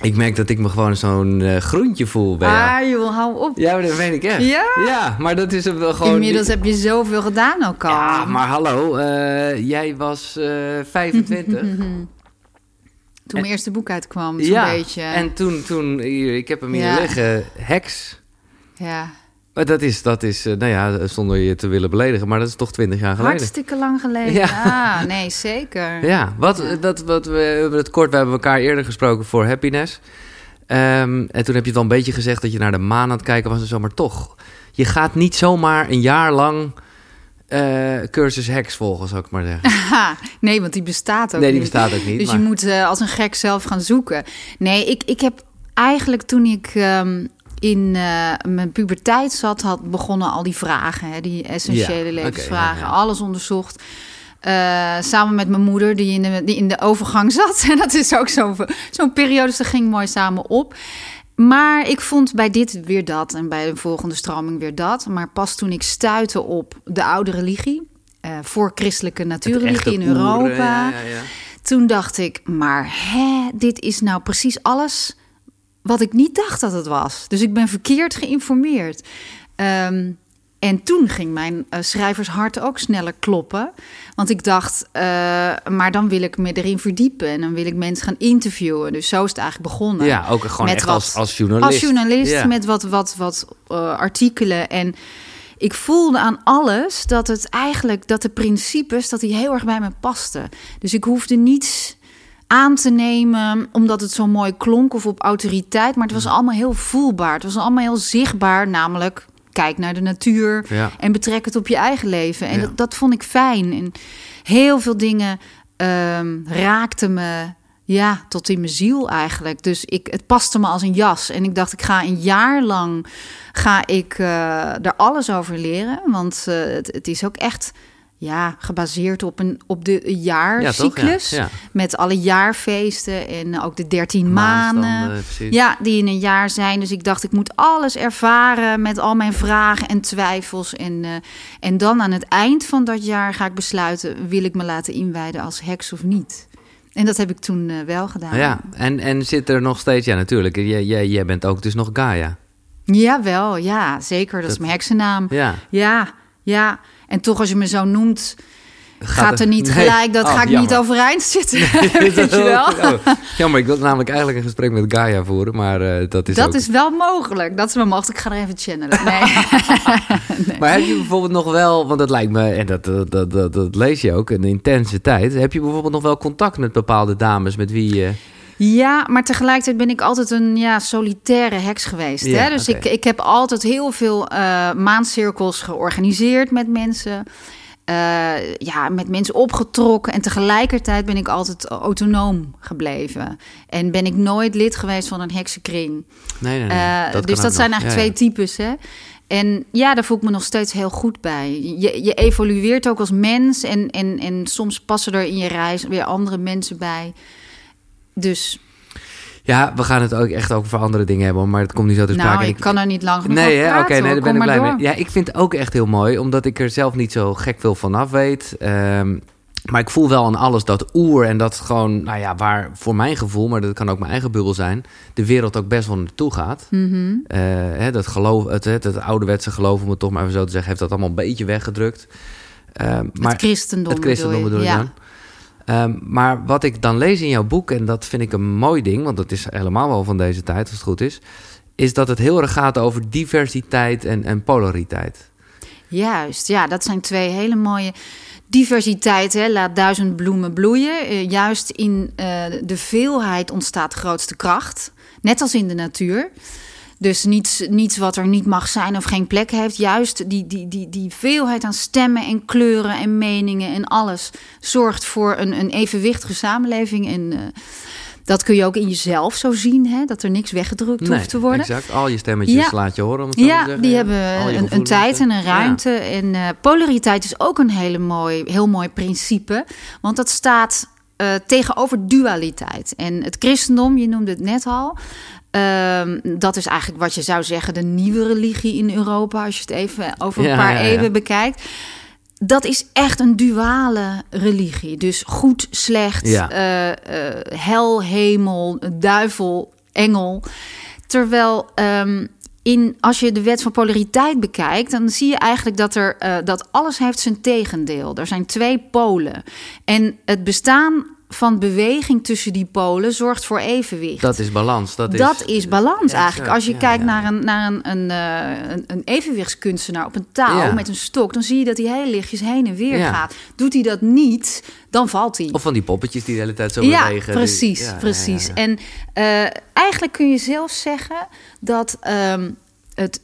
Ik merk dat ik me gewoon zo'n eh, groentje voel bij jou. Ah, joh, hou op. Ja, maar dat weet ik echt. Ja? Ja, maar dat is wel gewoon... Inmiddels heb je zoveel gedaan ook al. Ja, maar hallo, eh, jij was eh 25. Toen mijn eerste boek uitkwam, zo'n ja, beetje. en toen, toen, hier, ik heb hem hier Ja. liggen, Heks. Ja, Maar dat is, dat is eh, nou ja, zonder je te willen beledigen, maar dat is toch 20 jaar geleden. hartstikke lang geleden. Ja. Ja, nee, zeker. Ja, wat, Dat, wat, we hebben het kort, we hebben elkaar eerder gesproken voor Happiness. Ehm, en toen heb je het al een beetje gezegd dat je naar de maan aan het kijken was en zo, maar toch. Je gaat niet zomaar een jaar lang eh, cursus heks volgen, zou ik maar zeggen. Nee, want die bestaat ook Nee, die niet. bestaat ook niet. Dus maar- je moet eh, als een gek zelf gaan zoeken. Nee, ik, ik heb eigenlijk toen ik ehm, in eh, mijn puberteit zat, had begonnen al die vragen, hè, die essentiële Ja, levensvragen, ja, ja. alles onderzocht. Eh, samen met mijn moeder, die in de, die in de overgang zat. En dat is ook zo'n zo'n periode, dus dat ging mooi samen op. Maar ik vond bij dit weer dat en bij de volgende stroming weer dat. Maar pas toen ik stuitte op de oude religie, eh, voor christelijke natuurreligie in Europa oeren, toen dacht ik, maar hè, dit is nou precies alles wat ik niet dacht dat het was. Dus ik ben verkeerd geïnformeerd. Ehm, en toen ging mijn eh, schrijvershart ook sneller kloppen. Want ik dacht, eh, maar dan wil ik me erin verdiepen. En dan wil ik mensen gaan interviewen. Dus zo is het eigenlijk begonnen. Ja, ook gewoon Met echt wat- als, als journalist. Als journalist Ja. met wat, wat, wat eh, artikelen. En ik voelde aan alles dat het eigenlijk, dat de principes, dat die heel erg bij me pasten. Dus ik hoefde niets aan te nemen omdat het zo mooi klonk of op autoriteit. Maar het was allemaal heel voelbaar. Het was allemaal heel zichtbaar, namelijk kijk naar de natuur Ja. en betrek het op je eigen leven. En Ja. dat, dat vond ik fijn. En heel veel dingen ehm, raakten me ja, tot in mijn ziel eigenlijk. Dus ik, het paste me als een jas. En ik dacht, ik ga een jaar lang ga ik er alles over leren. Want eh, het, het is ook echt ja, gebaseerd op, een, op de jaarcyclus. Ja, toch? Ja. Met alle jaarfeesten en ook de dertien maanden. Precies. Ja, die in een jaar zijn. Dus ik dacht, ik moet alles ervaren met al mijn vragen en twijfels. En, eh, en dan aan het eind van dat jaar ga ik besluiten... wil ik me laten inwijden als heks of niet? En dat heb ik toen eh, wel gedaan. Ja, en, en zit er nog steeds, ja natuurlijk, jij, jij, jij bent ook dus nog Gaia. Jawel, ja, zeker. Dat, is mijn heksennaam. Ja. Ja, ja. En toch als je me zo noemt... Gaat, er- er niet Nee. gelijk, dat Oh, ga ik jammer. niet overeind zitten. Weet je wel? Oh, jammer, ik wilde namelijk eigenlijk een gesprek met Gaia voeren, maar eh, dat is dat ook... is wel mogelijk. Dat is wel mogelijk. Ik ga er even channelen. Nee. Maar heb je bijvoorbeeld nog wel, want dat lijkt me, en dat, dat, dat, dat, dat lees je ook, een intense tijd. Heb je bijvoorbeeld nog wel contact met bepaalde dames met wie je... Ja, maar tegelijkertijd ben ik altijd een ja, solitaire heks geweest. Ja, hè? Dus ik, ik heb altijd heel veel maancirkels georganiseerd met mensen. Eh, ja, met mensen opgetrokken. En tegelijkertijd ben ik altijd autonoom gebleven. En ben ik nooit lid geweest van een heksenkring. Nee, nee, nee. Eh, dus dat zijn nog. eigenlijk Ja, twee types. Hè? En ja, daar voel ik me nog steeds heel goed bij. Je, je evolueert ook als mens. En, en, en soms passen er in je reis weer andere mensen bij. Dus Ja, we gaan het ook echt over andere dingen hebben, maar het komt niet zo te sprake. nou, ik kan er niet lang genoeg Nee, over oké, nee, daar ben ik blij door. mee. Ja, ik vind het ook echt heel mooi, omdat ik er zelf niet zo gek veel van af weet. Ehm, maar ik voel wel aan alles dat oer en dat gewoon, nou ja, waar voor mijn gevoel, maar dat kan ook mijn eigen bubbel zijn, de wereld ook best wel naartoe gaat. Mhm. Eh, hè, dat geloof, het, het, het ouderwetse geloof, om het toch maar even zo te zeggen, heeft dat allemaal een beetje weggedrukt. Ehm, maar het christendom, het christendom bedoel je. ja. Ehm, maar wat ik dan lees in jouw boek, en dat vind ik een mooi ding, want dat is helemaal wel van deze tijd, als het goed is, is dat het heel erg gaat over diversiteit en, en polariteit. Juist, ja, dat zijn twee hele mooie diversiteit. Hè? Laat duizend bloemen bloeien. Eh, juist in eh, de veelheid ontstaat grootste kracht. Net als in de natuur. Dus niets, niets wat er niet mag zijn of geen plek heeft. Juist die, die, die, die veelheid aan stemmen en kleuren en meningen en alles zorgt voor een, een evenwichtige samenleving. En eh, dat kun je ook in jezelf zo zien, hè? dat er niks weggedrukt hoeft te worden. exact. Al je stemmetjes Ja. laat je horen, om het zo te Ja, zeggen. die hebben een, tijd en een Ja. ruimte. En eh, polariteit is ook een hele mooi, heel mooi principe. Want dat staat eh, tegenover dualiteit. En het christendom, je noemde het net al. Ehm, dat is eigenlijk wat je zou zeggen de nieuwe religie in Europa. Als je het even over een Ja, paar ja, ja. eeuwen bekijkt. Dat is echt een duale religie. Dus goed, slecht, eh, eh, hel, hemel, duivel. engel. Terwijl ehm, in, als je de wet van polariteit bekijkt, dan zie je eigenlijk dat, er, uh, dat alles heeft zijn tegendeel. Er zijn twee polen. En het bestaan van beweging tussen die polen zorgt voor evenwicht. Dat is balans. Dat, dat is, is balans eigenlijk. Als je kijkt naar, een, naar een, een, uh, een, een, evenwichtskunstenaar op een touw ja. met een stok, dan zie je dat hij heel lichtjes heen en weer gaat. Doet hij dat niet, dan valt hij. Of van die poppetjes die de hele tijd zo ja, bewegen. Precies, die, precies. En uh, eigenlijk kun je zelf zeggen dat um, het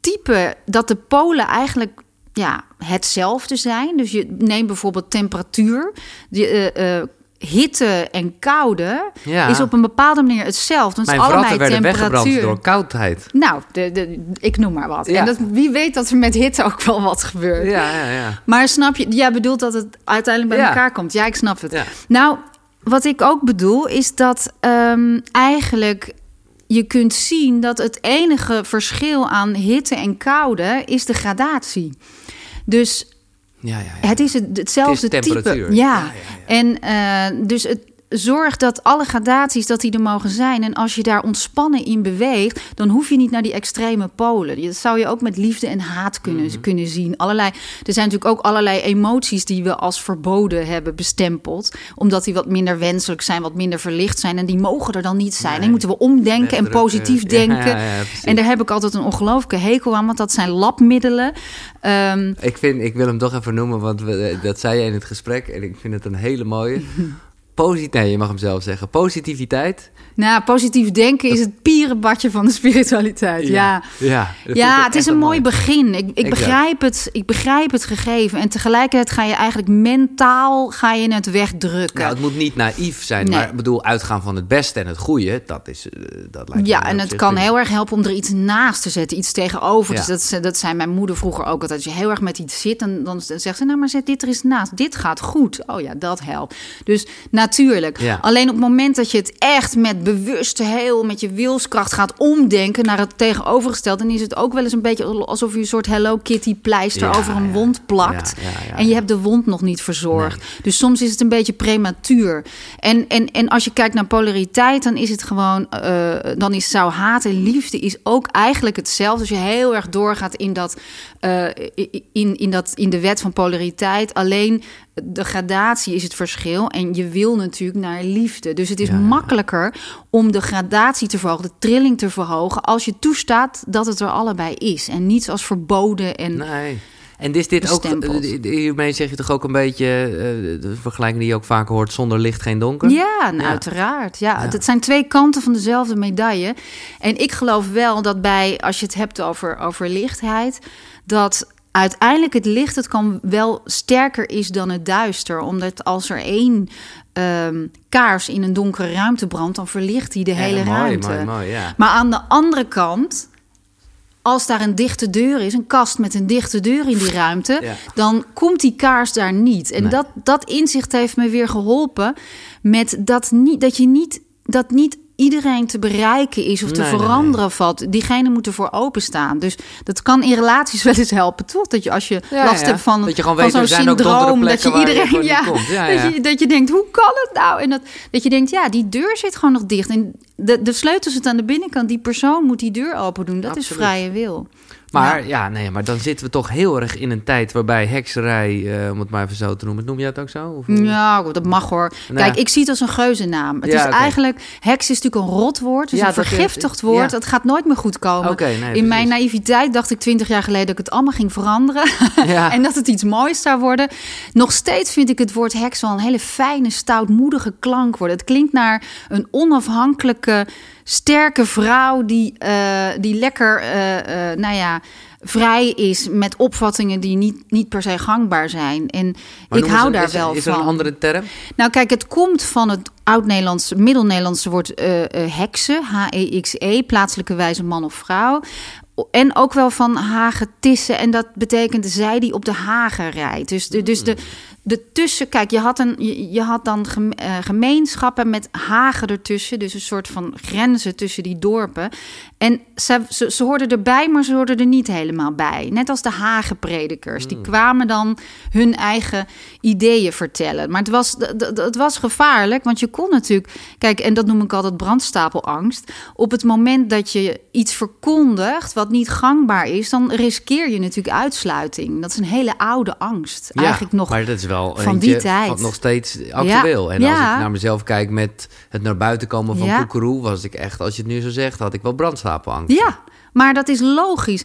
type, dat de polen eigenlijk ja, hetzelfde zijn. Dus je neemt bijvoorbeeld temperatuur. Je, uh, hitte en koude ja. is op een bepaalde manier hetzelfde. Want Mijn allerlei werden temperatuur. door koudheid. Nou, de, de, ik noem maar wat. Ja. En dat, wie weet dat er met hitte ook wel wat gebeurt. Ja, ja, ja. Maar snap je, jij bedoelt dat het uiteindelijk bij elkaar komt. Ja, ik snap het. Nou, wat ik ook bedoel is dat ehm, eigenlijk je kunt zien dat het enige verschil aan hitte en koude is de gradatie. Dus Ja, ja, ja. het is het, hetzelfde Het is type. Ja. En eh, dus het zorgt dat alle gradaties dat die er mogen zijn. En als je daar ontspannen in beweegt, dan hoef je niet naar die extreme polen. Dat zou je ook met liefde en haat kunnen, Mhm. kunnen zien. Allerlei, er zijn natuurlijk ook allerlei emoties die we als verboden hebben bestempeld. Omdat die wat minder wenselijk zijn, wat minder verlicht zijn. En die mogen er dan niet zijn. Nee. Die moeten we omdenken en Wegdrukken. positief Ja, denken. ja, ja, precies. en daar heb ik altijd een ongelooflijke hekel aan, want dat zijn labmiddelen. Ehm, Ik, vind, ik wil hem toch even noemen, want we, dat zei je in het gesprek. En ik vind het een hele mooie. Posit nee, je mag hem zelf zeggen. Positiviteit. nou, positief denken is het pierenbadje van de spiritualiteit. ja. Ja, dat Ja, het is een mooi begin. Ik, ik, begrijp het, ik begrijp het gegeven. En tegelijkertijd ga je eigenlijk mentaal ga je het wegdrukken. Nou, het moet niet naïef zijn, Nee. maar ik bedoel, uitgaan van het beste en het goede, dat is, eh, dat lijkt me ja, en het kan heel erg helpen om er iets naast te zetten, iets tegenover. Ja. Dus dat, ze- dat zei mijn moeder vroeger ook altijd. Als je heel erg met iets zit, dan, dan zegt ze, nou maar zet dit er eens naast. Dit gaat goed. Oh ja, dat helpt. Dus natuurlijk. Ja. Alleen op het moment dat je het echt met bewuste heel, met je wilskracht gaat omdenken naar het tegenovergestelde, dan is het ook wel eens een beetje alsof je een soort Hello Kitty pleister Ja, over een ja. wond plakt. En je hebt de wond nog niet verzorgd. Dus soms is het een beetje prematuur. En, en, en als je kijkt naar polariteit, dan is het gewoon, eh, dan is zou haat en liefde is ook eigenlijk hetzelfde. Als je heel erg doorgaat in dat, eh, in, in dat, in de wet van polariteit, alleen de gradatie is het verschil. En je wil natuurlijk naar liefde. Dus het is Ja. makkelijker om de gradatie te verhogen, de trilling te verhogen, als je toestaat dat het er allebei is. En niet als verboden en. Nee. En is dit ook, Bestempeld. eh, hiermee zeg je toch ook een beetje, eh, de vergelijking die je ook vaker hoort, zonder licht geen donker? Ja, nou, Ja. uiteraard. Ja, Ja. het zijn twee kanten van dezelfde medaille. En ik geloof wel dat bij, als je het hebt over, over lichtheid, dat uiteindelijk het licht het kan wel sterker is dan het duister. Omdat als er één ehm, kaars in een donkere ruimte brandt, dan verlicht die de Ja, hele mooi, ruimte. Mooi, mooi, ja. Maar aan de andere kant, als daar een dichte deur is, een kast met een dichte deur in die ruimte, Ja. dan komt die kaars daar niet. En Nee. dat, dat inzicht heeft me weer geholpen met dat, niet, dat je niet, dat niet iedereen te bereiken is of te Nee, nee, veranderen valt. Diegene moet ervoor openstaan. Dus dat kan in relaties wel eens helpen, toch? Dat je als je Ja, last ja. hebt van, Dat je gewoon van zo'n syndroom, dat je iedereen, ja, dat. Je, dat je denkt, hoe kan het nou? En dat, dat je denkt, ja, die deur zit gewoon nog dicht. En de, de sleutel zit aan de binnenkant. Die persoon moet die deur open doen. Dat is vrije wil. Maar Ja. ja. nee, maar dan zitten we toch heel erg in een tijd waarbij hekserij, eh, om het maar even zo te noemen, noem jij het ook zo? Of, Ja, dat mag hoor. Nou. Kijk, ik zie het als een geuzennaam. Het Ja, is eigenlijk... Heks is natuurlijk een rotwoord. Dus Ja, een dat- vergiftigd woord. Het gaat nooit meer goed komen. Nee, In precies. mijn naïviteit dacht ik twintig jaar geleden... dat ik het allemaal ging veranderen. En dat het iets moois zou worden. Nog steeds vind ik het woord heks wel een hele fijne, stoutmoedige klank worden. Het klinkt naar een onafhankelijke, sterke vrouw... die, eh, die lekker, eh, eh, nou ja... Vrij is met opvattingen die niet, niet per se gangbaar zijn. En Maar ik hou ze- daar is, wel is van. er een andere term? Nou, kijk, het komt van het oud-Nederlandse, middel-Nederlandse woord heksen, H-E-X-E, plaatselijke wijze man of vrouw. En ook wel van hagetissen, en dat betekent zij die op de hagen rijdt. Dus de, dus de, de tussen, kijk, je had, een, je, je had dan eh, gemeenschappen met hagen ertussen, dus een soort van grenzen tussen die dorpen. En ze, ze, ze hoorden erbij, maar ze hoorden er niet helemaal bij. Net als de Hagenpredikers. Die kwamen dan hun eigen ideeën vertellen. Maar het was, het was gevaarlijk, want je kon natuurlijk... Kijk, en dat noem ik altijd brandstapelangst. Op het moment dat je iets verkondigt wat niet gangbaar is... dan riskeer je natuurlijk uitsluiting. Dat is een hele oude angst. Ja, Eigenlijk nog maar dat is wel van die tijd. Nog steeds actueel. en als ja. ik naar mezelf kijk met het naar buiten komen van. Koekeroe... was ik echt, als je het nu zo zegt, had ik wel brandstapelangst. Ja, maar dat is logisch.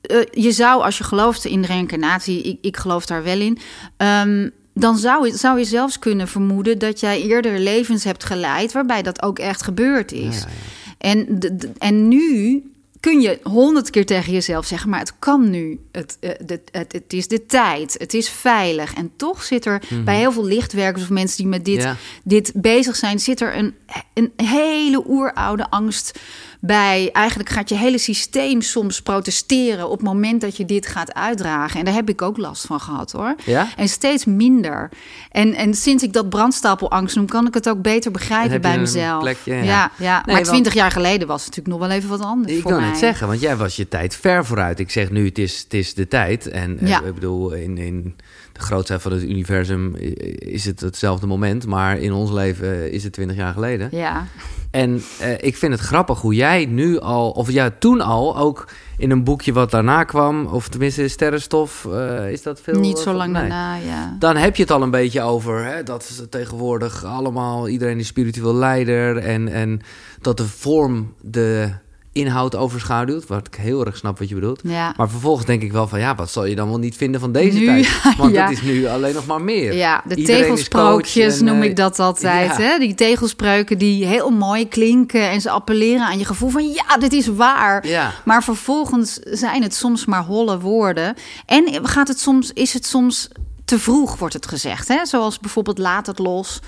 Eh, je zou, als je gelooft in de reïncarnatie, ik, ik geloof daar wel in. ehm, dan zou je, zou je zelfs kunnen vermoeden dat jij eerder levens hebt geleid waarbij dat ook echt gebeurd is. Ja, ja. En, en nu kun je honderd keer tegen jezelf zeggen, maar het kan nu. Het, eh, het, het is de tijd. Het is veilig. En toch zit er bij heel veel lichtwerkers of mensen die met dit, Mhm. Ja. dit bezig zijn, zit er een, een hele oeroude angst bij. Eigenlijk gaat je hele systeem soms protesteren op het moment dat je dit gaat uitdragen. En daar heb ik ook last van gehad hoor. Ja? En steeds minder. En, en sinds ik dat brandstapelangst noem, kan ik het ook beter begrijpen bij mezelf. plekje, ja. ja, ja. Nee, maar want- twintig jaar geleden was het natuurlijk nog wel even wat anders Ik voor kan mij. het zeggen, want jij was je tijd ver vooruit. Ik zeg nu, het is, het is de tijd. En eh, Ja. ik bedoel, in, in de grootheid van het universum is het hetzelfde moment. Maar in ons leven eh, is het twintig jaar geleden. Ja, En eh, ik vind het grappig hoe jij nu al, of ja, toen al, ook in een boekje wat daarna kwam, of tenminste Sterrenstof, eh, is dat veel? niet zo lang nee. daarna, ja. Dan heb je het al een beetje over hè, dat ze tegenwoordig allemaal, iedereen is spiritueel leider en, en dat de vorm de inhoud overschaduwt. Wat ik heel erg snap wat je bedoelt. Ja. Maar vervolgens denk ik wel van ja, wat zal je dan wel niet vinden van deze Nu, tijd? Want ja. het is nu alleen nog maar meer. Ja, de Iedereen tegelsprookjes en, noem eh, ik dat altijd. ja. Hè? Die tegelspreuken die heel mooi klinken en ze appelleren aan je gevoel van ja, dit is waar. Maar vervolgens zijn het soms maar holle woorden. En gaat het soms, is het soms te vroeg, wordt het gezegd. Hè? Zoals bijvoorbeeld laat het los.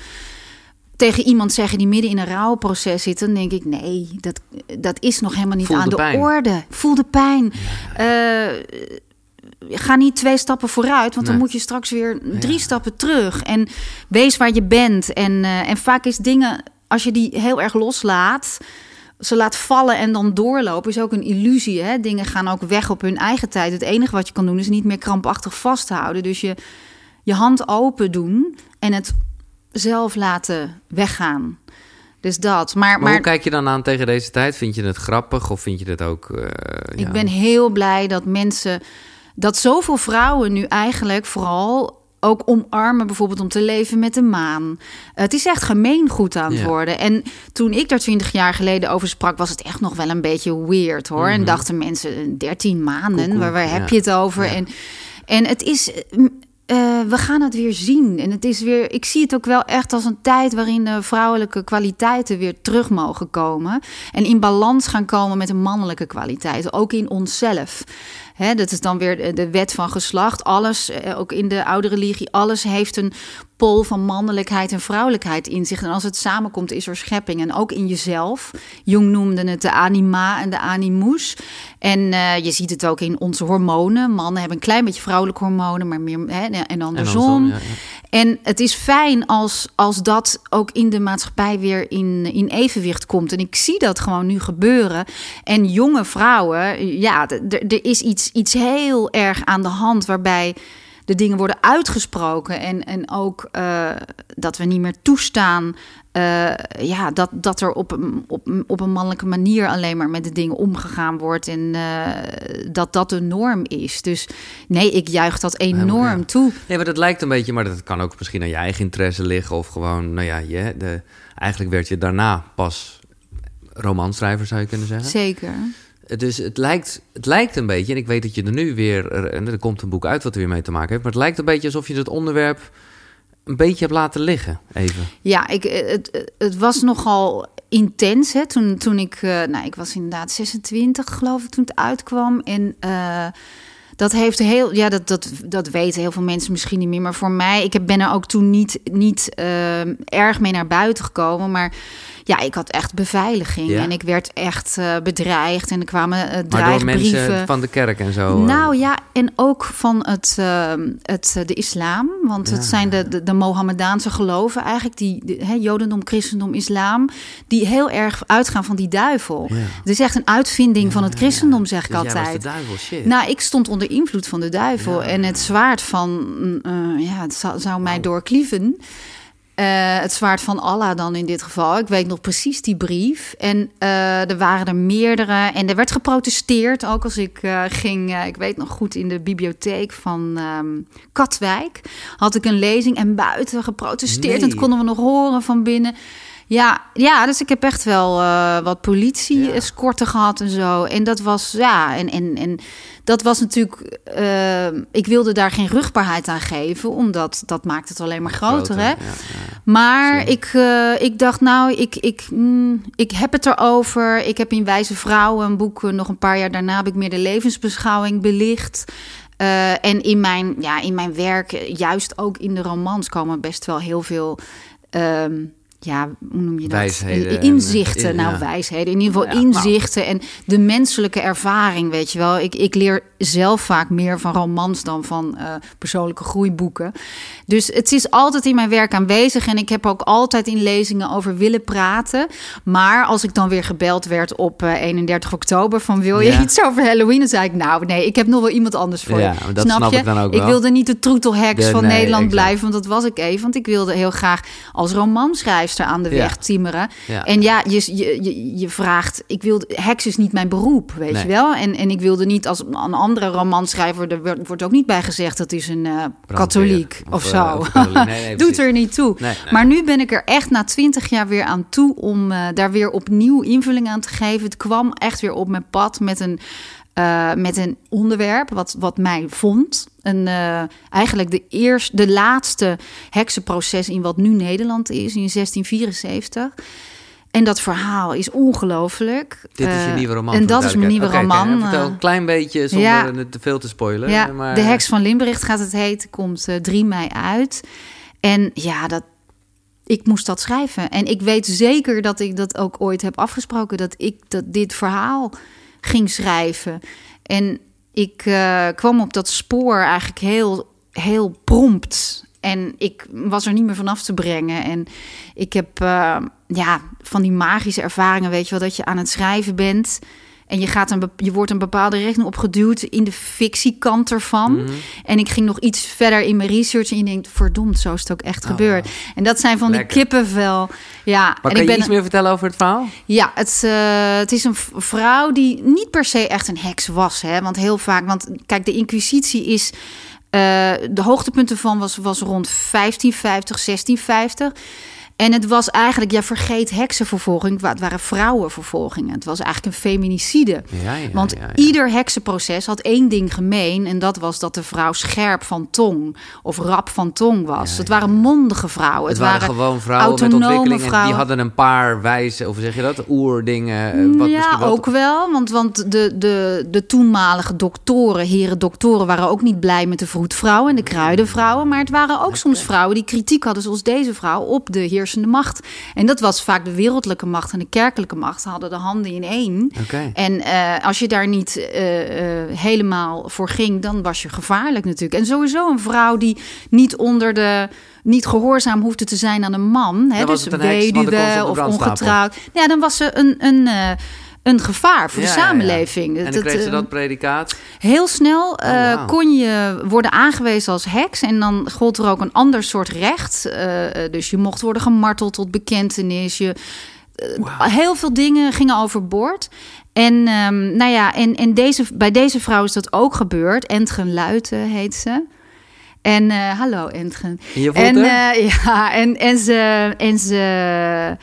Tegen iemand zeggen die midden in een rouwproces zit, dan denk ik: nee, dat, dat is nog helemaal niet Voel aan de orde. Voel de pijn. Eh, ga niet twee stappen vooruit, want dan moet je straks weer drie stappen terug. En wees waar je bent. En, eh, en vaak is dingen, als je die heel erg loslaat, ze laat vallen en dan doorlopen, is ook een illusie. Hè? Dingen gaan ook weg op hun eigen tijd. Het enige wat je kan doen is niet meer krampachtig vasthouden. Dus je, je hand open doen en het zelf laten weggaan. Dus dat. Maar, Maar, maar hoe kijk je dan aan tegen deze tijd? Vind je het grappig of vind je het ook... eh, ja. Ik ben heel blij dat mensen, dat zoveel vrouwen nu eigenlijk vooral ook omarmen, bijvoorbeeld om te leven met de maan. Het is echt gemeengoed aan het Ja. worden. En toen ik daar twintig jaar geleden over sprak, was het echt nog wel een beetje weird hoor. En dachten mensen, 13 maanden, waar, waar heb je het over? En, en het is. Eh, we gaan het weer zien. En het is weer. Ik zie het ook wel echt als een tijd waarin de vrouwelijke kwaliteiten weer terug mogen komen. En in balans gaan komen met de mannelijke kwaliteiten. Ook in onszelf. Dat is dan weer de- de wet van geslacht. Alles, eh, ook in de oude religie, alles heeft een pol van mannelijkheid en vrouwelijkheid in zich. En als het samenkomt, is er schepping. En ook in jezelf. Jung noemde het de anima en de animus. En eh, je ziet het ook in onze hormonen. Mannen hebben een klein beetje vrouwelijke hormonen, maar meer hè, en En andersom. ja, ja. En het is fijn als, als dat ook in de maatschappij weer in, in evenwicht komt. En ik zie dat gewoon nu gebeuren. En jonge vrouwen, ja, er is iets, iets heel erg aan de hand waarbij de dingen worden uitgesproken. En, en ook eh, dat we niet meer toestaan. eh, ja, dat, dat er op een, op, op een mannelijke manier alleen maar met de dingen omgegaan wordt. En eh, dat dat de norm is. Dus nee, ik juich dat enorm ja. toe. Nee, maar dat lijkt een beetje, maar dat kan ook misschien aan je eigen interesse liggen. Of gewoon, nou ja, je, de, eigenlijk werd je daarna pas romanschrijver, zou je kunnen zeggen. Zeker. Dus het lijkt, het lijkt een beetje, en ik weet dat je er nu weer, en er komt een boek uit wat er weer mee te maken heeft, maar het lijkt een beetje alsof je het onderwerp een beetje hebt laten liggen, even. Ja, ik, het, het was nogal intens. Hè? Toen, toen ik, eh, nou, ik was inderdaad 26, geloof ik, toen het uitkwam. En eh, dat heeft heel, ja, dat, dat, dat weten heel veel mensen misschien niet meer. Maar voor mij, ik ben er ook toen niet, niet eh, erg mee naar buiten gekomen. Maar Ja, ik had echt beveiliging Ja? en ik werd echt eh, bedreigd en er kwamen uh, Maar dreigbrieven. mensen van de kerk en zo? eh? Nou ja, en ook van het, uh, het, de islam. Want Ja. het zijn de, de, de Mohammedaanse geloven eigenlijk, die, de, Jodendom, Christendom, Islam, die heel erg uitgaan van die duivel. Ja. Het is echt een uitvinding van het christendom, zeg ik Dus jij was altijd. de duivel, shit. Nou, ik stond onder invloed van de duivel. En het zwaard van, uh, ja, het zou, zou mij doorklieven. Uh, het zwaard van Allah dan in dit geval. Ik weet nog precies die brief. En uh, er waren er meerdere. En er werd geprotesteerd. Ook als ik uh, ging, ik weet nog goed, in de bibliotheek van um, Katwijk. Had ik een lezing en buiten geprotesteerd. Nee. En dat konden we nog horen van binnen. Ja, ja, dus ik heb echt wel uh, wat politie-escorten ja. gehad en zo. En dat was, ja, en, en, en dat was natuurlijk... Uh, ik wilde daar geen rugbaarheid aan geven, omdat dat maakt het alleen maar groter, Groter, hè. ja, ja. Maar ik, uh, ik dacht, nou, ik, ik, mm, ik heb het erover. Ik heb in Wijze Vrouwen een boek, nog een paar jaar daarna... heb ik meer de levensbeschouwing belicht... En in mijn, ja, in mijn werk, juist ook in de romans, komen best wel heel veel. Um, ja, hoe noem je dat? Wijsheden. Inzichten, en, nou ja. wijsheden. In ieder geval Ja, nou. inzichten en de menselijke ervaring, weet je wel. Ik, ik leer zelf vaak meer van romans dan van uh, persoonlijke groeiboeken. Dus het is altijd in mijn werk aanwezig en ik heb ook altijd in lezingen over willen praten. Maar als ik dan weer gebeld werd op uh, 31 oktober van wil je Ja. iets over Halloween? Dan zei ik nou nee, ik heb nog wel iemand anders voor je. dat snap je? ik dan ook ik wel. wilde niet de troetelheks De- van nee, Nederland exact. blijven, want dat was ik even. Want ik wilde heel graag als aan de Ja. weg timmeren. Ja. En ja, je, je, je, vraagt, ik wilde, heks is niet mijn beroep, weet Nee. je wel. En, en ik wilde niet als een andere romanschrijver, er wordt, wordt ook niet bij gezegd dat is een eh, katholiek of, eh, zo. of katholiek. Nee, nee, Doet er niet toe. Maar nu ben ik er echt na twintig jaar weer aan toe om eh, daar weer opnieuw invulling aan te geven. Het kwam echt weer op mijn pad met een, eh, met een onderwerp wat, wat mij vond. Een, eh, eigenlijk de, eerste, de laatste heksenproces in wat nu Nederland is, in 1674. En dat verhaal is ongelooflijk. Dit is je Eh, nieuwe roman. En dat is mijn nieuwe. Oké, roman. oké. Vertel een klein beetje, zonder ja. het te veel te spoilen. ja, maar, De Heks van Limbricht gaat het heten. Komt eh, 3 mei uit. En ja, dat, ik moest dat schrijven. En ik weet zeker dat ik dat ook ooit heb afgesproken. Dat ik dat dit verhaal ging schrijven. En ik eh, kwam op dat spoor eigenlijk heel, heel prompt. En ik was er niet meer vanaf te brengen. En ik heb eh, ja, van die magische ervaringen, weet je wel, dat je aan het schrijven bent. En je, gaat een, je wordt een bepaalde richting opgeduwd in de fictiekant ervan. Mhm. En ik ging nog iets verder in mijn research. En je denkt, verdomd, zo is het ook echt Oh, gebeurd. En dat zijn van Lekker. die kippenvel. Ja, Maar en kan ik je ben iets meer vertellen over het verhaal? ja, het, eh, het is een vrouw die niet per se echt een heks was. Hè? Want heel vaak, want kijk, de Inquisitie is. eh, de hoogtepunten van was, was rond 1550, 1650. En het was eigenlijk, ja, vergeet heksenvervolging. Het waren vrouwenvervolgingen. Het was eigenlijk een feminicide. Ja, ja, Want ja, ieder heksenproces had één ding gemeen. En dat was dat de vrouw scherp van tong of rap van tong was. Het waren mondige vrouwen. Het waren gewoon vrouwen met ontwikkeling. En die hadden een paar wijze, of zeg je dat, oerdingen. eh, Wat ja, wel- ook wel. Want, want de, de, de toenmalige doktoren, heren doktoren, waren ook niet blij met de vroedvrouwen en de kruidenvrouwen. Maar het waren ook soms vrouwen die kritiek hadden, zoals deze vrouw, op de heersende macht. En dat was vaak de wereldlijke macht en de kerkelijke macht hadden de handen in één. En eh, als je daar niet eh, eh, helemaal voor ging, dan was je gevaarlijk natuurlijk. En sowieso een vrouw die niet onder de. Niet gehoorzaam hoefde te zijn aan een man. Hè, dus weduwe of ongetrouwd. Ja, dan was ze een, een, een gevaar voor Ja, de ja. samenleving. En dan kreeg ze eh, dat predicaat. Heel snel eh, wauw. kon je worden aangewezen als heks. En dan gold er ook een ander soort recht. Eh, eh, dus je mocht worden gemarteld tot bekentenis. Je, eh, Heel veel dingen gingen overboord. En, ehm, nou ja, en, en deze, bij deze vrouw is dat ook gebeurd. Entgen Luiten heet ze. En eh, hallo Entgen. En je voelt En, eh, ja, en, en, ze, en ze.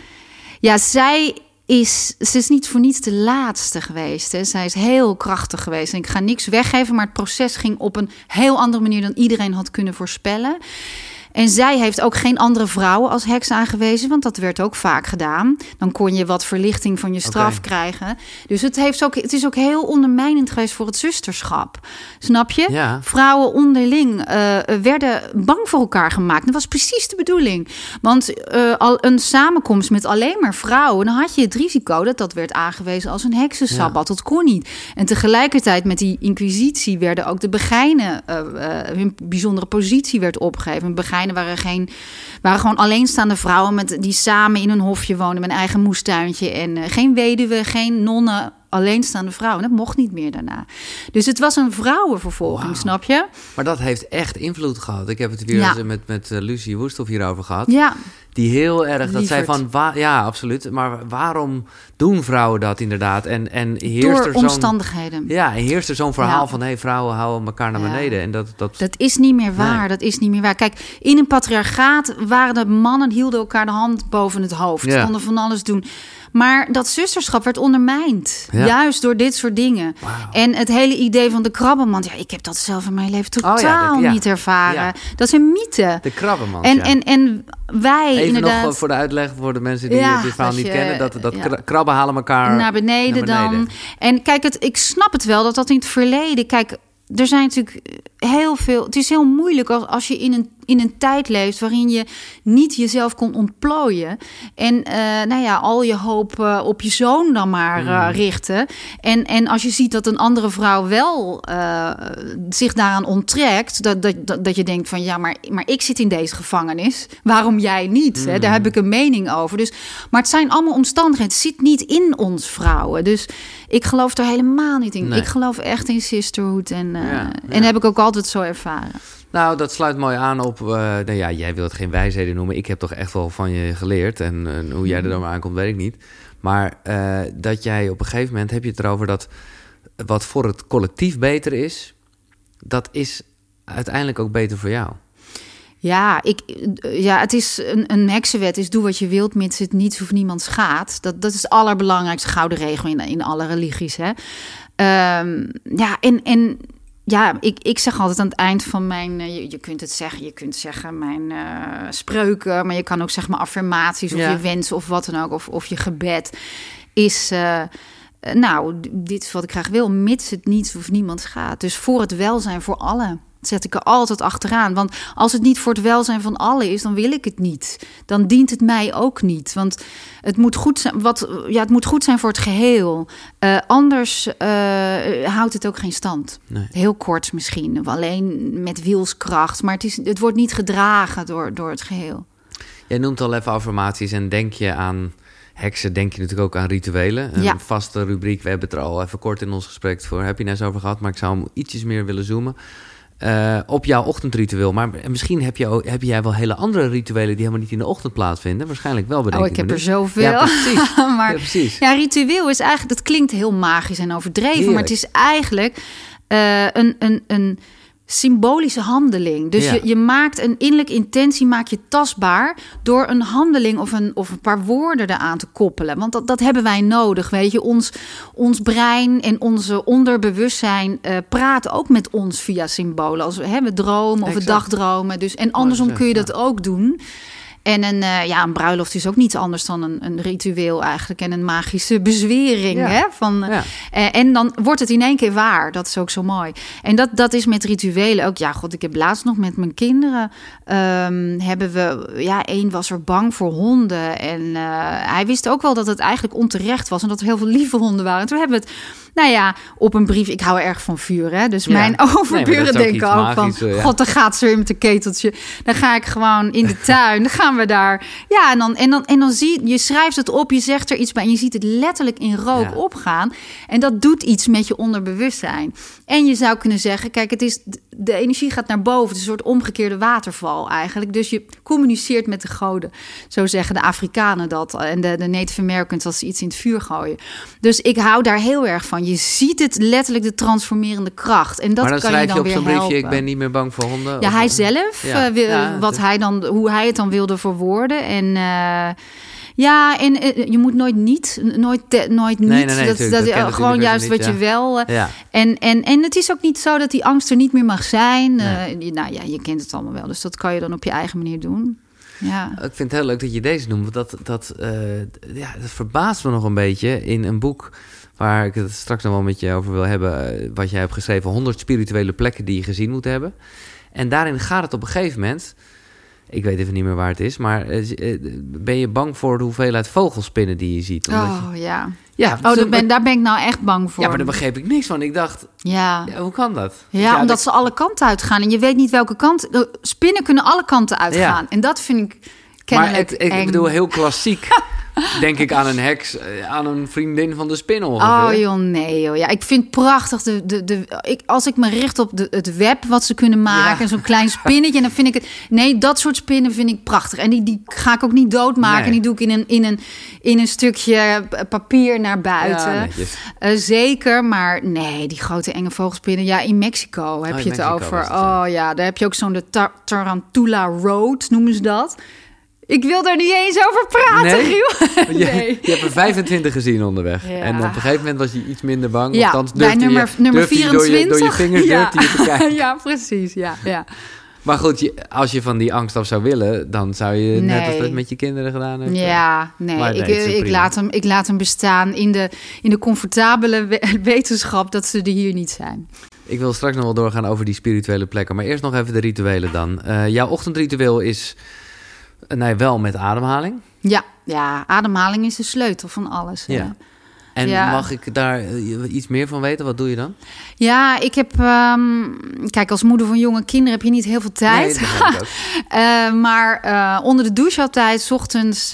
Ja, zij is. Ze is niet voor niets de laatste geweest. Hè. Zij is heel krachtig geweest. En ik ga niks weggeven, maar het proces ging op een heel andere manier dan iedereen had kunnen voorspellen. En zij heeft ook geen andere vrouwen als heks aangewezen, want dat werd ook vaak gedaan. Dan kon je wat verlichting van je straf krijgen. Dus het, heeft ook, het is ook heel ondermijnend geweest voor het zusterschap. Snap je? Ja. Vrouwen onderling eh, werden bang voor elkaar gemaakt. Dat was precies de bedoeling. Want eh, al een samenkomst met alleen maar vrouwen, dan had je het risico dat dat werd aangewezen als een heksensabbat. Dat kon niet. En tegelijkertijd met die inquisitie werden ook de begijnen, eh, hun bijzondere positie werd opgegeven. Begijnen waren, geen, waren gewoon alleenstaande vrouwen met, die samen in een hofje woonden met een eigen moestuintje. En eh, geen weduwe, geen nonnen, alleenstaande vrouwen. Dat mocht niet meer daarna. Dus het was een vrouwenvervolging, snap je? Maar dat heeft echt invloed gehad. Ik heb het weer Ja. met, met eh, Lucie Woesthoff hierover gehad. Ja, Die heel erg, dat Lieverd. van, wa- ja, absoluut. Maar waarom doen vrouwen dat inderdaad? En, en heerst door er zo'n... omstandigheden. Ja, en heerst er zo'n verhaal Ja. van... hé, hey, vrouwen houden elkaar naar Ja. beneden. En dat, dat, Dat is niet meer waar. Nee. Dat is niet meer waar. Kijk, in een patriarchaat waren de mannen hielden elkaar de hand boven het hoofd. Ja. Konden van alles doen. Maar dat zusterschap werd ondermijnd. Ja. Juist door dit soort dingen. En het hele idee van de krabbenmand. Ja, ik heb dat zelf in mijn leven totaal Oh ja, dat- ja. niet ervaren. Dat is een mythe. de krabbenmand, En, en, en wij Even inderdaad... nog voor de uitleg voor de mensen die Ja, dit verhaal niet je- kennen. Dat, dat ja. krabben halen elkaar naar beneden, naar beneden. dan. En kijk, het, ik snap het wel dat dat in het verleden. Kijk, er zijn natuurlijk heel veel. Het is heel moeilijk als, als je in een, in een tijd leeft waarin je niet jezelf kon ontplooien. En eh, nou ja, al je hoop eh, op je zoon dan maar eh, Hmm. richten. En, en als je ziet dat een andere vrouw wel zich daaraan onttrekt, dat, dat, dat, dat je denkt van ja, maar, maar ik zit in deze gevangenis. Waarom jij niet? Hè? Daar heb ik een mening over. Dus, maar het zijn allemaal omstandigheden. Het zit niet in ons vrouwen. Dus ik geloof er helemaal niet in. Nee. Ik geloof echt in sisterhood. En, Ja, en heb ik ook altijd zo ervaren. Nou, dat sluit mooi aan op... eh, nou ja, jij wil het geen wijsheden noemen. Ik heb toch echt wel van je geleerd. En hoe jij er dan maar aankomt, weet ik niet. Maar eh, dat jij op een gegeven moment... heb je het erover dat wat voor het collectief beter is... dat is uiteindelijk ook beter voor jou. Ja, ik, ja het is een, een heksenwet. Is doe wat je wilt, mits het niets of niemand schaadt. Dat, dat is het allerbelangrijkste gouden regel in, in alle religies. Hè? Ehm, ja, en, en ja, ik, ik zeg altijd aan het eind van mijn... eh, Je, je kunt het zeggen, je kunt zeggen mijn eh, spreuken... maar je kan ook zeggen maar affirmaties of Ja. je wensen of wat dan ook... of, of je gebed is... eh, nou, dit is wat ik graag wil, mits het niets of niemand gaat. Dus voor het welzijn voor allen zet ik er altijd achteraan. Want als het niet voor het welzijn van allen is, dan wil ik het niet. Dan dient het mij ook niet. Want het moet goed zijn, wat, ja, het moet goed zijn voor het geheel. Eh, anders eh, houdt het ook geen stand. Nee. Heel kort misschien, alleen met wielskracht. Maar het, is, het wordt niet gedragen door, door het geheel. Jij noemt al even affirmaties en denk je aan heksen, denk je natuurlijk ook aan rituelen. Een Ja. vaste rubriek, we hebben het er al even kort in ons gesprek voor happiness over gehad, maar ik zou hem ietsjes meer willen zoomen. Eh, op jouw ochtendritueel. Maar misschien heb, je ook, heb jij wel hele andere rituelen die helemaal niet in de ochtend plaatsvinden. Waarschijnlijk wel, bedenk Oh, ik heb me er zoveel. Ja, precies. maar Ja, precies. Ja, ritueel is eigenlijk, dat klinkt heel magisch en overdreven, Heerlijk. maar het is eigenlijk eh, een, een, een symbolische handeling. Dus Ja. je, je maakt een innerlijke intentie, maak je tastbaar door een handeling of een, of een paar woorden eraan te koppelen. Want dat, dat hebben wij nodig, weet je. Ons, ons brein en onze onderbewustzijn eh praten ook met ons via symbolen. Als we, hè, we dromen of we dagdromen. Dus, en andersom kun je dat ook doen. En een, eh, ja, een bruiloft is ook niets anders dan een, een ritueel eigenlijk. En een magische bezwering. Ja. Hè? Van, Ja. eh, en dan wordt het in één keer waar. Dat is ook zo mooi. En dat, dat is met rituelen ook. Ja, god, ik heb laatst nog met mijn kinderen... ehm, hebben we... Ja, één was er bang voor honden. En eh, hij wist ook wel dat het eigenlijk onterecht was. En dat er heel veel lieve honden waren. En toen hebben we het... Nou ja, op een brief. Ik hou erg van vuur, hè. Dus Ja. mijn overburen denken ook van... ja. God, dan gaat ze weer met een keteltje. Dan ga ik gewoon in de tuin. Dan gaan we daar. Ja, en dan, en dan, en dan zie je... Je schrijft het op, je zegt er iets bij... en je ziet het letterlijk in rook Ja. opgaan. En dat doet iets met je onderbewustzijn. En je zou kunnen zeggen... Kijk, het is, de energie gaat naar boven. Het is een soort omgekeerde waterval eigenlijk. Dus je communiceert met de goden. Zo zeggen de Afrikanen dat. En de, de Native Americans als ze iets in het vuur gooien. Dus ik hou daar heel erg van. Je ziet het letterlijk de transformerende kracht. En dat maar dan kan je dan je op weer zo'n briefje, helpen. ik ben niet meer bang voor honden. Ja, Of- hij zelf, Ja. eh, wil- Ja, wat dus- hij dan, hoe hij het dan wilde verwoorden. En eh, Ja, en eh, je moet nooit niet, nooit, nooit niet. Nee, nee, nee, dat, dat, dat eh, gewoon juist wat je wel. eh, Ja. En, en, en het is ook niet zo dat die angst er niet meer mag zijn. Eh, nou ja, je kent het allemaal wel. Dus dat kan je dan op je eigen manier doen. Ja. Ik vind het heel leuk dat je deze noemt. Want dat, dat, eh, ja, dat verbaast me nog een beetje in een boek waar ik het straks nog wel met je over wil hebben. eh, Wat jij hebt geschreven, 100 spirituele plekken die je gezien moet hebben. En daarin gaat het op een gegeven moment. Ik weet even niet meer waar het is, maar eh, eh, ben je bang voor de hoeveelheid vogelspinnen die je ziet? Oh ja. je, ja, Oh, ben, daar ben ik nou echt bang voor. ja, maar daar begreep ik niks van. Ik dacht, Ja. ja, hoe kan dat? Ja, omdat dat- ze alle kanten uitgaan. En je weet niet welke kant... Spinnen kunnen alle kanten uitgaan. En dat vind ik Maar het, ik bedoel, heel klassiek denk ik aan een heks, eh, aan een vriendin van de spin ongeveer. Oh joh, nee joh. Ja, ik vind prachtig. De, de, de, ik, als ik me richt op de, het web wat ze kunnen maken. Ja. Zo'n klein spinnetje. dan vind ik het... Nee, dat soort spinnen vind ik prachtig. En die, die ga ik ook niet doodmaken. Nee. Die doe ik in een, in, een, in een stukje papier naar buiten. Ja. Eh, zeker, maar nee, die grote enge vogelspinnen. Ja, in Mexico heb Oh, in je het over. was het, ja. Oh ja, daar heb je ook zo'n de tar- Tarantula Road, noemen ze dat. Ik wil daar niet eens over praten, Nee? Giel. Nee. je hebt er 25 gezien onderweg. Ja. En op een gegeven moment was je iets minder bang. Ja, althans bij nummer, je, nummer durfde je door, je, 24. door je vingers ja. je ja, precies. Ja, ja. Maar goed, als je van die angst af zou willen... dan zou je net als dat met je kinderen gedaan hebben. Ja, nee, ik, is ik, laat hem, ik laat hem bestaan in de, in de comfortabele we- wetenschap dat ze er hier niet zijn. Ik wil straks nog wel doorgaan over die spirituele plekken. Maar eerst nog even de rituelen dan. Eh, jouw ochtendritueel is eh, nee, wel met ademhaling. Ja, ja, ademhaling is de sleutel van alles. hè. Ja. En Ja. mag ik daar eh, iets meer van weten? Wat doe je dan? Ja, ik heb. ehm, kijk, als moeder van jonge kinderen heb je niet heel veel tijd. Nee. Eh, maar eh, onder de douche altijd, 's ochtends,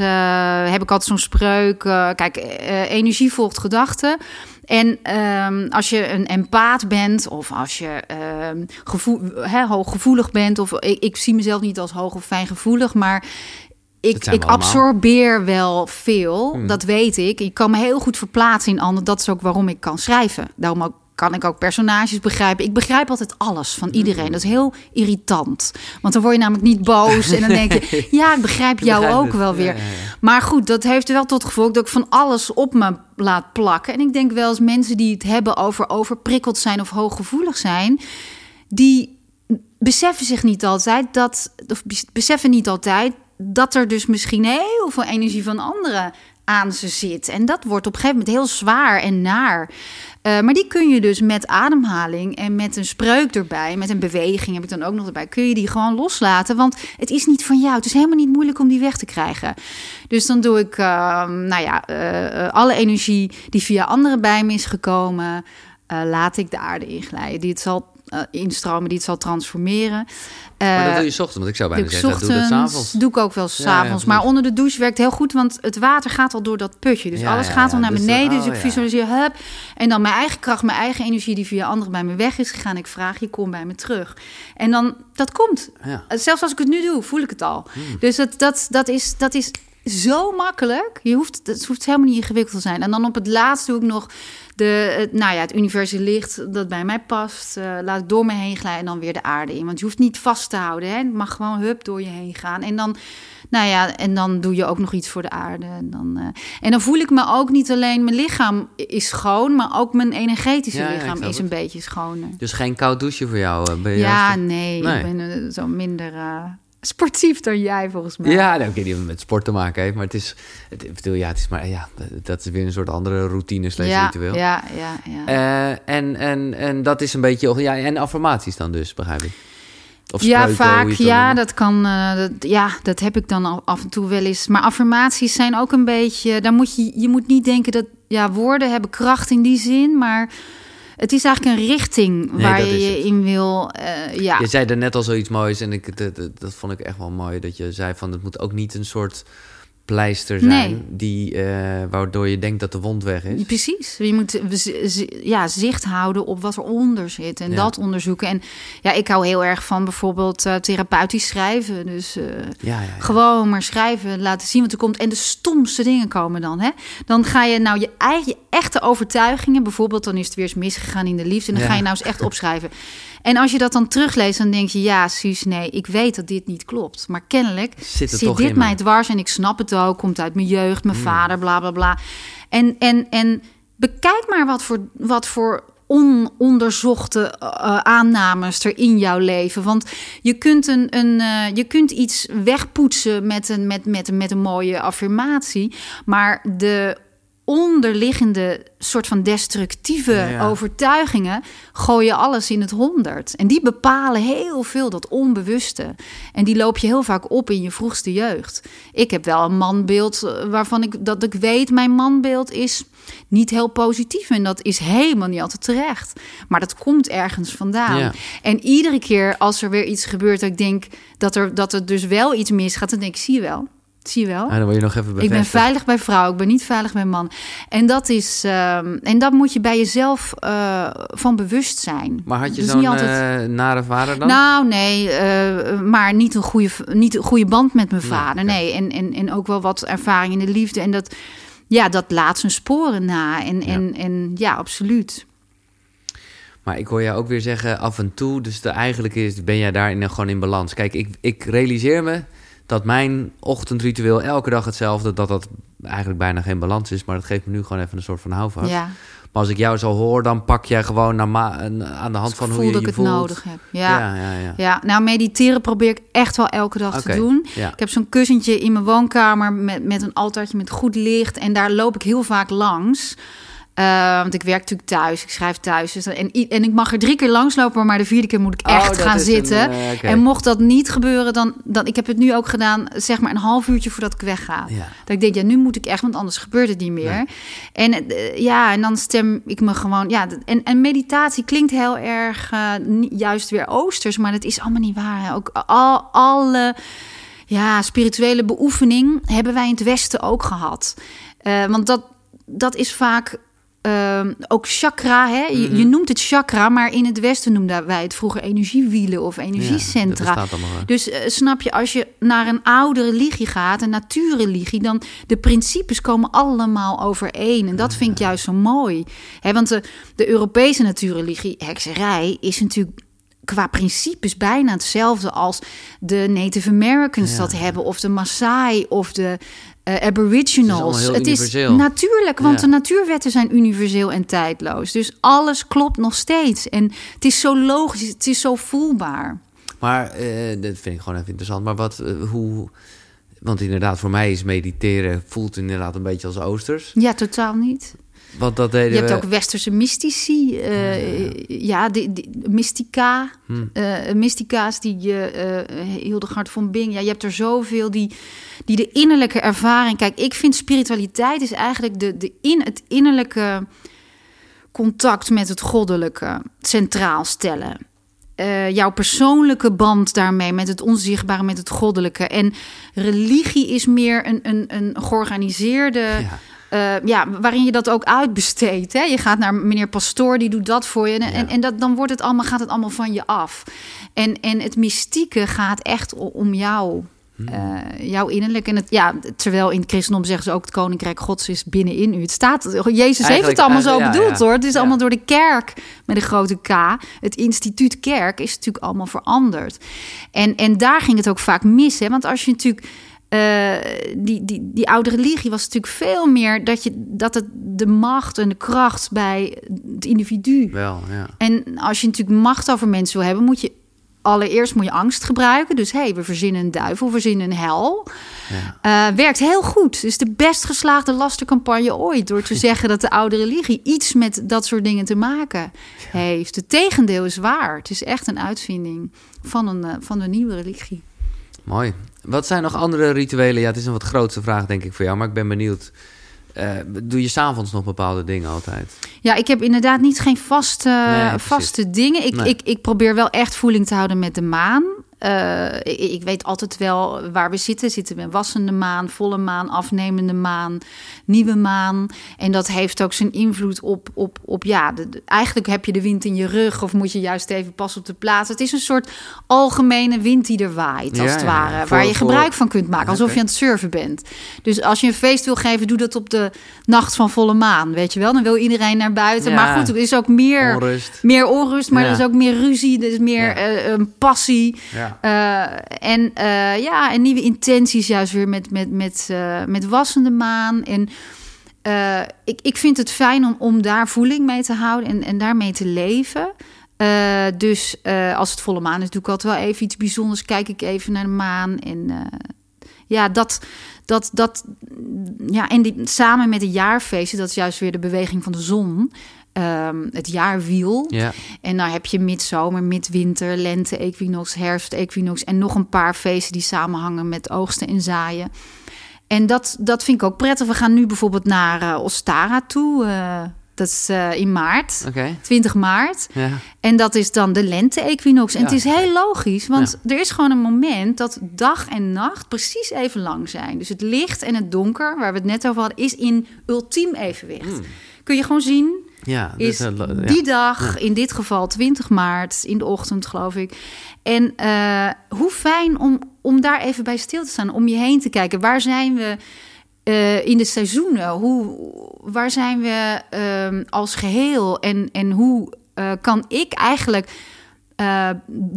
heb ik altijd zo'n spreuk. kijk, energie volgt gedachten. En ehm, als je een empaat bent, of als je ehm, gevoel, hooggevoelig bent, of ik, ik zie mezelf niet als hoog of fijngevoelig, maar ik, ik absorbeer wel veel. Hmm. Dat weet ik. Ik kan me heel goed verplaatsen in anderen. Dat is ook waarom ik kan schrijven. Daarom ook, kan ik ook personages begrijpen. Ik begrijp altijd alles van iedereen. Dat is heel irritant. Want dan word je namelijk niet boos. En dan denk je, ja, ik begrijp Ik jou begrijp ook wel weer. ja, ja. Maar goed, dat heeft wel tot gevolg dat ik van alles op me laat plakken. En ik denk wel eens mensen die het hebben over overprikkeld zijn of hooggevoelig zijn, die beseffen zich niet altijd dat, of bes- beseffen niet altijd dat er dus misschien heel veel energie van anderen aan ze zit. En dat wordt op een gegeven moment heel zwaar en naar. Eh, maar die kun je dus met ademhaling en met een spreuk erbij, met een beweging heb ik dan ook nog erbij, kun je die gewoon loslaten. Want het is niet van jou. Het is helemaal niet moeilijk om die weg te krijgen. Dus dan doe ik, eh, nou ja, eh, eh, alle energie die via anderen bij me is gekomen, laat ik de aarde inglijden. Die het zal instromen, die het zal transformeren. Maar dat Eh, doe je 's ochtends, want ik zou bijna zeggen, doe dat ochtends, s'avonds. doe ik ook wel s'avonds. ja, precies. maar onder de douche werkt heel goed, want het water gaat al door dat putje. Dus Ja, alles gaat al naar dus, beneden. oh, dus ik ja. visualiseer, hup. En dan mijn eigen kracht, mijn eigen energie die via anderen bij me weg is gegaan. Ik vraag, je kom bij me terug. En dan, dat komt. Ja. Zelfs als ik het nu doe, voel ik het al. Hmm. Dus dat, dat, dat, is, dat is zo makkelijk. Je hoeft, het hoeft helemaal niet ingewikkeld te zijn. En dan op het laatst doe ik nog de, het, nou ja, het universele licht dat bij mij past. eh, laat ik door me heen glijden en dan weer de aarde in. Want je hoeft niet vast te houden. Hè? Het mag gewoon hup door je heen gaan. En dan, nou ja, en dan doe je ook nog iets voor de aarde. En dan, eh, en dan voel ik me ook niet alleen mijn lichaam is schoon, maar ook mijn energetische Ja, lichaam is het. een beetje schoner. Dus geen koud douchen voor jou? eh, Ja, nee, Nee. ik ben zo minder sportief dan jij volgens mij. Ja, nou, ik weet niet het met sport te maken heeft, maar het is, het, ik bedoel, ja, het is maar, ja, dat is weer een soort andere routine slash ja, ritueel. ja, ja, ja. Eh, en, en, en dat is een beetje, ja, en affirmaties dan dus, begrijp ik? Of ja, vaak. Ja dat, kan, eh, dat, ja, dat heb ik dan af en toe wel eens. Maar affirmaties zijn ook een beetje... Daar moet je, je moet niet denken dat... Ja, woorden hebben kracht in die zin, maar... Het is eigenlijk een richting Nee, waar je je in wil... eh, ja. Je zei er net al zoiets moois en ik, dat, dat, dat vond ik echt wel mooi. Dat je zei van het moet ook niet een soort pleister zijn Nee. die, eh, waardoor je denkt dat de wond weg is. Precies. Je moet ja, zicht houden op wat eronder zit en Ja. dat onderzoeken. En ja, ik hou heel erg van bijvoorbeeld eh, therapeutisch schrijven. Dus eh, Ja, ja, ja. Gewoon maar schrijven, laten zien wat er komt. En de stomste dingen komen dan. Hè? Dan ga je nou je eigen, je echte overtuigingen. Bijvoorbeeld, dan is het weer eens misgegaan in de liefde. En dan ga je nou eens echt opschrijven. En als je dat dan terugleest, dan denk je... ja, Suus, nee, ik weet dat dit niet klopt. Maar kennelijk Zit zit dit mij me? dwars. En ik snap het ook, komt uit mijn jeugd, mijn vader, bla, bla, bla. En, en, en bekijk maar wat voor, wat voor ononderzochte eh, aannames er in jouw leven. Want je kunt, een, een, eh, je kunt iets wegpoetsen met een, met, met, met een mooie affirmatie. Maar de onderliggende soort van destructieve Ja, ja. overtuigingen gooien alles in het honderd. En die bepalen heel veel dat onbewuste. En die loop je heel vaak op in je vroegste jeugd. Ik heb wel een manbeeld eh, waarvan ik dat ik weet, mijn manbeeld is niet heel positief. En dat is helemaal niet altijd terecht. Maar dat komt ergens vandaan. Ja. En iedere keer als er weer iets gebeurt, dat ik denk dat er, dat er dus wel iets misgaat, dan denk ik, zie je wel. Zie je wel. Ah, dan word je nog even Ik ben veilig bij vrouw, ik ben niet veilig bij man. En dat is, ehm, en dat moet je bij jezelf eh, van bewust zijn. Maar had je Dus zo'n altijd- eh, nare vader dan? Nou, nee, eh, maar niet een, goede, niet een goede band met mijn vader. Nee, en, en, en ook wel wat ervaring in de liefde. En dat, ja, dat laat zijn sporen na. En Ja. ja, en, en, ja absoluut. Maar ik hoor jou ook weer zeggen af en toe. Dus de, eigenlijk is, ben jij daarin gewoon in balans. Kijk, ik, ik realiseer me dat mijn ochtendritueel elke dag hetzelfde... dat dat eigenlijk bijna geen balans is. Maar dat geeft me nu gewoon even een soort van houvast. Ja, Maar als ik jou zo hoor, dan pak jij gewoon aan de hand ik van hoe je dat je ik het voelt. nodig heb. Ja. ja, ja. ja. Ja, nou mediteren probeer ik echt wel elke dag te doen. ja. Ik heb zo'n kussentje in mijn woonkamer met, met een altaartje met goed licht. En daar loop ik heel vaak langs. Eh, want ik werk natuurlijk thuis, ik schrijf thuis. Dus, en, en ik mag er drie keer langslopen, maar de vierde keer moet ik Oh, echt gaan een, zitten. eh. En mocht dat niet gebeuren, dan, dan... Ik heb het nu ook gedaan, zeg maar een half uurtje voordat ik wegga. Ja. Dat ik denk, ja, nu moet ik echt, want anders gebeurt het niet meer. Nee. En eh, ja, en dan stem ik me gewoon... Ja, en, en meditatie klinkt heel erg juist weer oosters, maar dat is allemaal niet waar. hè. Ook al, alle ja, spirituele beoefening hebben wij in het Westen ook gehad. Eh, want dat, dat is vaak... ehm, ook chakra, hè? Je, Mhm. je noemt het chakra, maar in het Westen noemden wij het vroeger energiewielen of energiecentra. Dus eh, snap je, als je naar een oude religie gaat, een natuurreligie, dan de principes komen allemaal overeen. En dat vind ik juist zo mooi. Hè, want de, de Europese natuurreligie, hekserij, is natuurlijk qua principes bijna hetzelfde als de Native Americans Ja. dat hebben, of de Maasai of de eh, Het is Aboriginals. allemaal heel Het is natuurlijk, want Ja. de natuurwetten zijn universeel en tijdloos. Dus alles klopt nog steeds. En het is zo logisch, het is zo voelbaar. Maar eh, dat vind ik gewoon even interessant. Maar wat, eh, hoe... Want inderdaad, voor mij is mediteren... voelt inderdaad een beetje als oosters. Ja, totaal niet. Want dat deden Je hebt we... ook westerse mystici, eh, ja, die, die, mystica, Hm. eh, mystica's die je, eh Hildegard von Bing, ja, je hebt er zoveel die, die de innerlijke ervaring. Kijk, ik vind spiritualiteit is eigenlijk de, de in, het innerlijke contact met het goddelijke centraal stellen. Jouw persoonlijke band daarmee met het onzichtbare, met het goddelijke. En religie is meer een, een, een georganiseerde. Ja. Eh, ja, waarin je dat ook uitbesteedt. Hè? Je gaat naar meneer Pastoor, die doet dat voor je. En, Ja. en, en dat, dan wordt het allemaal, gaat het allemaal van je af. En, en het mystieke gaat echt om jou. Hmm. eh, jouw innerlijk. En het, ja, terwijl in het christendom zeggen ze ook... het koninkrijk gods is binnenin u. Het staat, Jezus heeft het allemaal zo ja, bedoeld ja. hoor. Het is Ja. allemaal door de kerk met een grote K. Het instituut kerk is natuurlijk allemaal veranderd. En, en daar ging het ook vaak mis. Hè? Want als je natuurlijk... eh, die, die, die oude religie was natuurlijk veel meer dat, je, dat het de macht en de kracht bij het individu. Wel, ja. En als je natuurlijk macht over mensen wil hebben, moet je allereerst moet je angst gebruiken. Dus hé, hey, we verzinnen een duivel, we verzinnen een hel. ja. Eh, werkt heel goed. Het is de best geslaagde lastercampagne ooit. Door te zeggen dat de oude religie iets met dat soort dingen te maken heeft. Het tegendeel is waar. Het is echt een uitvinding van een, eh, van een nieuwe religie. Mooi. Wat zijn nog andere rituelen? Ja, het is een wat grootste vraag, denk ik, voor jou. Maar ik ben benieuwd. Eh, doe je s'avonds nog bepaalde dingen altijd? Ja, ik heb inderdaad niet geen vaste, Nee, vaste dingen. Ik, Nee. ik, ik probeer wel echt voeling te houden met de maan. Eh, ik, ik weet altijd wel waar we zitten. Zitten we in wassende maan, volle maan, afnemende maan, nieuwe maan. En dat heeft ook zijn invloed op, op, op ja, de- de- eigenlijk heb je de wind in je rug of moet je juist even pas op de plaats. Het is een soort algemene wind die er waait, als Ja, het ware. ja. waar Voor- je voor- gebruik van kunt maken, alsof je aan het surfen bent. Dus als je een feest wil geven, doe dat op de nacht van volle maan, weet je wel. Dan wil iedereen naar buiten. Maar goed, er is ook meer Onrust. meer onrust, maar er is ook meer ruzie, er is meer Ja. eh, een passie. Eh, en eh, ja, nieuwe intenties juist weer met, met, met, eh, met wassende maan. En ik, ik vind het fijn om, om daar voeling mee te houden en, en daarmee te leven. Dus als het volle maan is, doe ik altijd wel even iets bijzonders. Kijk ik even naar de maan. En ja, dat, dat, dat, ja, en die, samen met de jaarfeesten, dat is juist weer de beweging van de zon. Ehm, het jaarwiel. Ja. En dan heb je midzomer, midwinter, lente, equinox, herfst, equinox. En nog een paar feesten die samenhangen met oogsten en zaaien. En dat, dat vind ik ook prettig. We gaan nu bijvoorbeeld naar eh, Ostara toe. eh, dat is eh, in maart, Oké. 20 maart. Ja. En dat is dan de lente-equinox. En Ja. het is heel logisch, want er is gewoon een moment dat dag en nacht precies even lang zijn. Dus het licht en het donker, waar we het net over hadden, is in ultiem evenwicht. Kun je gewoon zien, Ja, dus, is eh, ja. die dag, in dit geval 20 maart, in de ochtend geloof ik. En eh, hoe fijn om, om daar even bij stil te staan, om je heen te kijken. Waar zijn we eh, in de seizoenen? Hoe, waar zijn we ehm, als geheel? En, en hoe kan ik eigenlijk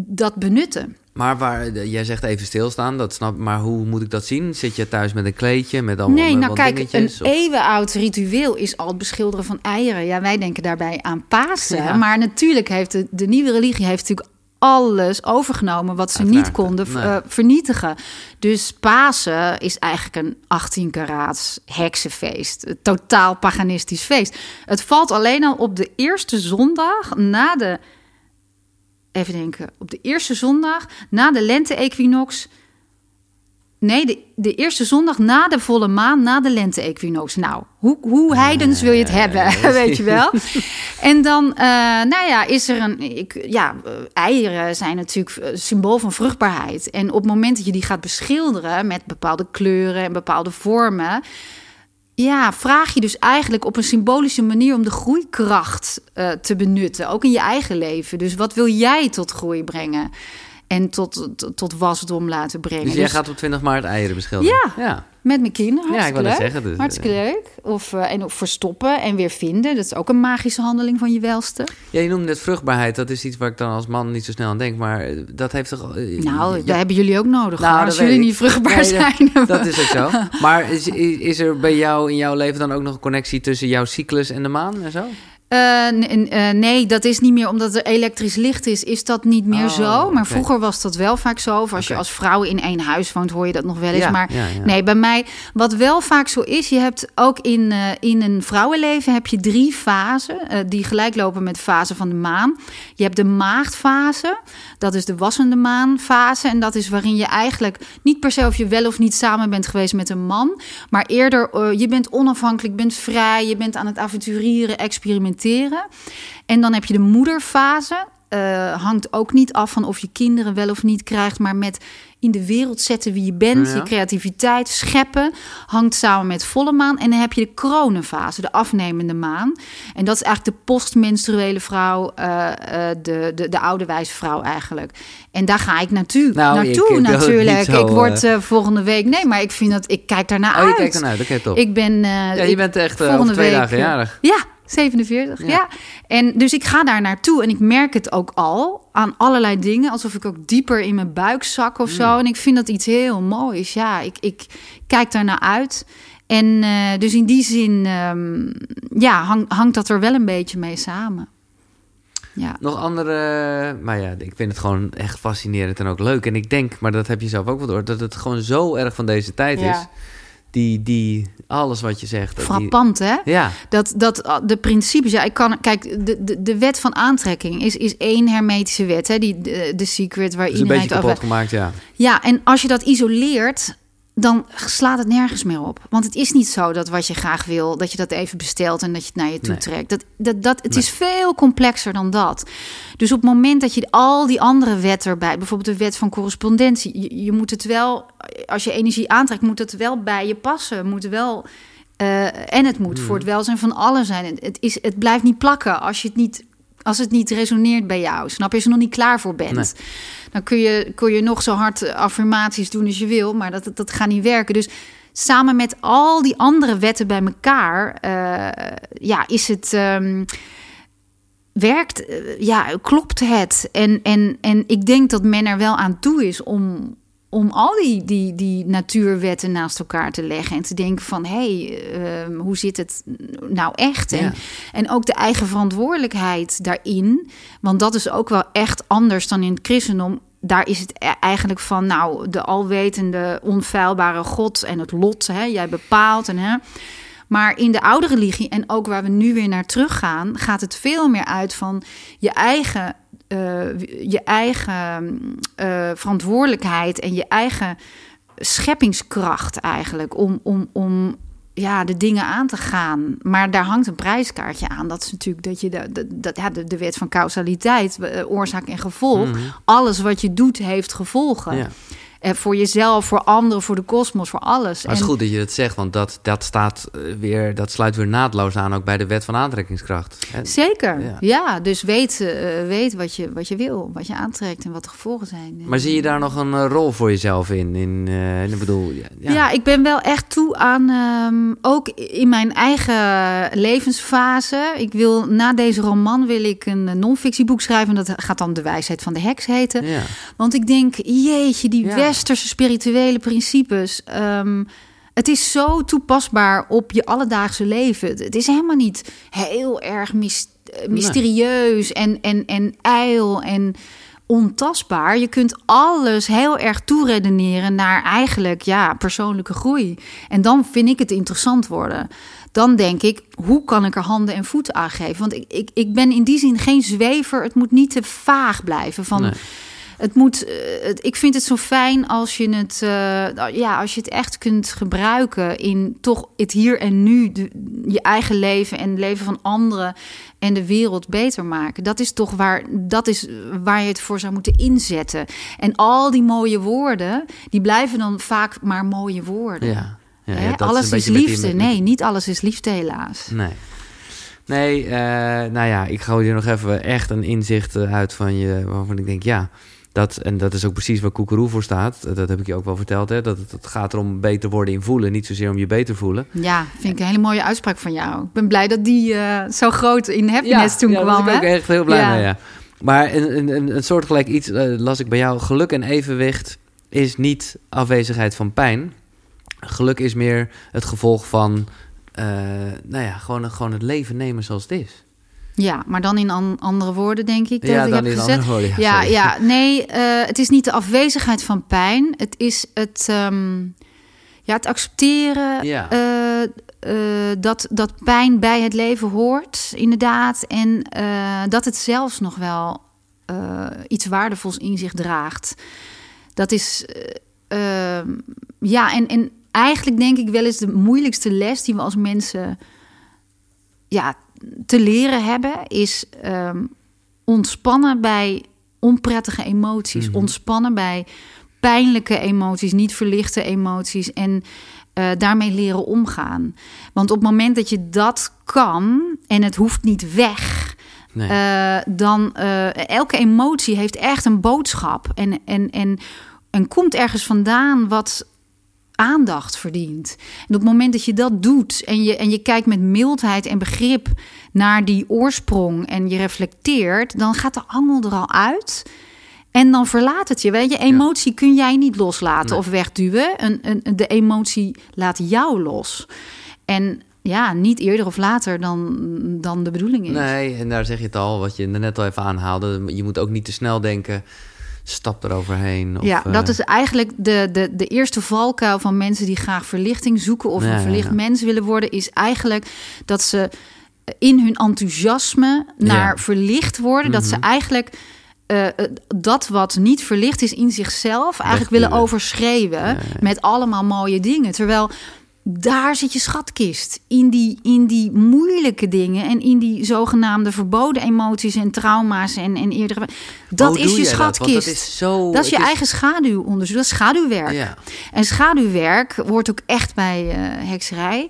dat benutten? Maar waar, eh, jij zegt even stilstaan, dat snap Maar hoe moet ik dat zien? Zit je thuis met een kleedje, met allemaal Nee, met nou kijk, een of- eeuwenoud ritueel is al het beschilderen van eieren. Ja, wij denken daarbij aan Pasen. Ja. Maar natuurlijk heeft de, de nieuwe religie heeft natuurlijk alles overgenomen wat ze niet konden nee. eh, vernietigen. Dus Pasen is eigenlijk een 18 karaats heksenfeest. Een totaal paganistisch feest. Het valt alleen al op de eerste zondag na de... Even denken. Op de eerste zondag na de lente-equinox... Nee, de, de eerste zondag na de volle maan, na de lente-equinox. Nou, hoe, hoe heidens wil je het hebben, weet je wel? En dan, eh, nou ja, is er een... Ik, ja, eieren zijn natuurlijk eh, symbool van vruchtbaarheid. En op het moment dat je die gaat beschilderen met bepaalde kleuren en bepaalde vormen... Ja, vraag je dus eigenlijk op een symbolische manier om de groeikracht eh, te benutten, ook in je eigen leven. Dus wat wil jij tot groei brengen en tot, tot, tot wasdom laten brengen? Dus jij gaat op 20 maart eieren beschilderen? Ja. ja. Met mijn kinderen, Ja, ik leuk. zeggen, dus, hartstikke leuk. Of, eh, en verstoppen en weer vinden. Dat is ook een magische handeling van je welste. Ja, je noemde net vruchtbaarheid. Dat is iets waar ik dan als man niet zo snel aan denk. Maar eh, dat heeft toch... eh, Nou, ja, dat hebben jullie ook nodig. Nou, dat Als jullie ik. niet vruchtbaar Nee, zijn. Dat is ook zo. Maar is, is is er bij jou in jouw leven dan ook nog een connectie tussen jouw cyclus en de maan en zo? Eh, eh, nee, dat is niet meer omdat er elektrisch licht is, is dat niet meer Oh, zo. Maar vroeger was dat wel vaak zo. Of als je als vrouw in één huis woont, hoor je dat nog wel eens. Ja, maar ja, ja. nee, bij mij, wat wel vaak zo is, je hebt ook in, eh, in een vrouwenleven heb je drie fasen die gelijk lopen met de fase van de maan. Je hebt de maagdfase, dat is de wassende maanfase. En dat is waarin je eigenlijk niet per se of je wel of niet samen bent geweest met een man. Maar eerder, je bent onafhankelijk, bent vrij, je bent aan het avonturieren, experimenteren. En dan heb je de moederfase. Eh, hangt ook niet af van of je kinderen wel of niet krijgt, maar met in de wereld zetten wie je bent, Ja. je creativiteit, scheppen, hangt samen met volle maan. En dan heb je de kronenfase, de afnemende maan. En dat is eigenlijk de postmenstruele vrouw, eh, eh, de, de, de oude wijze vrouw eigenlijk. En daar ga ik naartoe, Nou, naartoe ik natuurlijk. zo, ik word volgende week, nee, maar ik vind dat, ik kijk daarnaar Oh, je uit. kijkt ernaar. Oké, top. Ik ben. ja, je bent echt volgende twee week, dagen jarig. Ja, 47. Ja. Ja. En dus ik ga daar naartoe en ik merk het ook al aan allerlei dingen, alsof ik ook dieper in mijn buik zak of zo. En ik vind dat iets heel moois. Ja, ik, ik kijk daar naar uit. En eh, dus in die zin, ehm, ja, hang, hangt dat er wel een beetje mee samen. Ja. Nog andere... Maar ja, ik vind het gewoon echt fascinerend en ook leuk. En ik denk, maar dat heb je zelf ook wel door... dat het gewoon zo erg van deze tijd Ja. is. Die, die, alles wat je zegt. die- Frappant, hè? ja, Dat, dat uh, de principes, ja, ik kan, kijk, de, de, de wet van aantrekking is, is één hermetische wet, hè, die, de, de secret waar is een iedereen beetje het over gemaakt, ja. Ja, en als je dat isoleert, dan slaat het nergens meer op. Want het is niet zo dat wat je graag wil, dat je dat even bestelt en dat je het naar je toe Nee. trekt. Dat, dat, dat, het is veel complexer dan dat. Dus op het moment dat je al die andere wetten erbij, bijvoorbeeld de wet van correspondentie, je, je moet het wel, als je energie aantrekt, moet het wel bij je passen. Moet wel, eh, en het moet voor het welzijn van allen zijn. Het, is, het blijft niet plakken als je het niet. Als het niet resoneert bij jou, snap je, als je nog niet klaar voor bent. Nee. Dan kun je, kun je nog zo hard affirmaties doen als je wil, maar dat, dat gaat niet werken. Dus samen met al die andere wetten bij elkaar, eh, ja, is het. ehm, werkt, eh, ja, klopt het? En, en, en ik denk dat men er wel aan toe is om, om al die, die, die natuurwetten naast elkaar te leggen en te denken van hé, hey, ehm, hoe zit het nou echt? En, Ja. en ook de eigen verantwoordelijkheid daarin, want dat is ook wel echt anders dan in het christendom. Daar is het e- eigenlijk van, nou, de alwetende, onfeilbare God en het lot, hè, jij bepaalt. En, hè. Maar in de oude religie en ook waar we nu weer naar teruggaan, gaat het veel meer uit van je eigen, je eigen eh, verantwoordelijkheid en je eigen scheppingskracht eigenlijk om, om, om ja, de dingen aan te gaan. Maar daar hangt een prijskaartje aan. Dat is natuurlijk dat je de, de, dat, ja, de, de wet van causaliteit, eh, oorzaak en gevolg. Alles wat je doet heeft gevolgen. Mhm. Ja. Voor jezelf, voor anderen, voor de kosmos, voor alles. Maar het is En- goed dat je dat zegt, want dat, dat, staat eh, weer, dat sluit weer naadloos aan ook bij de wet van aantrekkingskracht. En- Zeker, Ja. ja. dus weet, eh, weet wat, je, wat je wil, wat je aantrekt en wat de gevolgen zijn. Maar zie je daar nog een eh, rol voor jezelf in? in ik bedoel, ja, Ja. ik ben wel echt toe aan, ehm, ook in mijn eigen levensfase. Ik wil na deze roman wil ik een non-fictieboek schrijven. En dat gaat dan De wijsheid van de heks heten. Ja. Want ik denk, jeetje, die Ja. Westerse spirituele principes. ehm, het is zo toepasbaar op je alledaagse leven. Het is helemaal niet heel erg eh, mysterieus en, en, en ijl en ontastbaar. Je kunt alles heel erg toeredeneren naar eigenlijk ja, persoonlijke groei. En dan vind ik het interessant worden. Dan denk ik, hoe kan ik er handen en voeten aan geven? Want ik, ik, ik ben in die zin geen zwever. Het moet niet te vaag blijven. Van, Nee. Het moet, eh, het, ik vind het zo fijn als je het, eh, ja, als je het echt kunt gebruiken in toch het hier en nu, de, je eigen leven en het leven van anderen en de wereld beter maken. Dat is toch waar, dat is waar je het voor zou moeten inzetten. En al die mooie woorden, die blijven dan vaak maar mooie woorden. Ja. Ja, alles een is, liefde. met- Nee, niet alles is liefde, helaas. Nee. Nee, eh, nou ja, ik gooi hier nog even echt een inzicht uit van je, waarvan ik denk, ja, dat, en dat is ook precies waar Koekeroe voor staat. Dat heb ik je ook wel verteld, hè? Dat het, het gaat erom beter worden in voelen, niet zozeer om je beter voelen. Ja, vind ik een hele mooie uitspraak van jou. Ik ben blij dat die eh, zo groot in happiness toen ja, kwam. daar ben ik echt heel blij Ja. mee, ja. Maar een, een, een, een soortgelijk iets eh, las ik bij jou. Geluk en evenwicht is niet afwezigheid van pijn. Geluk is meer het gevolg van, eh, nou ja, gewoon, gewoon het leven nemen zoals het is. Ja, maar dan in an- andere woorden, denk ik. Dat ja, ik dan heb in gezegd. andere woorden. Ja, ja, nee, eh, het is niet de afwezigheid van pijn. Het is het, ehm, ja, het accepteren Ja. eh, eh, dat, dat pijn bij het leven hoort, inderdaad. En dat het zelfs nog wel iets waardevols in zich draagt. Dat is, eh, ehm, ja, en, en eigenlijk denk ik wel eens de moeilijkste les die we als mensen ja, te leren hebben, is ehm, ontspannen bij onprettige emoties. Ontspannen bij pijnlijke emoties, niet verlichte emoties. En eh, daarmee leren omgaan. Want op het moment dat je dat kan en het hoeft niet weg. Nee. eh, dan eh, elke emotie heeft echt een boodschap. En, en, en, en komt ergens vandaan wat aandacht verdient. En op het moment dat je dat doet en je, en je kijkt met mildheid en begrip naar die oorsprong en je reflecteert, dan gaat de angel er al uit. En dan verlaat het je. Weet je, emotie kun jij niet loslaten Nee. of wegduwen. Een, een, de emotie laat jou los. En ja, niet eerder of later dan, dan de bedoeling is. Nee, en daar zeg je het al, wat je net al even aanhaalde. Je moet ook niet te snel denken, stap eroverheen. Of, ja, eh, dat is eigenlijk de, de, de eerste valkuil van mensen die graag verlichting zoeken of Ja, een verlicht ja. mens willen worden, is eigenlijk dat ze in hun enthousiasme naar verlicht worden, dat ze Mhm. eigenlijk eh, eh, dat wat niet verlicht is in zichzelf eigenlijk willen ja. met allemaal mooie dingen. Terwijl daar zit je schatkist. In die, in die moeilijke dingen en in die zogenaamde verboden emoties en trauma's en, en eerdere. Dat is je dat? Schatkist. Dat is zo. Dat is je het eigen schaduwonderzoek, dat is schaduwwerk. Ja. En schaduwwerk hoort ook echt bij eh, hekserij.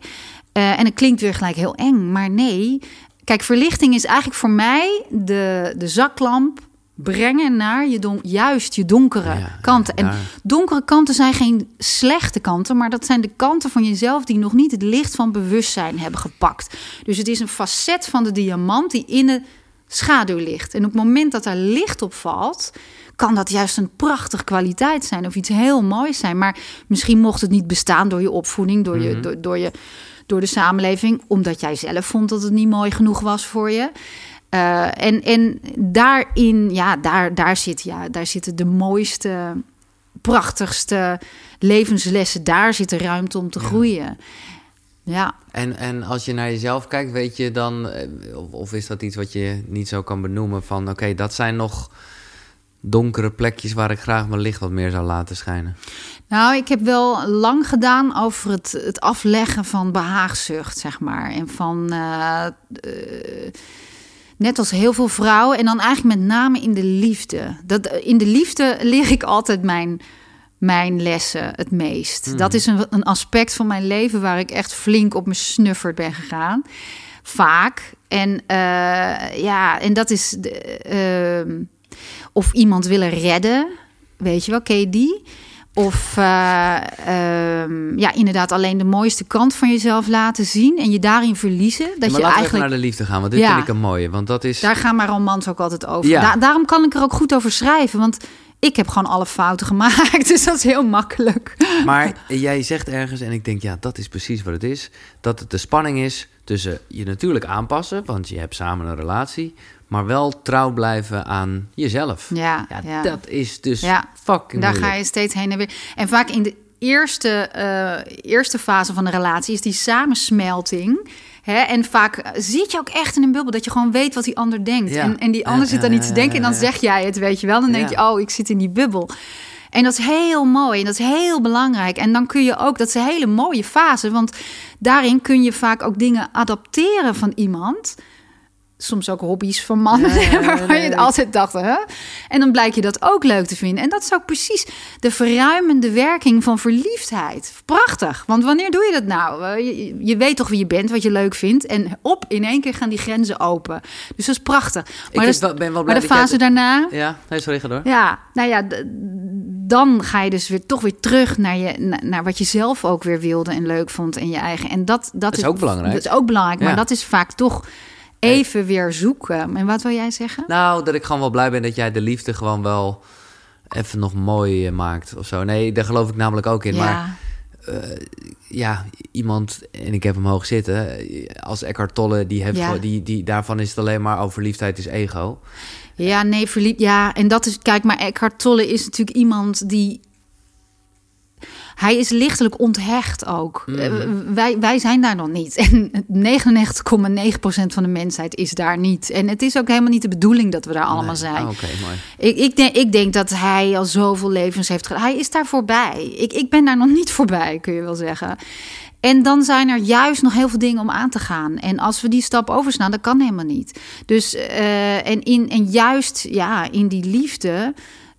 Eh, en het klinkt weer gelijk heel eng, maar nee. Kijk, verlichting is eigenlijk voor mij de, de zaklamp brengen naar je don juist je donkere Ja, kanten. En daar. donkere kanten zijn geen slechte kanten, maar dat zijn de kanten van jezelf die nog niet het licht van bewustzijn hebben gepakt. Dus het is een facet van de diamant die in de schaduw ligt. En op het moment dat daar licht op valt, kan dat juist een prachtige kwaliteit zijn of iets heel moois zijn. Maar misschien mocht het niet bestaan door je opvoeding, door, je, door, door, je, door de samenleving, omdat jij zelf vond dat het niet mooi genoeg was voor je. Eh, en, en daarin, ja, daar, daar, zit, ja, daar zitten de mooiste, prachtigste levenslessen. Daar zit de ruimte om te groeien. Ja, En, en als je naar jezelf kijkt, weet je dan, eh, of, of is dat iets wat je niet zo kan benoemen van, oké, dat zijn nog donkere plekjes waar ik graag mijn licht wat meer zou laten schijnen. Nou, ik heb wel lang gedaan over het, het afleggen van behaagzucht, zeg maar. En van, eh, net als heel veel vrouwen, en dan eigenlijk met name in de liefde. Dat, in de liefde leer ik altijd mijn, mijn lessen het meest. Dat is een, een aspect van mijn leven waar ik echt flink op mijn snuffert ben gegaan. Vaak. En eh, ja, en dat is... De, ehm, of iemand willen redden. Weet je wel, ken je die? Of eh, ehm, ja, inderdaad alleen de mooiste kant van jezelf laten zien en je daarin verliezen. Dat maar je laten we even eigenlijk. naar de liefde gaan, want dit Ja. vind ik een mooie. Want dat is... Daar gaan mijn romans ook altijd over. Ja. Da- daarom kan ik er ook goed over schrijven. Want ik heb gewoon alle fouten gemaakt. Dus dat is heel makkelijk. Maar jij zegt ergens, en ik denk, ja, dat is precies wat het is. Dat het de spanning is tussen je natuurlijk aanpassen, want je hebt samen een relatie. Maar wel trouw blijven aan jezelf. Ja, Ja, ja. dat is dus Ja, fucking Daar ga je steeds heen en weer. En vaak in de eerste, eh, eerste fase van de relatie is die samensmelting. Hè? En vaak zit je ook echt in een bubbel dat je gewoon weet wat die ander denkt. Ja. En, en die ander zit dan niet te denken en dan zeg jij het, weet je wel. Dan denk je, oh, ik zit in die bubbel. En dat is heel mooi en dat is heel belangrijk. En dan kun je ook, dat is een hele mooie fase, want daarin kun je vaak ook dingen adapteren van iemand. Soms ook hobby's van mannen, ja, waarvan nee, je nee. altijd dacht, hè? En dan blijkt je dat ook leuk te vinden. En dat is ook precies de verruimende werking van verliefdheid. Prachtig, want wanneer doe je dat nou? Eh, Je, je weet toch wie je bent, wat je leuk vindt. En op, in één keer gaan die grenzen open. Dus dat is prachtig. Maar, Ik ben wel blij maar de fase het- daarna... Ja, nee, sorry, ga door. Ja, nou ja, dan ga je dus weer toch weer terug naar, je, na- naar wat je zelf ook weer wilde en leuk vond en je eigen. En dat, dat, is ook belangrijk. Dat is ook belangrijk, maar Ja. dat is vaak toch even weer zoeken. En wat wil jij zeggen? Nou, dat ik gewoon wel blij ben dat jij de liefde gewoon wel even nog mooi eh, maakt of zo. Nee, daar geloof ik namelijk ook in. Maar ja, iemand, en ik heb hem hoog zitten, eh, als Eckhart Tolle, die heeft Ja. die, die, daarvan is het alleen maar over verliefdheid is ego. Ja, nee, verliefd. Ja, en dat is, kijk, maar Eckhart Tolle is natuurlijk iemand die. Hij is lichtelijk onthecht ook. Eh, wij, wij zijn daar nog niet. En 99,9% van de mensheid is daar niet. En het is ook helemaal niet de bedoeling dat we daar allemaal Nee. zijn. Ah, Oké, mooi. Ik, ik, denk, ik denk dat hij al zoveel levens heeft gedaan. Hij is daar voorbij. Ik, ik ben daar nog niet voorbij, kun je wel zeggen. En dan zijn er juist nog heel veel dingen om aan te gaan. En als we die stap overslaan, dat kan helemaal niet. Dus eh, en, in, en juist ja, in die liefde.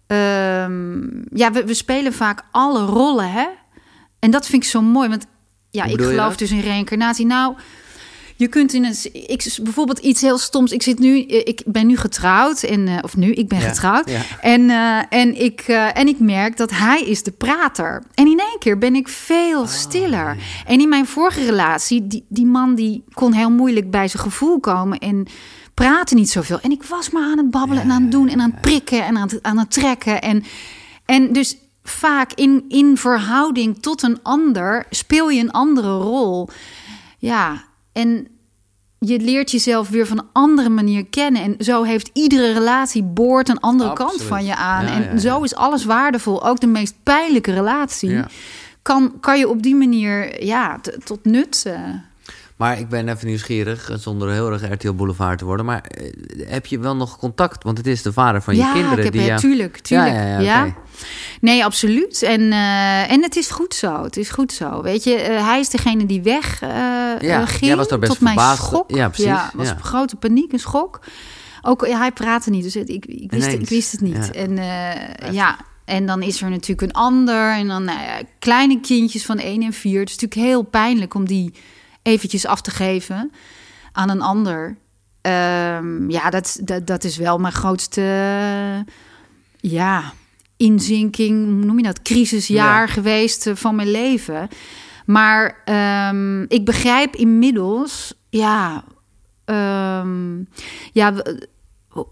Ehm, ja, we, we spelen vaak alle rollen, hè? En dat vind ik zo mooi. Want ja, ik geloof dus in reïncarnatie. Nou, je kunt in een. Ik, bijvoorbeeld iets heel stoms. Ik zit nu. Ik ben nu getrouwd. En, eh, of nu, ik ben Ja, getrouwd. ja. En, eh, en, ik, eh, en ik merk dat hij is de prater. En in één keer ben ik veel Oh, stiller. En in mijn vorige relatie, die, die man die kon heel moeilijk bij zijn gevoel komen. En praatte niet zoveel. En ik was maar aan het babbelen en aan het doen en aan het prikken en aan het, aan het trekken. En, en dus vaak in, in verhouding tot een ander speel je een andere rol. Ja, en je leert jezelf weer van een andere manier kennen. En zo heeft iedere relatie boort een andere kant van je aan. Ja, en ja, ja. zo is alles waardevol. Ook de meest pijnlijke relatie. Kan, kan je op die manier ja, t- tot nut. Maar ik ben even nieuwsgierig, zonder heel erg RTL Boulevard te worden. Maar eh, heb je wel nog contact? Want het is de vader van je ja, kinderen. ik heb, die ja, tuurlijk, tuurlijk. Ja, Ja. Nee, absoluut. En, eh, en het is goed zo. Het is goed zo. Weet je, eh, hij is degene die weg eh, Ja, ging. was daar best tot mijn schok. Ja, precies, was ja. grote paniek, een schok. Ook hij praatte niet, dus ik, ik, wist, Ineens, ik wist het niet. En ja, en dan is er natuurlijk een ander. En dan nou ja, kleine kindjes van 1 en 4. Het is natuurlijk heel pijnlijk om die eventjes af te geven aan een ander. Ehm, ja, dat, dat, dat is wel mijn grootste ja, inzinking, hoe noem je dat, crisisjaar Ja. geweest eh, van mijn leven. Maar ehm, ik begrijp inmiddels, ja, ehm, ja,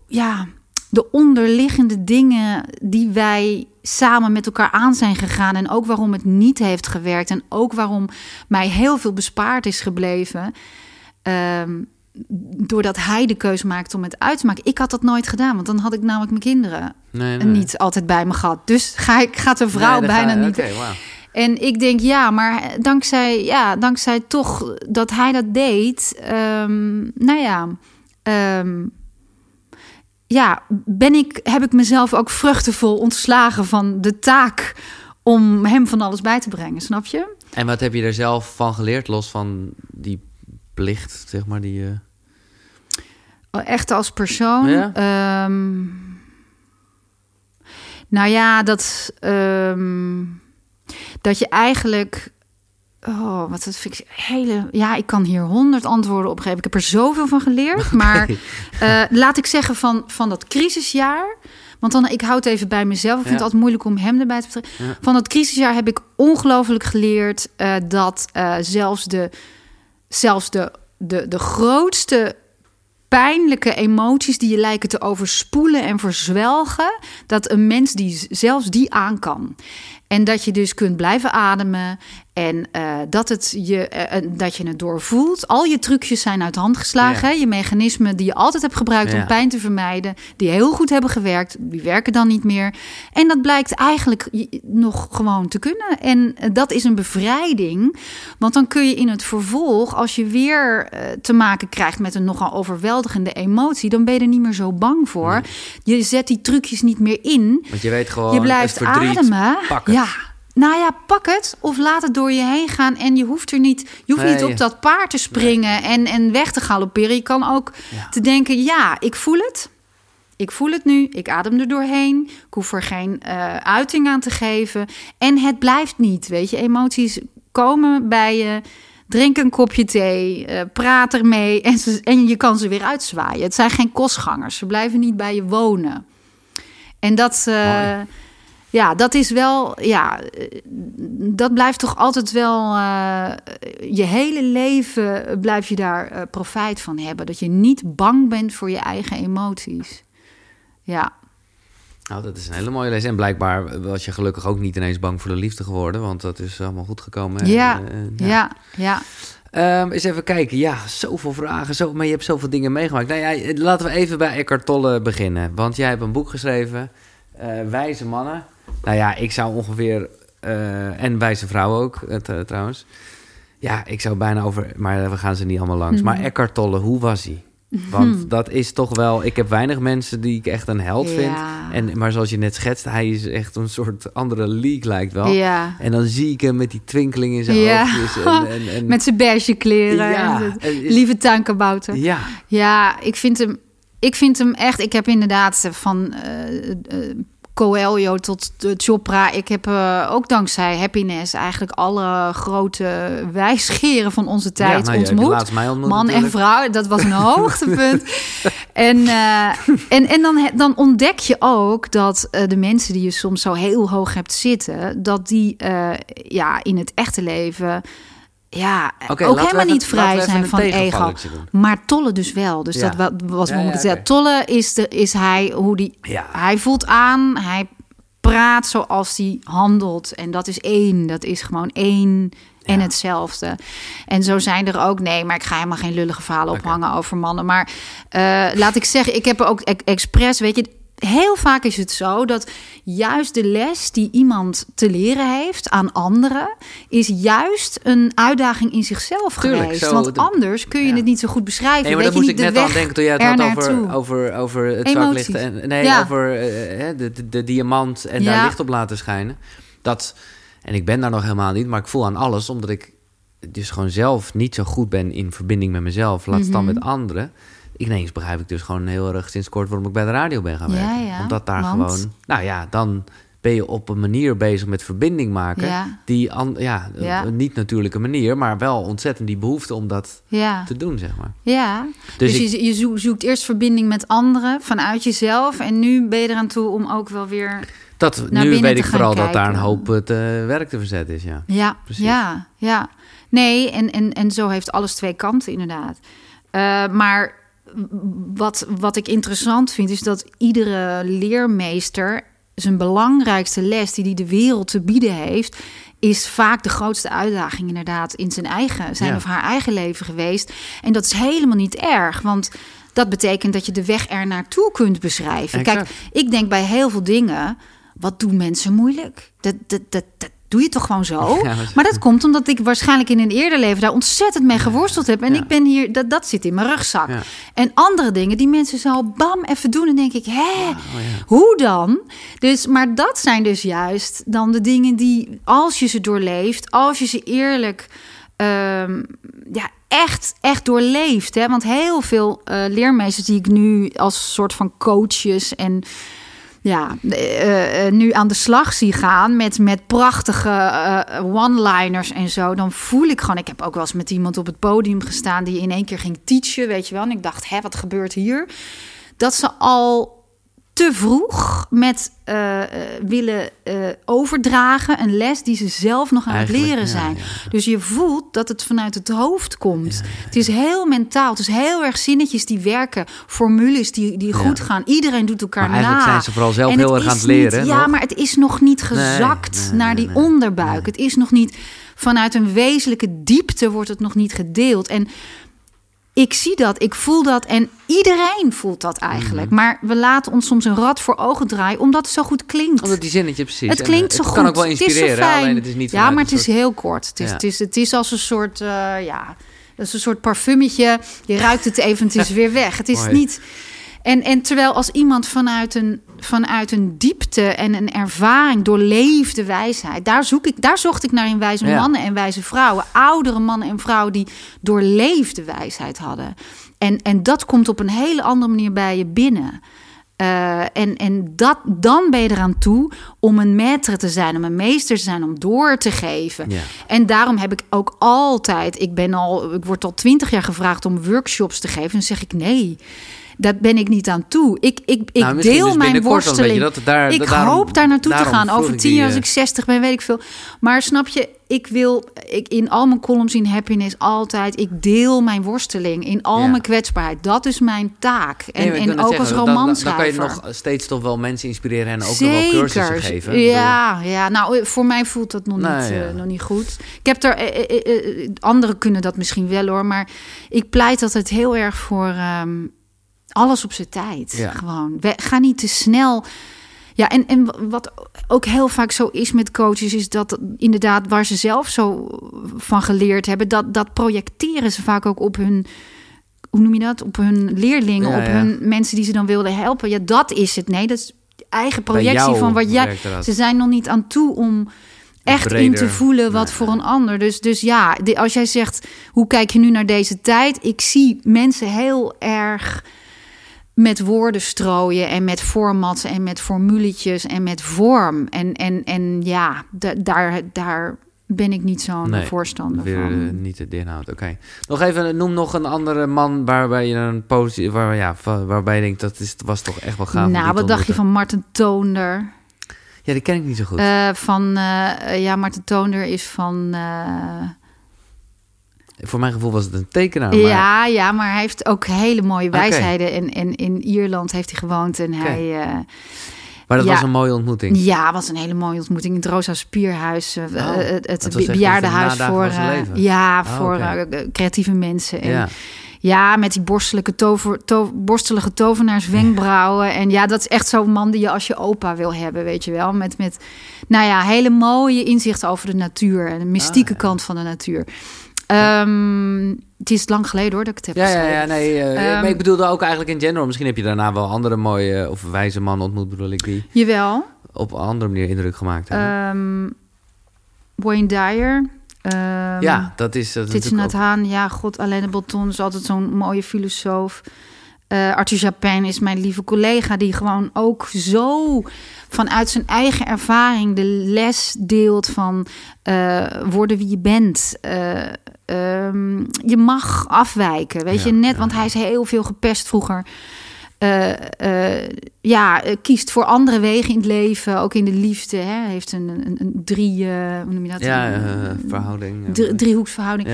ja, de onderliggende dingen die wij samen met elkaar aan zijn gegaan en ook waarom het niet heeft gewerkt en ook waarom mij heel veel bespaard is gebleven. Ehm, doordat hij de keuze maakte om het uit te maken. Ik had dat nooit gedaan, want dan had ik namelijk mijn kinderen Nee, nee. niet altijd bij me gehad. Dus ga ik, gaat de vrouw Nee, bijna niet. En ik denk, ja, maar dankzij, ja, dankzij toch dat hij dat deed, ehm, nou ja, ehm, ja, ben ik, heb ik mezelf ook vruchtenvol ontslagen van de taak om hem van alles bij te brengen, snap je? En wat heb je er zelf van geleerd, los van die plicht, zeg maar, die... eh, Echt als persoon. Ja? Ehm, nou ja, dat, ehm, dat je eigenlijk. Oh, wat dat vind ik hele. Ja, ik kan hier honderd antwoorden op geven. Ik heb er zoveel van geleerd. Maar eh, laat ik zeggen van, van dat crisisjaar. Want dan, ik houd even bij mezelf. Ik vind Ja. het altijd moeilijk om hem erbij te betrekken. Ja. Van dat crisisjaar heb ik ongelooflijk geleerd eh, dat eh, zelfs de, zelfs de, de, de grootste pijnlijke emoties die je lijken te overspoelen en verzwelgen, dat een mens die zelfs die aan kan. En dat je dus kunt blijven ademen en eh, dat, het je, eh, dat je het doorvoelt. Al je trucjes zijn uit de hand geslagen. Je mechanismen die je altijd hebt gebruikt om pijn te vermijden, die heel goed hebben gewerkt, die werken dan niet meer. En dat blijkt eigenlijk nog gewoon te kunnen. En eh, dat is een bevrijding. Want dan kun je in het vervolg, als je weer te maken krijgt met een nogal overweldigende emotie, dan ben je er niet meer zo bang voor. Je zet die trucjes niet meer in. Want je weet gewoon, je blijft ademen. Ja. Nou ja, pak het of laat het door je heen gaan. En je hoeft er niet, je hoeft Nee, niet op dat paard te springen en, en weg te galopperen. Je kan ook Ja. te denken, ja, ik voel het. Ik voel het nu, ik adem er doorheen. Ik hoef er geen eh, uiting aan te geven. En het blijft niet, weet je. Emoties komen bij je. Drink een kopje thee, eh, praat ermee en, ze, en je kan ze weer uitzwaaien. Het zijn geen kostgangers, ze blijven niet bij je wonen. En dat, eh. Ja, dat is wel, ja, dat blijft toch altijd wel, eh, je hele leven blijf je daar eh, profijt van hebben. Dat je niet bang bent voor je eigen emoties. Ja, Nou, dat is een hele mooie les. En blijkbaar was je gelukkig ook niet ineens bang voor de liefde geworden, want dat is allemaal goed gekomen. ja, Eh, ja, ja. Ehm, eens even kijken. Ja, zoveel vragen. Zo, maar je hebt zoveel dingen meegemaakt. Nou ja, laten we even bij Eckhart Tolle beginnen. Want jij hebt een boek geschreven. Wijze mannen. Nou ja, ik zou ongeveer... eh, en wijze vrouwen ook, eh, trouwens. Ja, ik zou bijna over... Maar we gaan ze niet allemaal langs. Maar Eckhart Tolle, hoe was hij? Want dat is toch wel... Ik heb weinig mensen die ik echt een held vind. En, maar zoals je net schetst, hij is echt een soort andere league lijkt wel. Ja. En dan zie ik hem met die twinkeling in zijn Ja. En, en, en, Met zijn beige kleren. Ja, en is- lieve tuinkabouter. Ja, Ja, ik vind hem, ik vind hem echt. Ik heb inderdaad van eh, Coelho tot Chopra. Ik heb eh, ook dankzij Happiness eigenlijk alle grote wijsgeren van onze tijd ja nou, ontmoet. Man en vrouw, dat was een hoogtepunt. en eh, en, en dan, dan ontdek je ook dat eh, de mensen die je soms zo heel hoog hebt zitten, dat die ja, in het echte leven ja, ook we helemaal even- niet vrij we zijn van ego. Maar Tolle dus wel. Dus Ja. dat wa- was Ja, ik moeten zeggen. Tolle is, de, is hij hoe die. Ja. Hij voelt aan, hij praat zoals hij handelt. En dat is één. Dat is gewoon één en hetzelfde. En zo zijn er ook. Nee, maar ik ga helemaal geen lullige verhalen ophangen over mannen. Maar eh, laat ik zeggen, ik heb ook e- expres, weet je. Heel vaak is het zo dat juist de les die iemand te leren heeft aan anderen, is juist een uitdaging in zichzelf Tuurlijk, geweest. zo, Want de- anders kun je ja. het niet zo goed beschrijven. Nee, maar dat moest ik net aan denken toen jij het had over, over, over het Emoties. zwaklicht. En, nee, Ja. over eh, de, de, de diamant en daar licht op laten schijnen. Dat, en ik ben daar nog helemaal niet, maar ik voel aan alles, omdat ik dus gewoon zelf niet zo goed ben in verbinding met mezelf. Laat staan Mhm. met anderen. Ineens begrijp ik dus gewoon heel erg sinds kort waarom ik bij de radio ben gaan werken. ja, Omdat daar want? gewoon, nou ja, dan ben je op een manier bezig met verbinding maken. Ja. Die, an, ja, een niet natuurlijke manier, maar wel ontzettend die behoefte om dat Ja, te doen, zeg maar. ja. Dus Dus, ik- je, je zoekt, eerst verbinding met anderen vanuit jezelf. En nu ben je eraan toe om ook wel weer Dat, nu weet ik vooral dat daar een hoop eh, te werk te verzetten is, ja. Ja, Precies. ja, ja. Nee, en, en, en zo heeft alles twee kanten inderdaad. Eh, maar wat, wat ik interessant vind, is dat iedere leermeester zijn belangrijkste les die hij de wereld te bieden heeft, is vaak de grootste uitdaging inderdaad in zijn eigen, zijn Ja. of haar eigen leven geweest. En dat is helemaal niet erg, want dat betekent dat je de weg er naartoe kunt beschrijven. Kijk, ik denk bij heel veel dingen, wat doen mensen moeilijk? Dat, dat, dat, dat doe je toch gewoon zo? Ja, maar dat komt omdat ik waarschijnlijk in een eerder leven daar ontzettend mee geworsteld heb. En Ja. ik ben hier, dat, dat zit in mijn rugzak. Ja. En andere dingen die mensen zo bam even doen, dan denk ik, hè, oh hoe dan? Dus, maar dat zijn dus juist dan de dingen die, als je ze doorleeft, als je ze eerlijk, ehm, ja, echt, echt doorleeft. Hè? Want heel veel eh, leermeesters die ik nu als soort van coaches en ja, eh, eh, nu aan de slag zie gaan met, met prachtige eh, one-liners en zo, dan voel ik gewoon. Ik heb ook wel eens met iemand op het podium gestaan die in één keer ging teachen, weet je wel. En ik dacht, hè, wat gebeurt hier? Dat ze al te vroeg met eh, eh, willen eh, overdragen een les die ze zelf nog aan Eigenlijk, het leren zijn. ja. Dus je voelt dat het vanuit het hoofd komt. Het is heel mentaal. Het is heel erg zinnetjes die werken, formules die, die goed gaan. Iedereen doet elkaar Maar eigenlijk na. zijn ze vooral zelf En heel erg aan het leren, Niet, ja, nog? maar het is nog niet gezakt nee, naar die nee. onderbuik. Het is nog niet vanuit een wezenlijke diepte wordt het nog niet gedeeld. En ik zie dat, ik voel dat en iedereen voelt dat eigenlijk. Mhm. Maar we laten ons soms een rad voor ogen draaien omdat het zo goed klinkt. Omdat die zinnetje precies. Het klinkt eh, zo het goed. kan ook wel Het is zo inspireren, fijn. alleen het is niet ja, maar het is heel kort. Het is, Ja. het is, het is als een soort, eh, ja, dat is een soort parfummetje. Je ruikt het even, het is weer weg. Het is Mooi. niet. En, en terwijl als iemand vanuit een, vanuit een diepte en een ervaring, doorleefde wijsheid, daar, zoek ik, daar zocht ik naar in wijze Ja. mannen en wijze vrouwen. Oudere mannen en vrouwen die doorleefde wijsheid hadden. En, en dat komt op een hele andere manier bij je binnen. Eh, en en dat, dan ben je eraan toe om een maître te zijn, om een meester te zijn, om door te geven. Ja. En daarom heb ik ook altijd, ik ben al, ik word al twintig jaar gevraagd om workshops te geven. En dan zeg ik nee. Dat ben ik niet aan toe. Ik, ik, ik Nou, deel dus mijn worsteling. weet je, dat daar- ik daarom- hoop daar naartoe te gaan. Over tien jaar als eh, ik 60 ben, weet ik veel. Maar snap je, ik wil ik, in al mijn columns in Happiness altijd... ik deel mijn worsteling in al Ja. mijn kwetsbaarheid. Dat is mijn taak. En, Nee, en ook zeggen, als dan- dan- romanschrijver. Dan kan je nog steeds toch wel mensen inspireren en ook nog wel cursussen geven. Ja, ja, nou voor mij voelt dat nog, niet, eh, nog niet goed. Ik heb er, eh, eh, eh, eh, anderen kunnen dat misschien wel hoor, maar ik pleit altijd heel erg voor ehm, alles op zijn tijd. Ja. Gewoon, We- ga niet te snel. Ja, en, en wat ook heel vaak zo is met coaches, is dat inderdaad waar ze zelf zo van geleerd hebben, dat, dat projecteren ze vaak ook op hun, hoe noem je dat? Op hun leerlingen, Ja, op ja. hun mensen die ze dan wilden helpen. Ja, dat is het. Nee, dat is eigen projectie van wat jij. Ze zijn nog niet aan toe om echt in te voelen wat Nee, voor een ander. Dus, dus ja, als jij zegt, hoe kijk je nu naar deze tijd? Ik zie mensen heel erg met woorden strooien en met formats en met formuletjes en met vorm. En, en, en ja, da- daar, daar ben ik niet zo'n Nee, voorstander Weer van. eh, niet de inhoud. Oké. Nog even, noem nog een andere man waarbij je een positie, waar, ja, waarbij je denkt dat is, was toch echt wel gaaf. nou, wat dacht je van Martin Toonder? Ja, die ken ik niet zo goed. Eh, van, eh, ja, Martin Toonder is van... eh, Voor mijn gevoel was het een tekenaar. Maar, Ja, ja, maar hij heeft ook hele mooie wijsheden. En, en in Ierland heeft hij gewoond. En hij, eh, maar dat ja. was een mooie ontmoeting. ja, was een hele mooie ontmoeting in het Rosa Spierhuis. eh, Oh, het het echt bejaardenhuis voor, eh, ja, Oh, voor eh, creatieve mensen. En, Ja. Ja, met die borstelijke, tover, to, borstelige tovenaarswenkbrauwen. En ja, dat is echt zo'n man die je als je opa wil hebben, weet je wel. Met, met nou ja, hele mooie inzichten over de natuur en de mystieke Ah, ja. kant van de natuur. Ehm, het is lang geleden hoor dat ik het heb Ja, ja, geschreven. ja, nee. eh, Ehm, maar ik bedoelde ook eigenlijk in general. Misschien heb je daarna wel andere mooie eh, of wijze mannen ontmoet, bedoel ik, die Jawel. op een andere manier indruk gemaakt hebben. Ehm Wayne Dyer. ja, dat is, dat is natuurlijk ook- Haan, ja, god, Alain de Botton is altijd zo'n mooie filosoof. Eh Arthur Japin is mijn lieve collega, die gewoon ook zo vanuit zijn eigen ervaring de les deelt van eh, worden wie je bent. Eh, ehm, je mag afwijken, weet Ja, je, net, ja, want hij is heel veel gepest vroeger. Eh, ja, kiest voor andere wegen in het leven, ook in de liefde. Hè. Heeft een, een, een drie, hoe noem je dat? Ja, verhouding. eh, drie- driehoeksverhouding.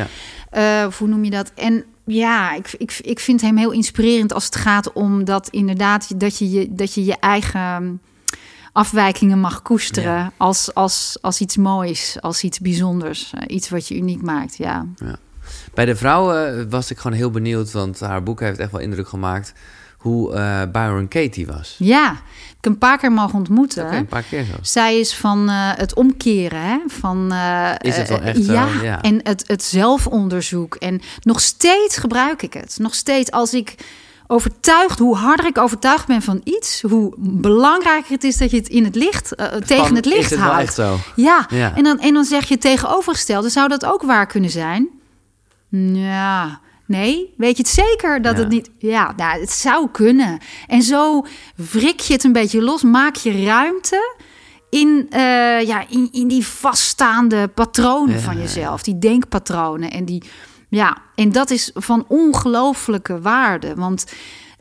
Ja. Hoe noem je dat? En ja, ik, ik, ik vind hem heel inspirerend als het gaat om dat inderdaad dat je je, dat je, je eigen afwijkingen mag koesteren Ja. als, als, als iets moois, als iets bijzonders, eh, iets wat je uniek maakt. Ja, Bij de vrouwen was ik gewoon heel benieuwd, want haar boek heeft echt wel indruk gemaakt hoe eh, Byron Katie was. ja ik heb een paar keer mogen ontmoeten. Oké, een paar keer zo. Zij is van eh, het omkeren, hè? Van, eh, Is het wel eh, echt zo? ja, Ja. en het, het zelfonderzoek. En nog steeds gebruik ik het. Nog steeds als ik overtuigd, hoe harder ik overtuigd ben van iets, hoe belangrijker het is dat je het in het licht, eh, tegen Van, het licht is het houdt. echt zo? Ja, Ja. En, dan, en dan zeg je tegenovergestelde, zou dat ook waar kunnen zijn? Ja, nee. Weet je het zeker dat Ja. het niet... Ja, nou, het zou kunnen. En zo wrik je het een beetje los, maak je ruimte in, eh, ja, in, in die vaststaande patronen Ja, van jezelf. Die denkpatronen en die... Ja, en dat is van ongelooflijke waarde. Want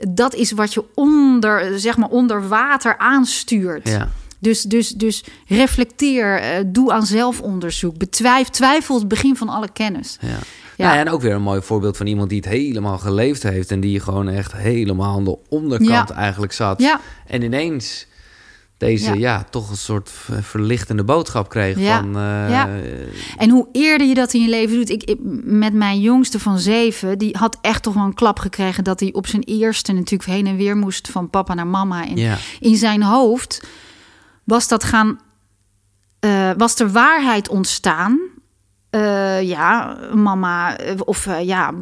dat is wat je onder, zeg maar, onder water aanstuurt. Ja. Dus, dus, dus reflecteer, eh, doe aan zelfonderzoek. Betwijf, twijfel het begin van alle kennis. Ja. Ja. Nou ja, en ook weer een mooi voorbeeld van iemand die het helemaal geleefd heeft en die gewoon echt helemaal aan de onderkant Ja. eigenlijk zat. Ja, En ineens deze, ja. Ja. toch een soort verlichtende boodschap kreeg Ja. van... eh, Ja. en hoe eerder je dat in je leven doet. Ik, ik, met mijn jongste van zeven, die had echt toch wel een klap gekregen... dat hij op zijn eerste natuurlijk heen en weer moest van papa naar mama. En Ja. in zijn hoofd was dat gaan... eh, was er waarheid ontstaan... Eh, ja, mama, of ja,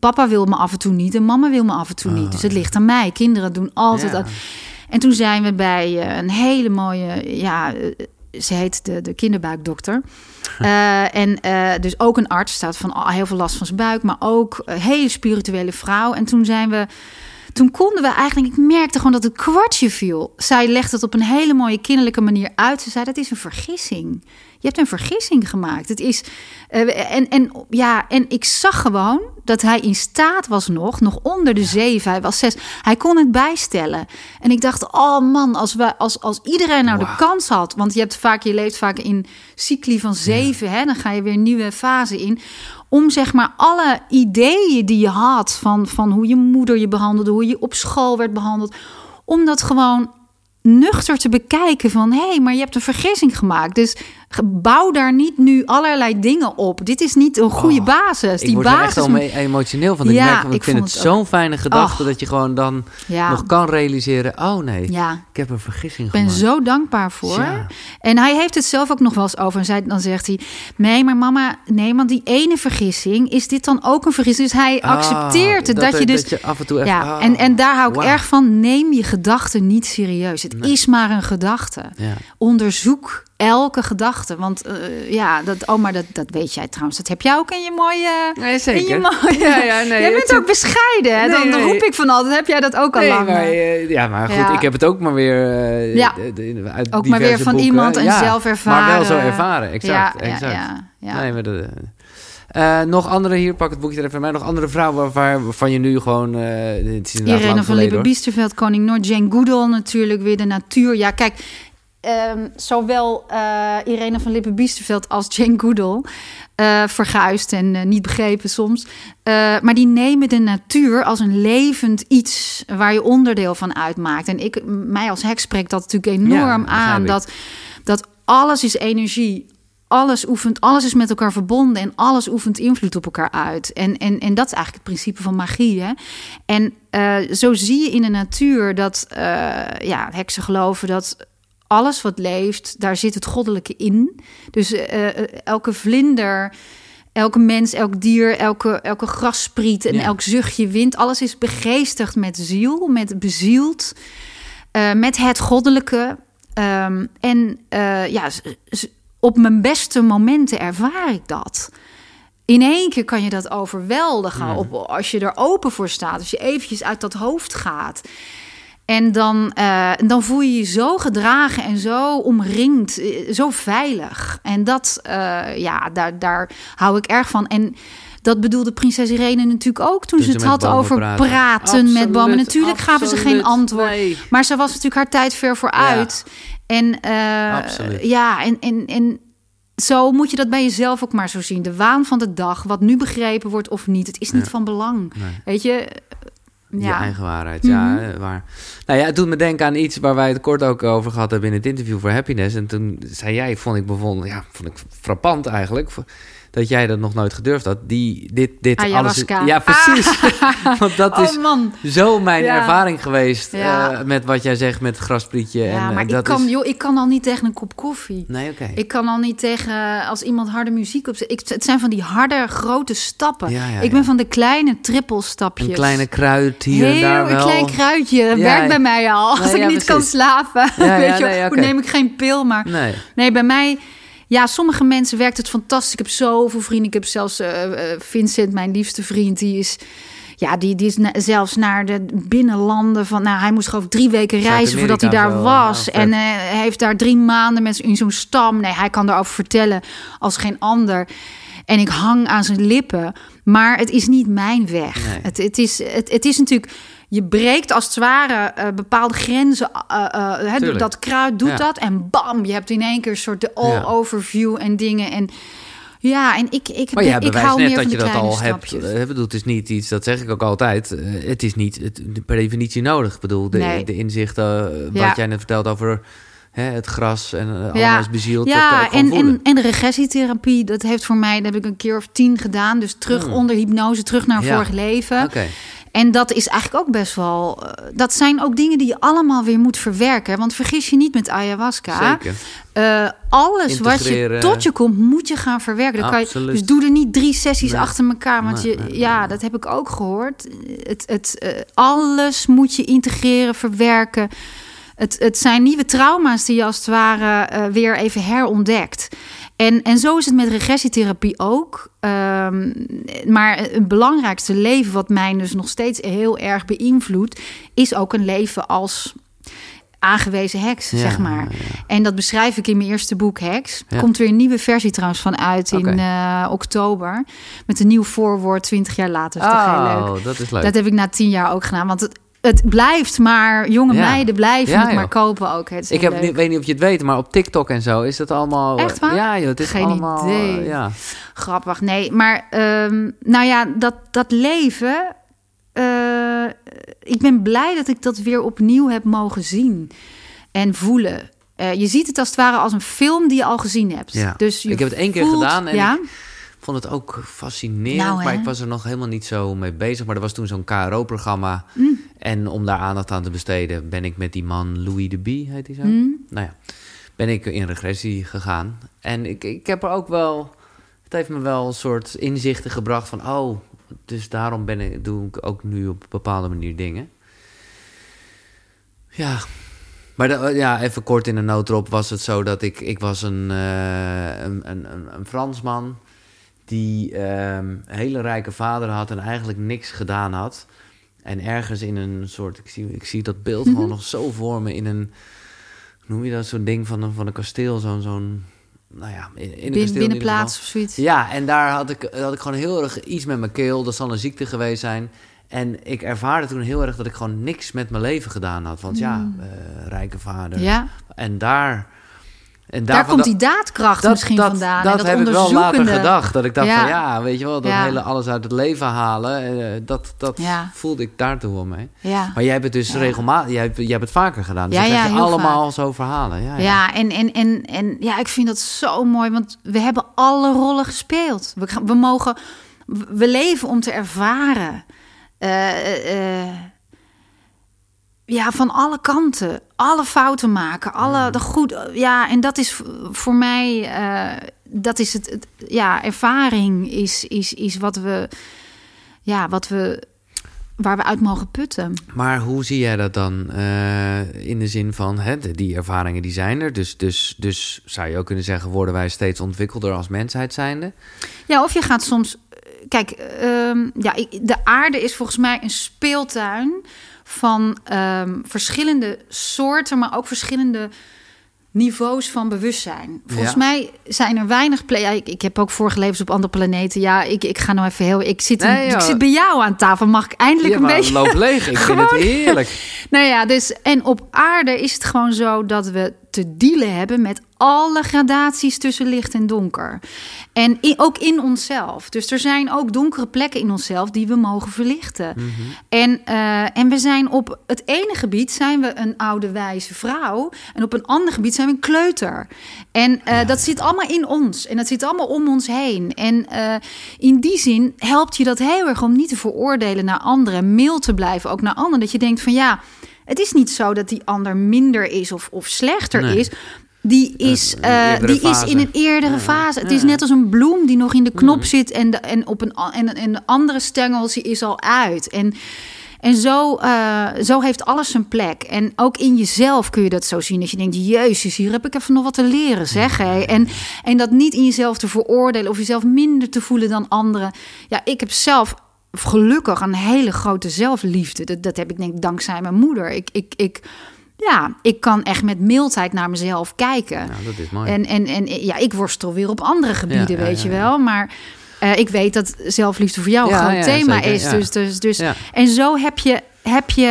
papa wil me af en toe niet en mama wil me af en toe Oh, niet. Dus het ligt aan mij. Kinderen doen altijd. Ja. En toen zijn we bij eh, een hele mooie, ja, eh, ze heet de, de kinderbuikdokter. Eh, en dus ook een arts, staat van al- heel veel last van zijn buik, maar ook een hele spirituele vrouw. En toen zijn we, toen konden we eigenlijk, ik merkte gewoon dat het kwartje viel. Zij legde het op een hele mooie kinderlijke manier uit. Ze zei, dat is een vergissing. Je hebt een vergissing gemaakt. Het is, eh, en, en, ja, en ik zag gewoon dat hij in staat was nog, nog onder de zeven, hij was zes, hij kon het bijstellen. En ik dacht, oh man, als, we, als, als iedereen nou de kans had, want je, hebt vaak, je leeft vaak in cycli van zeven, hè, dan ga je weer een nieuwe fase in. Om zeg maar alle ideeën die je had van, van hoe je moeder je behandelde, hoe je op school werd behandeld, om dat gewoon nuchter te bekijken van hé, hey, maar je hebt een vergissing gemaakt. Dus bouw daar niet nu allerlei dingen op. Dit is niet een goede Oh, basis. Ik Die word er echt basis. al mee emotioneel van. Ik, Ja, merk, want ik, ik vind het zo'n fijne gedachte Oh. dat je gewoon dan Ja. nog kan realiseren... oh nee, Ja, ik heb een vergissing ik ben gemaakt. zo dankbaar voor. Ja. En hij heeft het zelf ook nog wel eens over. En zij, dan zegt hij: Nee, maar mama, nee, want die ene vergissing, is dit dan ook een vergissing? Dus hij Ah, accepteert het. Dat, je dus. dat je af en toe even... ja, oh, en, en daar hou ik erg van. Neem je gedachten niet serieus. Het is maar een gedachte. Onderzoek elke gedachte. Want eh, ja, dat, oh, maar dat, dat weet jij trouwens. Dat heb jij ook in je mooie. Nee, In zeker. je mooie Ja, ja, nee, jij bent het- ook bescheiden. Hè? Nee, dan, nee. roep ik van altijd. Heb jij dat ook al Nee, lang? maar, eh? ja, maar goed, Ja. ik heb het ook maar weer eh, Ja. uit Ook maar weer van boeken. iemand en Ja, zelf ervaren. Maar wel zo ervaren, exact. exact. ja, ja. Nee, maar eh, nog andere, hier pak het boekje er even bij. Nog andere vrouwen waar, waarvan je nu gewoon... eh het is Irene van Lippe. Biesterveld, Koning Noord, Jane Goodall natuurlijk, weer de natuur. Ja, kijk, ehm, zowel eh, Irene van Lippe Biesterveld als Jane Goodall, eh verguisd en eh, niet begrepen soms. maar die nemen de natuur als een levend iets waar je onderdeel van uitmaakt. En ik, mij als heks spreekt dat natuurlijk enorm aan. Dat, dat alles is energie. alles oefent, alles is met elkaar verbonden en alles oefent invloed op elkaar uit. En, en, en dat is eigenlijk het principe van magie. Hè? En uh, zo zie je in de natuur dat uh, ja, heksen geloven dat alles wat leeft, daar zit het goddelijke in. Dus uh, elke vlinder, elke mens, elk dier, elke, elke grasspriet en Ja. elk zuchtje wind, alles is begeestigd met ziel, met bezield, eh, met het goddelijke. Ehm, en eh, ja, op mijn beste momenten ervaar ik dat. In één keer kan je dat overweldigen op, als je er open voor staat. Als je eventjes uit dat hoofd gaat. En dan, eh, dan voel je je zo gedragen en zo omringd, eh, zo veilig. En dat, eh, ja, daar, daar hou ik erg van. En dat bedoelde prinses Irene natuurlijk ook toen, Toen ze het had over praten. praten met bomen. Absoluut, Natuurlijk gaven ze geen antwoord. Nee. Maar ze was natuurlijk haar tijd ver vooruit. En eh, Absoluut. ja, en, en, en zo moet je dat bij jezelf ook maar zo zien. De waan van de dag, wat nu begrepen wordt of niet, het is niet Ja. van belang. Nee. Weet je? Je eigen waarheid, ja. Mhm. Waar. Nou ja, het doet me denken aan iets waar wij het kort ook over gehad hebben in het interview voor Happiness. En toen zei jij, vond ik bijvoorbeeld, ja, vond ik frappant eigenlijk, dat jij dat nog nooit gedurfd had. Die, dit, dit, alles. Ja, precies. Want dat is oh man. zo mijn Ja. ervaring geweest Ja. eh, met wat jij zegt met het grasprietje. Ja, en, eh, maar ik kan, is... joh, ik kan al niet tegen een kop koffie. Nee, oké. Ik kan al niet tegen als iemand harde muziek op ik, Het zijn van die harde, grote stappen. Ja, ik ben van de kleine trippelstapjes. Een kleine kruid hier en daar een wel. klein kruidje. Dat werkt bij mij al. Als ik niet kan slapen. Weet je, nee, hoe neem ik geen pil. Maar Nee. nee, bij mij... Ja, sommige mensen werkt het fantastisch. Ik heb zoveel vrienden. Ik heb zelfs eh, eh, Vincent, mijn liefste vriend, die is... Ja, die, die is na- zelfs naar de binnenlanden van... Nou, hij moest geloof ik drie weken reizen voordat hij daar was. en eh, heeft daar drie maanden met, in zo'n stam. Nee, hij kan daarover vertellen als geen ander. En ik hang aan zijn lippen. Maar het is niet mijn weg. Nee. Het, het, is, het, het is natuurlijk... Je breekt als het ware eh, bepaalde grenzen. eh, eh, Tuurlijk. dat kruid doet Ja. dat. En bam, je hebt in één keer een soort de Ja. all-overview en dingen. En ja, en ik, ik, Maar jij ik hou net meer dat van je dat al hebt. eh, bedoel, het is niet iets, dat zeg ik ook altijd. eh, het is niet het, per definitie nodig. Ik bedoel, de, Nee. de inzichten, eh, wat Ja. jij net vertelt over hè, het gras en eh, Ja. alles bezield. Ja, en, voelen. en, en de regressietherapie, dat heeft voor mij, dat heb ik een keer of tien gedaan. Dus terug Hmm. onder hypnose, terug naar Ja. vorig leven. Oké, En dat is eigenlijk ook best wel. eh, dat zijn ook dingen die je allemaal weer moet verwerken. Want vergis je niet met ayahuasca. zeker. Eh, alles wat je tot je komt, moet je gaan verwerken. Dan kan je, dus doe er niet drie sessies Nee. achter elkaar. Want Nee, je, nee, ja, dat heb ik ook gehoord. Het, het, eh, alles moet je integreren, verwerken. Het, het zijn nieuwe trauma's die je als het ware weer even herontdekt. En, en zo is het met regressietherapie ook. Ehm, maar het belangrijkste leven, wat mij dus nog steeds heel erg beïnvloedt, is ook een leven als aangewezen heks, Ja, zeg maar. ja. En dat beschrijf ik in mijn eerste boek, Heks. Er Ja. komt weer een nieuwe versie trouwens van uit in eh, oktober. Met een nieuw voorwoord 20 jaar later. Is toch heel leuk. Oh, dat is leuk. Dat heb ik na tien jaar ook gedaan. Want het, het blijft maar, jonge Ja. meiden blijven Ja, het maar kopen ook. Het ik heb, niet, weet niet of je het weet, maar op TikTok en zo is dat allemaal... Echt waar? Ja, joh, het is Geen allemaal... idee. eh, ja. Grappig, nee. Maar ehm, nou ja, dat, dat leven... eh, ik ben blij dat ik dat weer opnieuw heb mogen zien en voelen. Eh, je ziet het als het ware als een film die je al gezien hebt. Ja. Dus je Ik heb het één keer voelt- gedaan en ja? ik vond het ook fascinerend. Nou, maar ik was er nog helemaal niet zo mee bezig. Maar er was toen zo'n KRO-programma. Mm. En om daar aandacht aan te besteden, ben ik met die man Louis de Bie, heet hij zo? Mm. Nou ja, ben ik in regressie gegaan. En ik, ik heb er ook wel... Het heeft me wel een soort inzichten gebracht van... Oh, dus daarom ben ik, doe ik ook nu op een bepaalde manier dingen. Ja, maar de- ja, even kort in een noodrop was het zo dat ik... Ik was een, eh, een, een, een Fransman die ehm, een hele rijke vader had en eigenlijk niks gedaan had. En ergens in een soort... Ik zie, ik zie dat beeld gewoon nog zo voor me in een... Hoe noem je dat? Zo'n ding van een, van een kasteel. Zo'n... zo'n nou ja, in, in een Bin- binnenplaats of zoiets. Ja, en daar had ik, had ik gewoon heel erg iets met mijn keel. Dat zal een ziekte geweest zijn. En ik ervaarde toen heel erg dat ik gewoon niks met mijn leven gedaan had. Want ja, eh, rijke vader. Ja, En daar En Daar komt die daadkracht misschien vandaan. Dat en dat heb ik wel later gedacht. Dat ik dacht Ja. van ja, weet je wel, dat Ja. hele alles uit het leven halen. eh, dat dat Ja. voelde ik daartoe wel mee. Ja. Maar jij hebt het dus regelmatig, jij, hebt- jij hebt het vaker gedaan. Dus Ja, je allemaal zo verhalen. Ja, ja. Ja, en, en, en, en ja, ik vind dat zo mooi, want we hebben alle rollen gespeeld. We, we mogen, we leven om te ervaren. Eh, eh, ja, van alle kanten. Alle fouten maken, alle de goed. Ja, en dat is voor mij, eh, dat is het, het- ja, ervaring is, is, is wat we, ja, wat we, waar we uit mogen putten. Maar hoe zie jij dat dan? eh, in de zin van, hè, die ervaringen die zijn er. Dus, dus, dus zou je ook kunnen zeggen, worden wij steeds ontwikkelder als mensheid zijnde? Ja, of je gaat soms. Kijk, ehm, ja, ik- de aarde is volgens mij een speeltuin van ehm, verschillende soorten, maar ook verschillende niveaus van bewustzijn. Volgens Ja. mij zijn er weinig. Ja, ik, ik heb ook vorige levens op andere planeten. Ja, ik, ik ga nou even heel. Ik zit, ik zit bij jou aan tafel. Mag ik eindelijk Ja, een beetje. loop leeg. Ik vind het Gewoon- heerlijk. Nou ja, dus en op aarde is het gewoon zo dat we te dealen hebben met alle gradaties tussen licht en donker. En ook in onszelf. Dus er zijn ook donkere plekken in onszelf die we mogen verlichten. En, eh, en we zijn op het ene gebied zijn we een oude wijze vrouw. En op een ander gebied zijn we een kleuter. En eh, dat zit allemaal in ons. En dat zit allemaal om ons heen. En eh, in die zin helpt je dat heel erg om niet te veroordelen naar anderen. Mild te blijven ook naar anderen. Dat je denkt van ja, het is niet zo dat die ander minder is of, of slechter Nee. is. Die is, eh, die is in een eerdere Ja, fase. Het ja. is net als een bloem die nog in de knop zit en de, en op een, en, en de andere stengels die is al uit. En, en zo, eh, zo heeft alles zijn plek. En ook in jezelf kun je dat zo zien. Dat je denkt, jezus, hier heb ik even nog wat te leren, zeg. Hé. En, en dat niet in jezelf te veroordelen of jezelf minder te voelen dan anderen. Ja, ik heb zelf gelukkig een hele grote zelfliefde. Dat, dat heb ik denk ik dankzij mijn moeder. Ik, ik, ik, ja, ik kan echt met mildheid naar mezelf kijken. Nou, dat is mooi. En, en, en ja, ik worstel weer op andere gebieden, Ja, ja, weet je ja, ja. wel. Maar eh, ik weet dat zelfliefde voor jou een Ja, groot ja, thema zeker, is. ja. Dus, dus, dus, Ja. En zo heb je, heb je,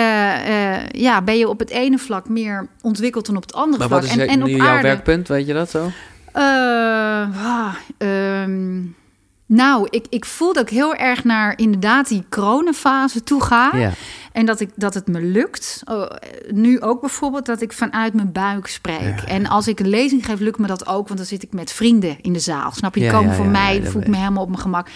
eh, ja, ben je op het ene vlak meer ontwikkeld dan op het andere maar vlak. wat is en, en op jouw aarde. werkpunt? Weet je dat zo? Eh, ah, ehm, nou, ik, ik voel dat ik heel erg naar inderdaad die coronafase toe ga. Ja. En dat, ik, dat het me lukt. Oh, nu ook bijvoorbeeld dat ik vanuit mijn buik spreek. Ja. En als ik een lezing geef, lukt me dat ook. Want dan zit ik met vrienden in de zaal. Snap je? Die Ja, komen voor mij. voel ik me helemaal op mijn gemak.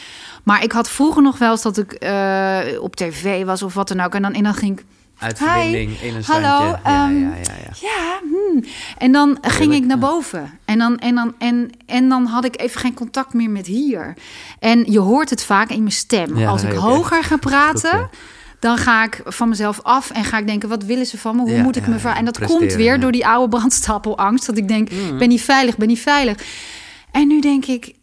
Maar ik had vroeger nog wel eens dat ik eh, op tv was of wat dan ook. En dan, en dan ging ik... Uitverbinding in een Hallo. Ja, ehm, ja, ja, ja. Ja, hmm. En dan ging ik naar boven. En dan, en, dan, en, en dan had ik even geen contact meer met hier. En je hoort het vaak in mijn stem. Ja, Als ik hoger ga praten, Goed, dan ga ik van mezelf af en ga ik denken: wat willen ze van me? Hoe Ja, moet ik me ja, En dat komt weer door die oude brandstapelangst. Dat ik denk: ik ben niet veilig, ben niet veilig. En nu denk ik.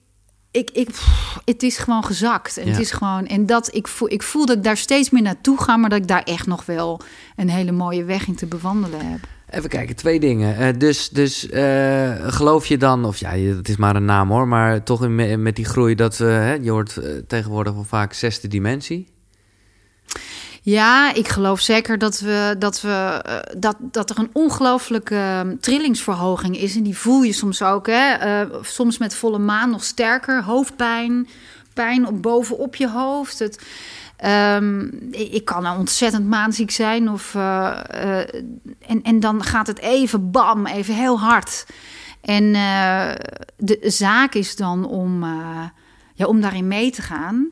Ik, ik, pff, het is gewoon gezakt. En, Ja. het is gewoon, en dat, ik, voel, ik voel dat ik daar steeds meer naartoe ga, maar dat ik daar echt nog wel een hele mooie weg in te bewandelen heb. Even kijken, twee dingen. Eh, dus dus eh, geloof je dan, of ja, het is maar een naam hoor, maar toch in, me- met die groei dat hè, je hoort tegenwoordig wel vaak zesde dimensie. Ja, ik geloof zeker dat, we, dat, we, eh, dat, dat er een ongelooflijke ehm, trillingsverhoging is. En die voel je soms ook. Hè? Eh, soms met volle maan nog sterker. Hoofdpijn, pijn op, bovenop je hoofd. Het, ehm, ik kan nou ontzettend maanziek zijn. Of, eh, en, en dan gaat het even bam, even heel hard. En de zaak is dan om, ja, om daarin mee te gaan.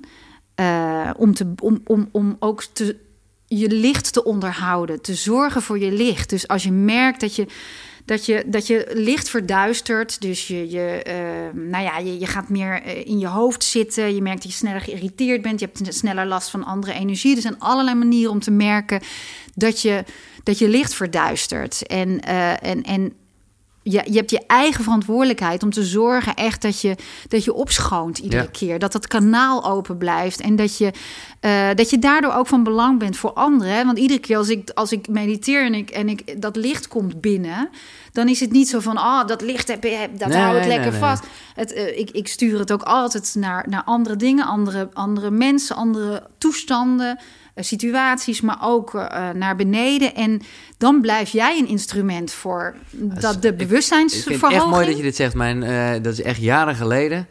Eh, om, te, om, om, om ook te, je licht te onderhouden, te zorgen voor je licht. Dus als je merkt dat je, dat je, dat je licht verduistert, dus je, je, eh, nou ja, je, je gaat meer eh, in je hoofd zitten, je merkt dat je sneller geïrriteerd bent, je hebt sneller last van andere energie. Er zijn allerlei manieren om te merken dat je, dat je licht verduistert. En, eh, en, en je, je hebt je eigen verantwoordelijkheid om te zorgen echt dat je, dat je opschoont iedere Ja. keer. Dat dat kanaal open blijft. En dat je, eh, dat je daardoor ook van belang bent voor anderen. hè. Want iedere keer als ik, als ik mediteer en, ik, en ik, dat licht komt binnen... dan is het niet zo van, ah, dat licht heb, heb, dat Nee, hou ik nee, lekker nee, vast. Het, eh, ik, ik stuur het ook altijd naar, naar andere dingen, andere, andere mensen, andere toestanden. Eh, situaties, maar ook eh, naar beneden. En dan blijf jij een instrument voor dat de Ik bewustzijnsverhoging. vind het echt mooi dat je dit zegt. Mijn, eh, dat is echt jaren geleden.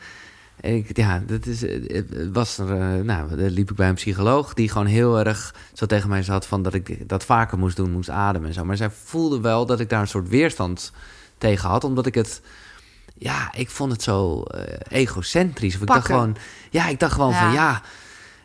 Ik, ja, dat is, eh, het was er, eh, nou, dan liep ik bij een psycholoog die gewoon heel erg zo tegen mij zat van dat ik dat vaker moest doen, moest ademen en zo. Maar zij voelde wel dat ik daar een soort weerstand tegen had, omdat ik het, ja, ik vond het zo eh, egocentrisch. Of ik dacht gewoon, ja, ik dacht gewoon Ja. van ja.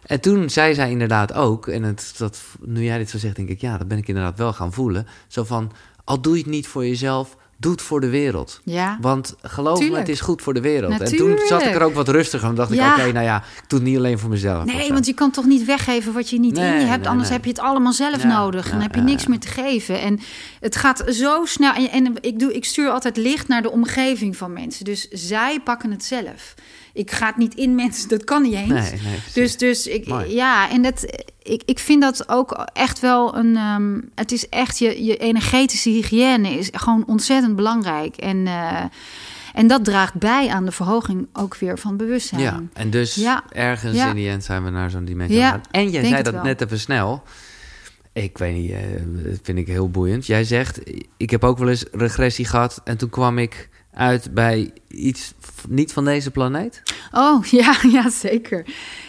En toen zei zij inderdaad ook, en het, dat, nu jij dit zo zegt, denk ik, ja, dat ben ik inderdaad wel gaan voelen. Zo van, al doe je het niet voor jezelf, doe het voor de wereld. Ja, Want geloof me, het is goed voor de wereld. En Natuurlijk. toen zat ik er ook wat rustiger. En dacht ik, oké, nou ja, ik doe het niet alleen voor mezelf. Nee, want je kan toch niet weggeven wat je niet in je hebt. nee, anders nee. heb je het allemaal zelf Ja, nodig. Dan heb je niks meer te geven. En het gaat zo snel. En, en ik, doe, ik stuur altijd licht naar de omgeving van mensen. Dus zij pakken het zelf. Ik ga het niet in mensen, dat kan niet eens. Nee, nee, precies. Dus, dus ik, Mooi. ja, en dat, ik, ik vind dat ook echt wel een. ehm, het is echt je, je energetische hygiëne is gewoon ontzettend belangrijk. En, eh, en dat draagt bij aan de verhoging ook weer van bewustzijn. Ja, en dus Ja. ergens Ja. in die end zijn we naar zo'n dimensie Ja. En jij zei dat wel. net even snel. Ik weet niet, eh, dat vind ik heel boeiend. Jij zegt, ik heb ook wel eens regressie gehad... en toen kwam ik uit bij iets niet van deze planeet. Oh, ja, ja, zeker.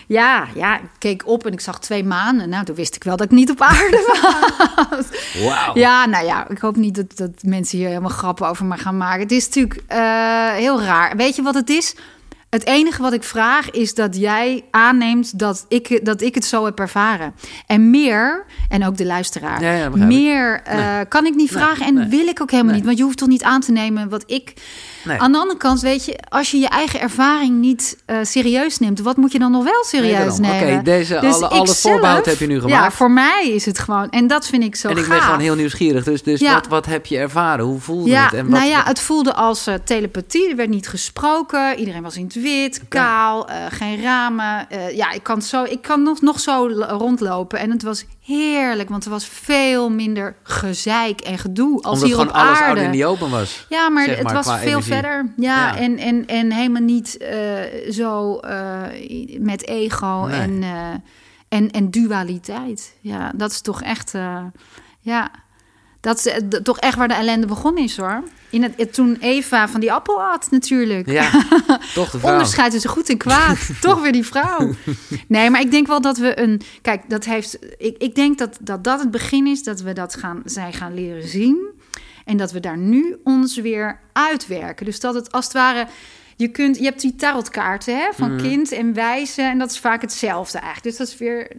Ja, ja, ik keek op en ik zag twee maanden. Nou, toen wist ik wel dat ik niet op aarde was. Wauw. Ja, nou ja, ik hoop niet dat, dat mensen hier helemaal grappen over me gaan maken. Het is natuurlijk eh, heel raar. Weet je wat het is? Het enige wat ik vraag is dat jij aanneemt dat ik, dat ik het zo heb ervaren. En meer, en ook de luisteraar, Ja, ja, meer eh, kan ik niet Nee, vragen en nee. wil ik ook helemaal niet. Want je hoeft toch niet aan te nemen wat ik Nee. aan de andere kant, weet je, als je je eigen ervaring niet eh, serieus neemt, wat moet je dan nog wel serieus Nee, nemen? Oké, deze- Dus alle- alle zelf- voorbehoud heb je nu Ja, gemaakt. voor mij is het gewoon, en dat vind ik zo en ik ben gewoon heel nieuwsgierig. Dus, dus Ja. wat, wat heb je ervaren? Hoe voelde Ja, het? En wat, nou ja, het voelde als eh, telepathie. Er werd niet gesproken. Iedereen was in het wit, kaal, eh, geen ramen. Ja, ik kan, zo, ik kan nog, nog zo rondlopen. En het was heerlijk, want er was veel minder gezeik en gedoe als omdat hier op alles aarde. out in die open was. Ja, maar het maar, was veel energie. verder. Ja, Ja. En, en, en helemaal niet eh, zo eh, met ego Nee. en, eh, en, en dualiteit. Ja, dat is toch echt... ja, dat is eh, toch echt waar de ellende begonnen is, hoor. In het, het- toen Eva van die appel had, natuurlijk. Ja, toch de vrouw. Onderscheid tussen goed en kwaad. Toch weer die vrouw. Nee, maar ik denk wel dat we een. Kijk, dat heeft. Ik, ik denk dat, dat dat het begin is dat we dat gaan, zijn gaan leren zien. En dat we daar nu ons weer uitwerken. Dus dat het als het ware. Je, kunt, je hebt die tarotkaarten hè, van kind en wijze. En dat is vaak hetzelfde eigenlijk. Dus dat is weer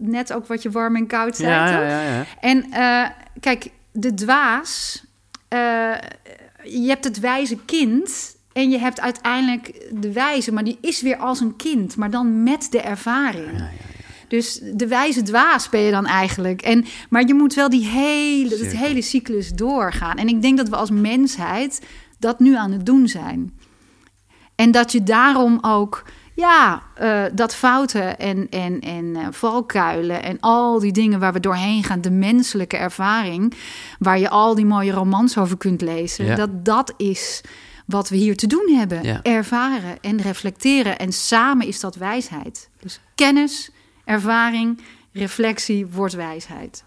net ook wat je warm en koud zei. ja, ja, ja. En eh, kijk, de dwaas. eh, je hebt het wijze kind. En je hebt uiteindelijk de wijze, maar die is weer als een kind, maar dan met de ervaring. Dus de wijze dwaas ben je dan eigenlijk. En, maar je moet wel die hele, het hele cyclus doorgaan. En ik denk dat we als mensheid dat nu aan het doen zijn. En dat je daarom ook, ja, eh, dat fouten en, en, en eh, valkuilen en al die dingen waar we doorheen gaan, de menselijke ervaring, waar je al die mooie romans over kunt lezen, Ja. dat dat is wat we hier te doen hebben. Ja. Ervaren en reflecteren. En samen is dat wijsheid. Dus kennis, ervaring, reflectie wordt wijsheid.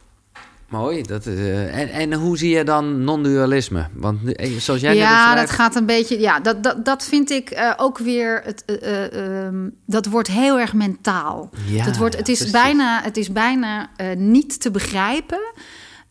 Mooi. Dat eh, en, en hoe zie je dan non-dualisme? Want eh, zoals jij net ja, dat gaat een beetje. Ja, dat, dat, dat vind ik eh, ook weer. Het, ehm, dat wordt heel erg mentaal. Ja, dat wordt, ja, het, is precies. bijna, het is bijna niet te begrijpen.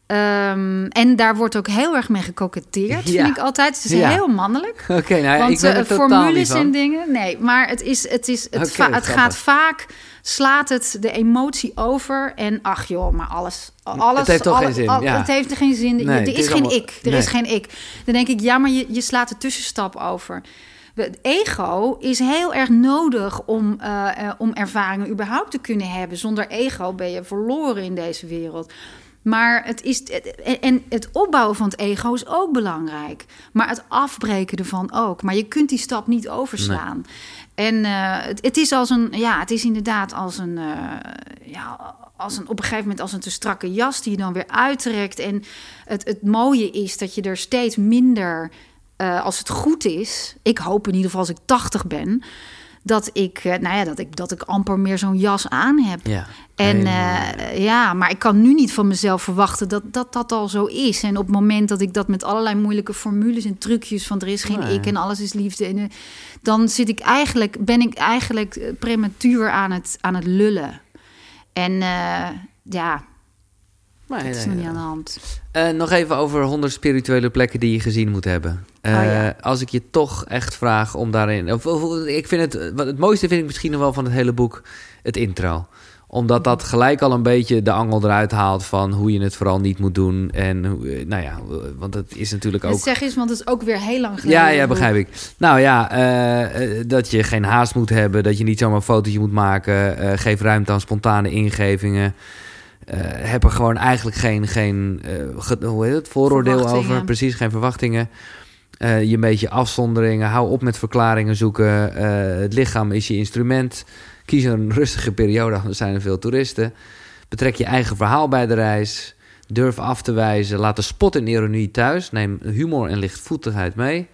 Ehm, en daar wordt ook heel erg mee gekoketteerd, Ja. vind ik altijd. Het is Ja. heel mannelijk. Oké, nou Want ik ben totaal niet formules en dingen, nee. Maar het, is, het, is, het, va- gaat vaak, slaat het de emotie over. En ach joh, maar alles... alles Het heeft toch alle- geen zin, al- ja. Het heeft er geen zin. Nee, er is, is geen allemaal- ik. Er nee. is geen ik. Dan denk ik, ja, maar je, je slaat de tussenstap over. Het ego is heel erg nodig om, eh, eh, om ervaringen überhaupt te kunnen hebben. Zonder ego ben je verloren in deze wereld. Maar het is. En, het opbouwen van het ego is ook belangrijk. Maar het afbreken ervan ook. Maar je kunt die stap niet overslaan. En eh, het, het is als een. Ja, het is inderdaad als een. eh, ja, als een, op een gegeven moment als een te strakke jas die je dan weer uittrekt. En het, het mooie is dat je er steeds minder. eh, als het goed is, ik hoop in ieder geval als ik 80 ben, dat ik, eh, nou ja, dat ik, dat ik amper meer zo'n jas aan heb. Ja. En eh, ja, maar ik kan nu niet van mezelf verwachten dat, dat dat al zo is. En op het moment dat ik dat met allerlei moeilijke formules en trucjes van er is geen Nee. ik en alles is liefde. En, eh, dan zit ik eigenlijk, ben ik eigenlijk prematuur aan het, aan het lullen. En ja, Maar, dat is nog niet aan de hand. Eh, nog even over 100 spirituele plekken die je gezien moet hebben. Eh, Oh, ja. Als ik je toch echt vraag om daarin. Of, of- ik vind het, wat het mooiste vind ik misschien nog wel van het hele boek het intro omdat dat gelijk al een beetje de angel eruit haalt van hoe je het vooral niet moet doen. En hoe- eh, nou ja, want het is natuurlijk ook. Het zeg eens, want het is ook weer heel lang geleden. Ja, ja, het begrijp ik. Nou ja, dat je geen haast moet hebben, dat je niet zomaar een fotootje moet maken. geef ruimte aan spontane ingevingen. Eh heb er gewoon eigenlijk geen, geen eh, hoe heet het, vooroordeel over. Precies, geen verwachtingen. Eh, je een beetje afzonderingen. Hou op met verklaringen zoeken. Het lichaam is je instrument. Kies een rustige periode, anders zijn er veel toeristen. Betrek je eigen verhaal bij de reis. Durf af te wijzen. Laat de spot en ironie thuis. Neem humor en lichtvoetigheid mee.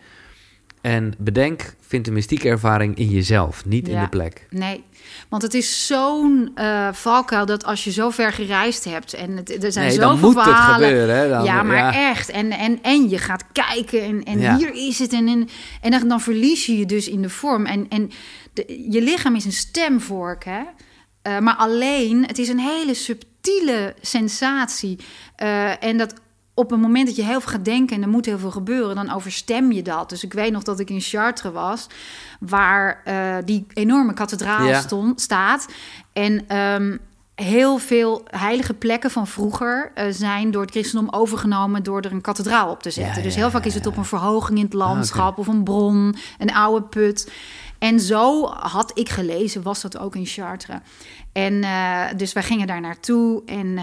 En bedenk, vind de mystieke ervaring in jezelf, niet in de plek. Nee, want het is zo'n eh valkuil dat als je zo ver gereisd hebt en het, er zijn Nee, zoveel dan moet het gebeuren. Hè? Dan, ja, maar ja. echt. En, en, en je gaat kijken en, en Ja. hier is het. En, en, en dan, dan verlies je je dus in de vorm. En, en de, je lichaam is een stemvork, hè. Eh, maar alleen, het is een hele subtiele sensatie. Eh, en dat op het moment dat je heel veel gaat denken en er moet heel veel gebeuren, dan overstem je dat. Dus ik weet nog dat ik in Chartres was, waar eh, die enorme kathedraal Ja. stond, staat. En ehm, heel veel heilige plekken van vroeger eh, zijn door het christendom overgenomen door er een kathedraal op te zetten. Ja, dus heel vaak is het op een verhoging in het landschap of een bron, een oude put. En zo had ik gelezen, was dat ook in Chartres. En eh, dus wij gingen daar naartoe en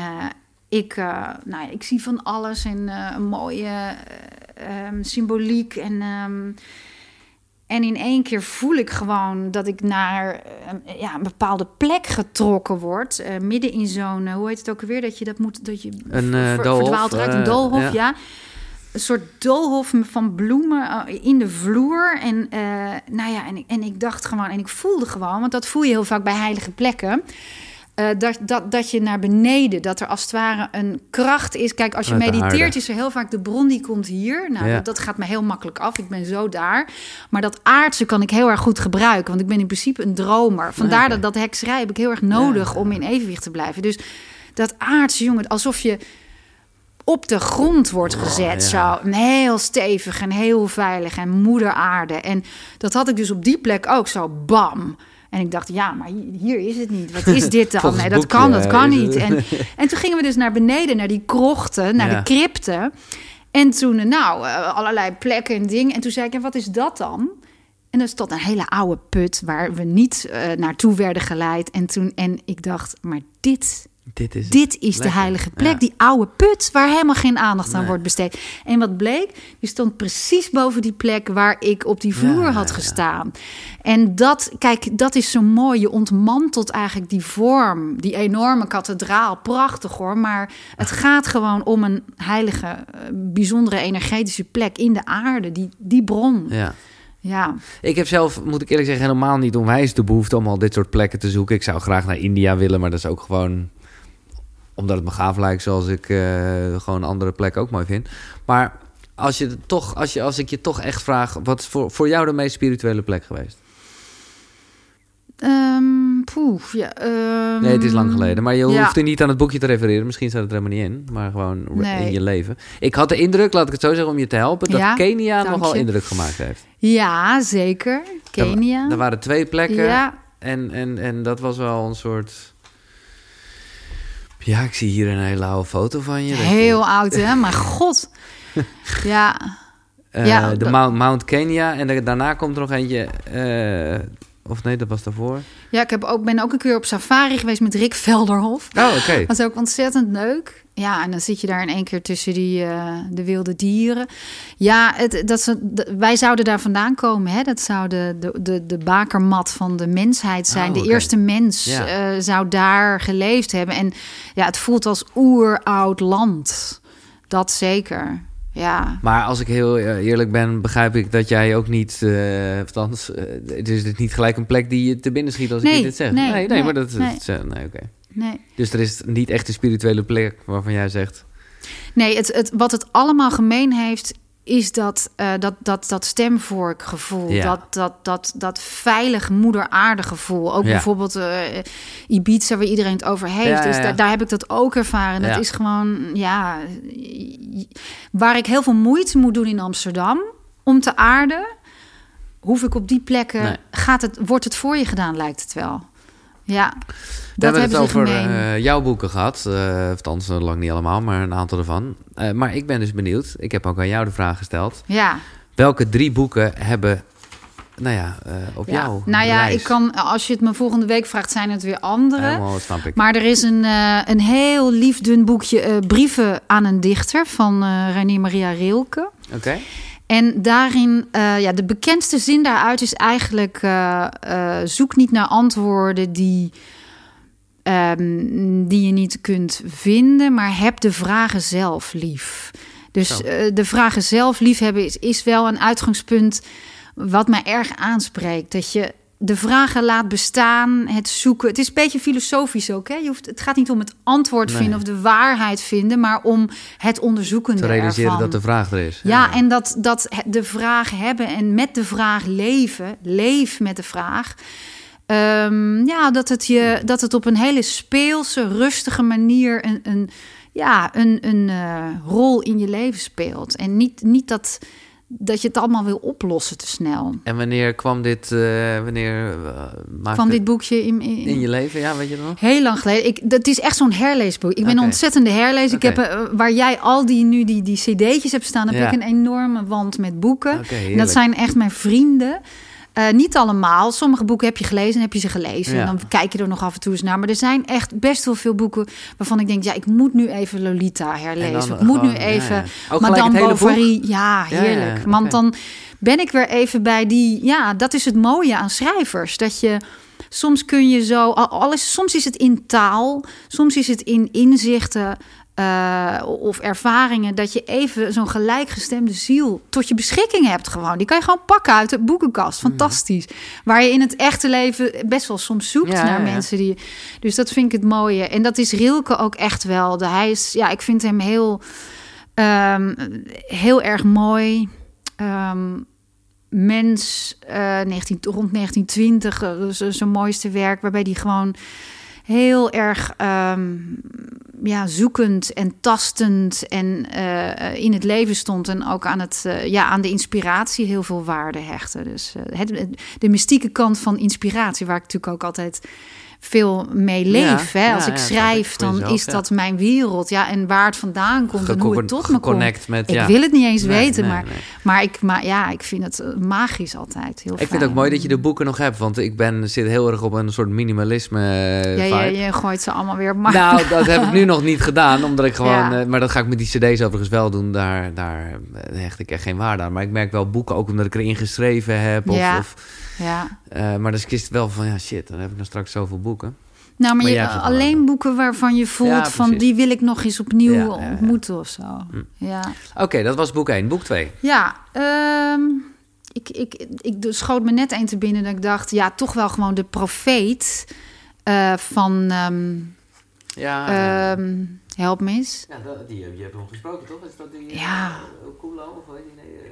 ik, eh, nou ja, ik zie van alles en eh, een mooie eh, ehm, symboliek en... ehm, en in één keer voel ik gewoon dat ik naar eh, ja, een bepaalde plek getrokken word. midden in zo'n, hoe heet het ook alweer? Dat je dat moet, dat je Een, ver- doolhof. Een doolhof, ja. ja. Een soort doolhof van bloemen in de vloer. En, nou ja, en, ik- en ik dacht gewoon, en ik voelde gewoon, want dat voel je heel vaak bij heilige plekken. Eh, dat, dat, dat je naar beneden, dat er als het ware een kracht is. Kijk, als je Uit mediteert, is er heel vaak de bron die komt hier. Nou, Ja. dat, dat gaat me heel makkelijk af. Ik ben zo daar. Maar dat aardse kan ik heel erg goed gebruiken. Want ik ben in principe een dromer. Vandaar dat dat hekserij heb ik heel erg nodig Ja. om in evenwicht te blijven. Dus dat aardse jongen, alsof je op de grond wordt gezet. ja. Zo heel stevig en heel veilig en moeder aarde. En dat had ik dus op die plek ook zo bam. En ik dacht, ja, maar hier, is het niet. Wat is dit dan? Nee, dat kan, dat kan niet. En, en toen gingen we dus naar beneden, naar die krochten, naar de crypten. En toen, eh, nou, eh, allerlei plekken en dingen. En toen zei ik, en wat is dat dan? En er stond een hele oude put waar we niet eh, naartoe werden geleid. En toen, en ik dacht, maar dit, Dit is, dit is de heilige plek, Ja. die oude put waar helemaal geen aandacht aan Nee. wordt besteed. En wat bleek, die stond precies boven die plek waar ik op die vloer Ja, had gestaan. En dat, kijk, dat is zo mooi. Je ontmantelt eigenlijk die vorm, die enorme kathedraal. Prachtig hoor, maar het gaat gewoon om een heilige, eh, bijzondere energetische plek in de aarde, die, die bron. ja. Ja, Ik heb zelf, moet ik eerlijk zeggen, helemaal niet onwijs de behoefte om al dit soort plekken te zoeken. Ik zou graag naar India willen, maar dat is ook gewoon omdat het me gaaf lijkt, zoals ik eh, gewoon andere plekken ook mooi vind. Maar als, je toch, als, je, als ik je toch echt vraag, wat is voor, voor jou de meest spirituele plek geweest? Poeh, ja, ehm, Nee, het is lang geleden. Maar je ja. hoeft er niet aan het boekje te refereren. Misschien staat het er helemaal niet in. Maar gewoon Nee. in je leven. Ik had de indruk, laat ik het zo zeggen, om je te helpen... dat Ja, Kenia nogal je. indruk gemaakt heeft. Ja, zeker. Kenia. Er waren twee plekken. Ja, En, en, en dat was wel een soort... Ja, ik zie hier een hele oude foto van je. Heel oud hè, maar god. Ja, Eh, ja, de Mount, Mount Kenya. En da- daarna komt er nog eentje... eh, of nee, dat was daarvoor. ja ik heb ook, ben ook een keer op safari geweest met Rick Velderhof. Oh, oké. Dat is ook ontzettend leuk. Ja, en dan zit je daar in één keer tussen die, eh, de wilde dieren. Ja, het, dat ze, wij zouden daar vandaan komen. Hè? Dat zou de, de, de, de bakermat van de mensheid zijn. Oh, de eerste mens Ja. eh, zou daar geleefd hebben. En ja, het voelt als oeroud land. Dat zeker. Ja. Maar als ik heel eh, eerlijk ben, begrijp ik dat jij ook niet... eh althans, eh, het is dit niet gelijk een plek die je te binnen schiet als ik Nee, dit zeg. nee, nee, nee, maar dat... nee. dat is, nee, oké. Nee. Dus er is niet echt een spirituele plek waarvan jij zegt... Nee, het, het, wat het allemaal gemeen heeft, is dat, eh, dat, dat, dat stemvorkgevoel. Ja. Dat, dat, dat, dat veilig moeder aarde gevoel. Ook Ja. bijvoorbeeld eh, Ibiza, waar iedereen het over heeft. Ja, dus daar, daar heb ik dat ook ervaren. Dat is gewoon, ja... Waar ik heel veel moeite moet doen in Amsterdam om te aarden... hoef ik op die plekken... Nee. Gaat het, wordt het voor je gedaan, lijkt het wel. Ja, We dat hebben hebben het over eh, jouw boeken gehad. eh althans, eh, lang niet allemaal, maar een aantal ervan. Maar ik ben dus benieuwd. Ik heb ook aan jou de vraag gesteld. ja. Welke drie boeken hebben, nou ja, eh, op Ja. jou Nou ja, reis? ik kan, als je het me volgende week vraagt, zijn het weer andere. Helemaal, dat snap ik. Maar er is een, een heel lief dun boekje Brieven aan een dichter van Reinier Maria Rilke. Oké. En daarin, eh, ja, de bekendste zin daaruit is eigenlijk: eh, eh, zoek niet naar antwoorden die, ehm, die je niet kunt vinden, maar heb de vragen zelf lief. Dus de vragen zelf liefhebben is, is wel een uitgangspunt wat mij erg aanspreekt. Dat je de vragen laat bestaan, het zoeken. Het is een beetje filosofisch ook. Hè? Je hoeft, het gaat niet om het antwoord Nee. vinden of de waarheid vinden, maar om het onderzoekende Te realiseren ervan. dat de vraag er is. Ja, en dat, dat de vraag hebben en met de vraag leven, leef met de vraag. Ehm, ja, dat het, je, dat het op een hele speelse, rustige manier een, een, ja, een, een eh, rol in je leven speelt. En niet, niet dat, dat je het allemaal wil oplossen te snel. En wanneer kwam dit, eh, wanneer uh, Van dit boekje in, in, in je leven? Ja, weet je nog? Heel lang geleden. Ik, dat is echt zo'n herleesboek. Ik ben een ontzettende herlezer. Ik heb, eh, waar jij al die nu die, die cd'tjes hebt staan, heb Ja. ik een enorme wand met boeken. En dat zijn echt mijn vrienden. Eh, niet allemaal. Sommige boeken heb je gelezen en heb je ze gelezen. Ja. En dan kijk je er nog af en toe eens naar. Maar er zijn echt best wel veel boeken waarvan ik denk... ja, ik moet nu even Lolita En herlezen. dan ik moet nu ja, even ja. Gelijk Madame? Bovary. Ja, Ja, ja, heerlijk. ja, Want dan ben ik weer even bij die... Ja, dat is het mooie aan schrijvers. Dat je... Soms kun je zo... al- al is, soms is het in taal. Soms is het in inzichten... eh, of ervaringen dat je even zo'n gelijkgestemde ziel tot je beschikking hebt gewoon. Die kan je gewoon pakken uit de boekenkast. Fantastisch. Waar je in het echte leven best wel soms zoekt Ja, naar ja, mensen die... Dus dat vind ik het mooie. En dat is Rilke ook echt wel. De, hij is, ja, ik vind hem heel, ehm, heel erg mooi. Ehm, mens, eh 19, rond 1920, eh, zijn mooiste werk, waarbij hij gewoon heel erg ehm, ja, zoekend en tastend en eh, in het leven stond en ook aan, het, eh, ja, aan de inspiratie heel veel waarde hechten. Dus eh, het, de mystieke kant van inspiratie, waar ik natuurlijk ook altijd veel mee leef. Ja, hè? Als ik ja, snap ik. schrijf, dan jezelf, is dat mijn wereld. Ja, en waar het vandaan komt en hoe het tot me komt. Met, Ik wil het niet eens Nee, weten, nee, maar, nee. maar, ik, maar ja, ik vind het eh, magisch altijd. Heel Ik vind het ook mooi dat je de boeken nog hebt, want ik ben, zit heel erg op een soort minimalisme Ja, je, je gooit ze allemaal weer maar Nou, dat heb ik nu nog niet gedaan, omdat ik gewoon... Eh, maar dat ga ik met die cd's overigens wel doen. Daar, daar eh, hecht ik echt geen waarde aan. Maar ik merk wel boeken, ook omdat ik erin geschreven heb. Of, Ja. of, ja. eh, maar dus ik is het wel van, ja shit, dan heb ik nog straks zoveel boeken. Nou, maar, je, wel alleen boeken waarvan je voelt Ja, van die wil ik nog eens opnieuw ontmoeten of zo. Hm. Ja, Oké, dat was boek 1. Boek 2. ja ehm, ik, ik, ik schoot me net een te binnen dat ik dacht, ja, toch wel gewoon de profeet eh, van ehm, Ja, ehm, help me eens. ja die, je hebt nog gesproken, toch? Is dat die... Ja. eh, of die? Nee,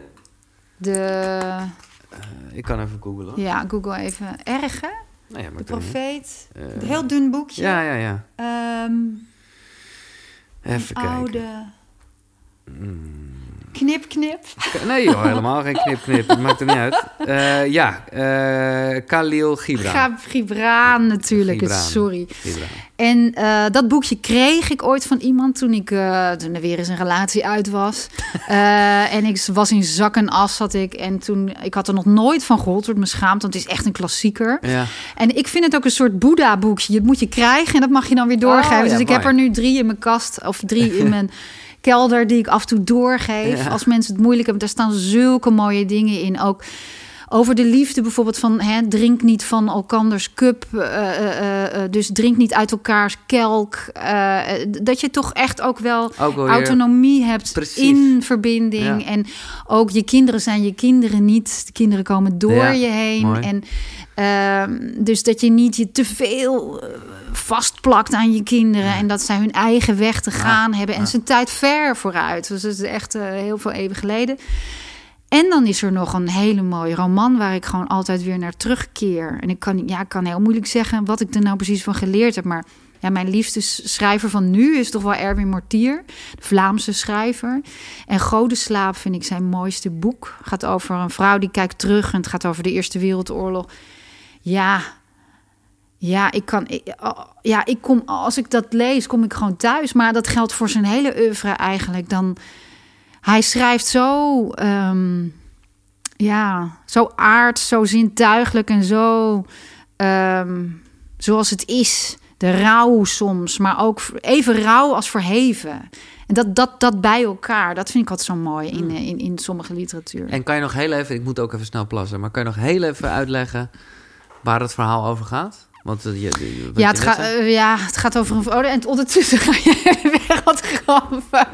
De, eh, ik kan even googlen. ja, Google even. Erg, hè? Nou ja, maar De profeet. Eh, Een heel dun boekje. Ja, ja, ja. Ehm, Even kijken. oude. Mm. Knip, knip. Nee joh, helemaal geen knip knip. Het maakt er niet uit. Eh, ja, eh Khalil Gibran. Gibran natuurlijk, Gibran. sorry. Gibran. En eh, dat boekje kreeg ik ooit van iemand toen ik toen er weer eens een relatie uit was. En ik was in zak en as zat ik. En toen, ik had er nog nooit van gehoord, wordt me schaamt, want het is echt een klassieker. Ja. En ik vind het ook een soort Boeddha-boekje. Je moet je krijgen en dat mag je dan weer doorgeven. Oh, ja, dus ik heb er nu drie in mijn kast of drie in mijn kelder die ik af en toe doorgeef. Ja. Als mensen het moeilijk hebben, daar staan zulke mooie dingen in. Ook over de liefde bijvoorbeeld van hè, drink niet van elkanders cup, uh, uh, dus drink niet uit elkaars kelk. dat je toch echt ook wel autonomie hebt Precies. in verbinding. En ook je kinderen zijn je kinderen niet. De kinderen komen door je heen. En ehm, dus dat je niet je te veel vastplakt aan je kinderen. En dat zij hun eigen weg te gaan hebben. En zijn tijd ver vooruit. Dus dat is echt heel veel even geleden. En dan is er nog een hele mooie roman waar ik gewoon altijd weer naar terugkeer. En ik kan, ja, ik kan heel moeilijk zeggen wat ik er nou precies van geleerd heb. Maar ja, mijn liefste schrijver van nu is toch wel Erwin Mortier, de Vlaamse schrijver. En Godeslaap vind ik zijn mooiste boek. Het gaat over een vrouw die kijkt terug en het gaat over de Eerste Wereldoorlog. Ja, ja, ik kan. Ja, ik kom. Als ik dat lees, kom ik gewoon thuis. Maar dat geldt voor zijn hele oeuvre eigenlijk. Dan hij schrijft zo, um, ja, zo aard, zo zintuigelijk en zo um, zoals het is. De rouw soms, maar ook even rauw als verheven. En dat, dat, dat bij elkaar, dat vind ik altijd zo mooi in, hmm. in, in sommige literatuur. En kan je nog heel even, ik moet ook even snel plassen, maar kan je nog heel even uitleggen waar het verhaal over gaat? Want uh, je, ja, het gaat, uh, ja, het gaat over een. Oh, en ondertussen ga je weer wat grappig.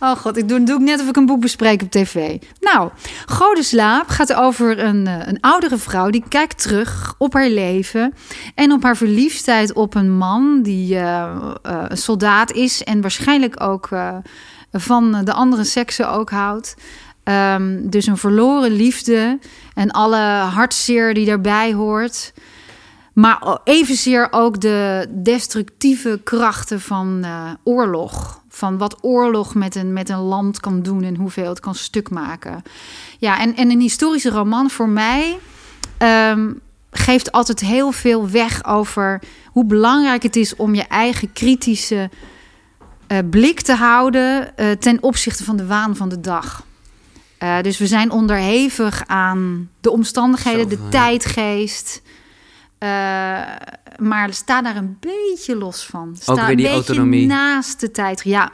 Oh god, ik doe, doe ik net of ik een boek bespreek op tv. Nou, Godeslaap gaat over een, eh, een oudere vrouw die kijkt terug op haar leven en op haar verliefdheid op een man die uh, een soldaat is en waarschijnlijk ook van de andere seksen ook houdt. Um, dus een verloren liefde en alle hartzeer die daarbij hoort. Maar evenzeer ook de destructieve krachten van uh, oorlog van wat oorlog met een, met een land kan doen en hoeveel het kan stuk maken. Ja, en, en een historische roman voor mij ehm, geeft altijd heel veel weg over hoe belangrijk het is om je eigen kritische uh, blik te houden uh, ten opzichte van de waan van de dag. Uh, dus we zijn onderhevig aan de omstandigheden, de tijdgeest. maar sta daar een beetje los van. Sta Ook weer die een beetje autonomie. naast de tijd. Ja,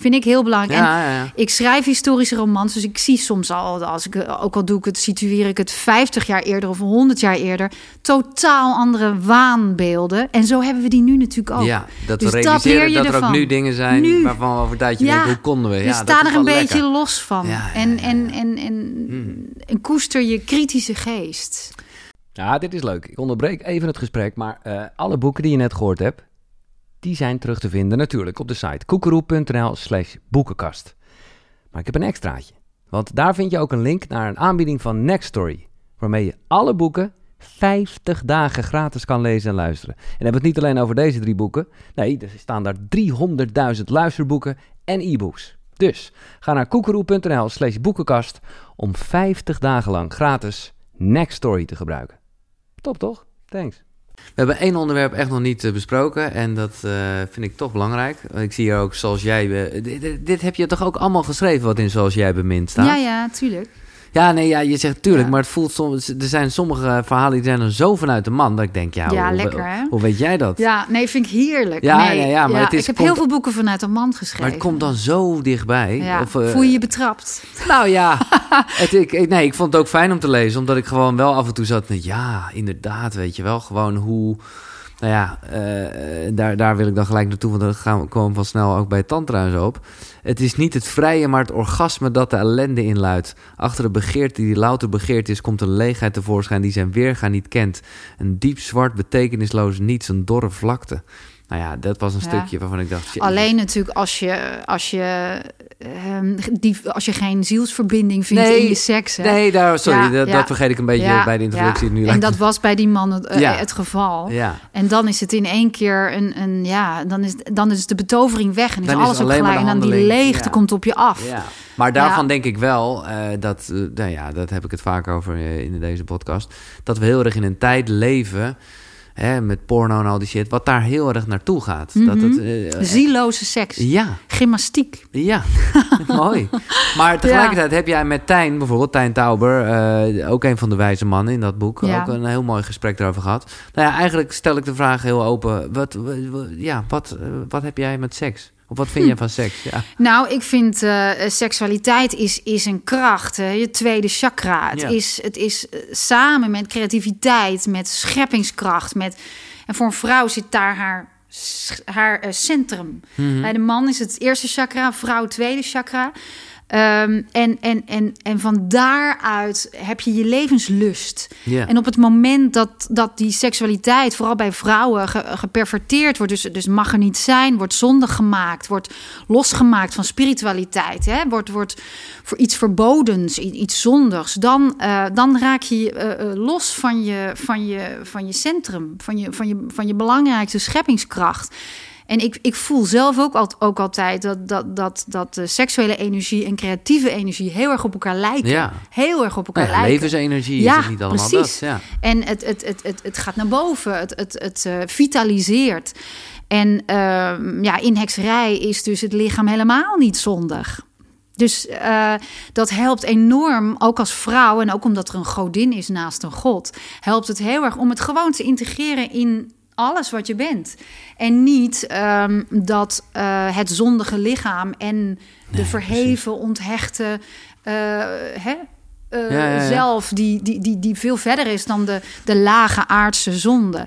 vind ik heel belangrijk. Ja, en ja, ik schrijf historische romans, dus ik zie soms al, als ik, ook al doe ik het, situeer ik het 50 jaar eerder of 100 jaar eerder, totaal andere waanbeelden. En zo hebben we die nu natuurlijk ook. Ja, dat dus we realiseren dat, dat er ook nu dingen zijn nu, waarvan we over een tijdje ja, denken, hoe konden we? Ja, dus sta er een beetje los van. en, en, en, en, hmm. en koester je kritische geest. Ja, dit is leuk. Ik onderbreek even het gesprek, maar uh, alle boeken die je net gehoord hebt, die zijn terug te vinden natuurlijk op de site koekeroe.nl slash boekenkast. Maar ik heb een extraatje, want daar vind je ook een link naar een aanbieding van Nextory, waarmee je alle boeken 50 dagen gratis kan lezen en luisteren. En hebben het niet alleen over deze drie boeken, nee, er staan daar 300.000 luisterboeken en e-books. Dus ga naar koekeroe.nl slash boekenkast om 50 dagen lang gratis Nextory te gebruiken. Top toch? Thanks. We hebben één onderwerp echt nog niet eh, besproken en dat uh, vind ik toch belangrijk. Ik zie hier ook zoals jij... dit, dit, heb je toch ook allemaal geschreven wat in zoals jij bemint staat? Ja, ja, tuurlijk. Ja, nee, ja, je zegt tuurlijk, maar het voelt soms. Er zijn sommige verhalen die zijn er zo vanuit de man dat ik denk, ja, ja hoe, lekker, hè? hoe weet jij dat? Ja, nee, vind ik heerlijk. Ja, nee, ja, ja, maar het is, ik heb heel veel boeken vanuit de man geschreven. Maar het komt dan zo dichtbij. Of, uh, voel je je betrapt? Nou ja, het, ik, nee, ik vond het ook fijn om te lezen, omdat ik gewoon wel af en toe zat met, ja, inderdaad, weet je wel, gewoon hoe nou ja, uh, daar, daar wil ik dan gelijk naartoe, want dan gaan we komen van snel ook bij Tantra en zo op. Het is niet het vrije, maar het orgasme dat de ellende inluidt. Achter de begeerte die louter begeerd is, komt een leegheid tevoorschijn die zijn weerga niet kent. Een diep zwart betekenisloos niets, een dorre vlakte. Nou ja, dat was een stukje waarvan ik dacht... Alleen natuurlijk als je, als je, um, die, als je geen zielsverbinding vindt in je seks. Hè? Nee, daar, sorry, dat, dat, vergeet ik een beetje bij de introductie. Nu en dat was bij die man het, uh, het geval. En dan is het in één keer een, een ja, dan is, dan is de betovering weg en is dan alles is ook gelijk. En dan die leegte komt op je af. Ja. Maar daarvan denk ik wel, uh, dat, uh, nou ja, dat heb ik het vaak over in deze podcast, dat we heel erg in een tijd leven hè, met porno en al die shit, wat daar heel erg naartoe gaat. Mm dat het, uh, Zieloze seks. Ja. Gymnastiek. Ja, mooi. Maar tegelijkertijd heb jij met Tijn, bijvoorbeeld Tijn Tauber, uh, ook een van de wijze mannen in dat boek, ja. ook een heel mooi gesprek daarover gehad. Nou ja, eigenlijk stel ik de vraag heel open. Wat, ja, wat, wat heb jij met seks? Of wat vind je van seks? Ja. Nou, ik vind uh, seksualiteit is, is een kracht. Hè? Je tweede chakra. Het Ja. is, het is eh, samen met creativiteit, met scheppingskracht. Met, en voor een vrouw zit daar haar, haar eh, centrum. Mhm. Bij de man is het eerste chakra, vrouw tweede chakra. Ehm, en, en, en, en van daaruit heb je je levenslust. En op het moment dat, dat die seksualiteit, vooral bij vrouwen, ge- geperverteerd wordt, dus, dus mag er niet zijn, wordt zondig gemaakt, wordt losgemaakt van spiritualiteit, hè, wordt, wordt voor iets verbodens, iets zondigs, dan, eh, dan raak je eh, eh, los van je, van, je, van je centrum, van je, van je, van je belangrijkste scheppingskracht. En ik, ik voel zelf ook, al, ook altijd dat, dat, dat, dat de seksuele energie en creatieve energie heel erg op elkaar lijken. Ja. Heel erg op elkaar Nou ja, lijken. levensenergie Ja, is het niet allemaal precies. dat. Ja. En het, het, het, het, het gaat naar boven, het, het, het eh, vitaliseert. En ehm, ja, in hekserij is dus het lichaam helemaal niet zondig. Dus eh, dat helpt enorm, ook als vrouw en ook omdat er een godin is naast een god, helpt het heel erg om het gewoon te integreren in alles wat je bent. En niet ehm, dat eh, het zondige lichaam en de verheven, onthechte eh, hè, eh, Ja, ja, ja. zelf, die, die, die, die veel verder is dan de, de lage aardse zonde.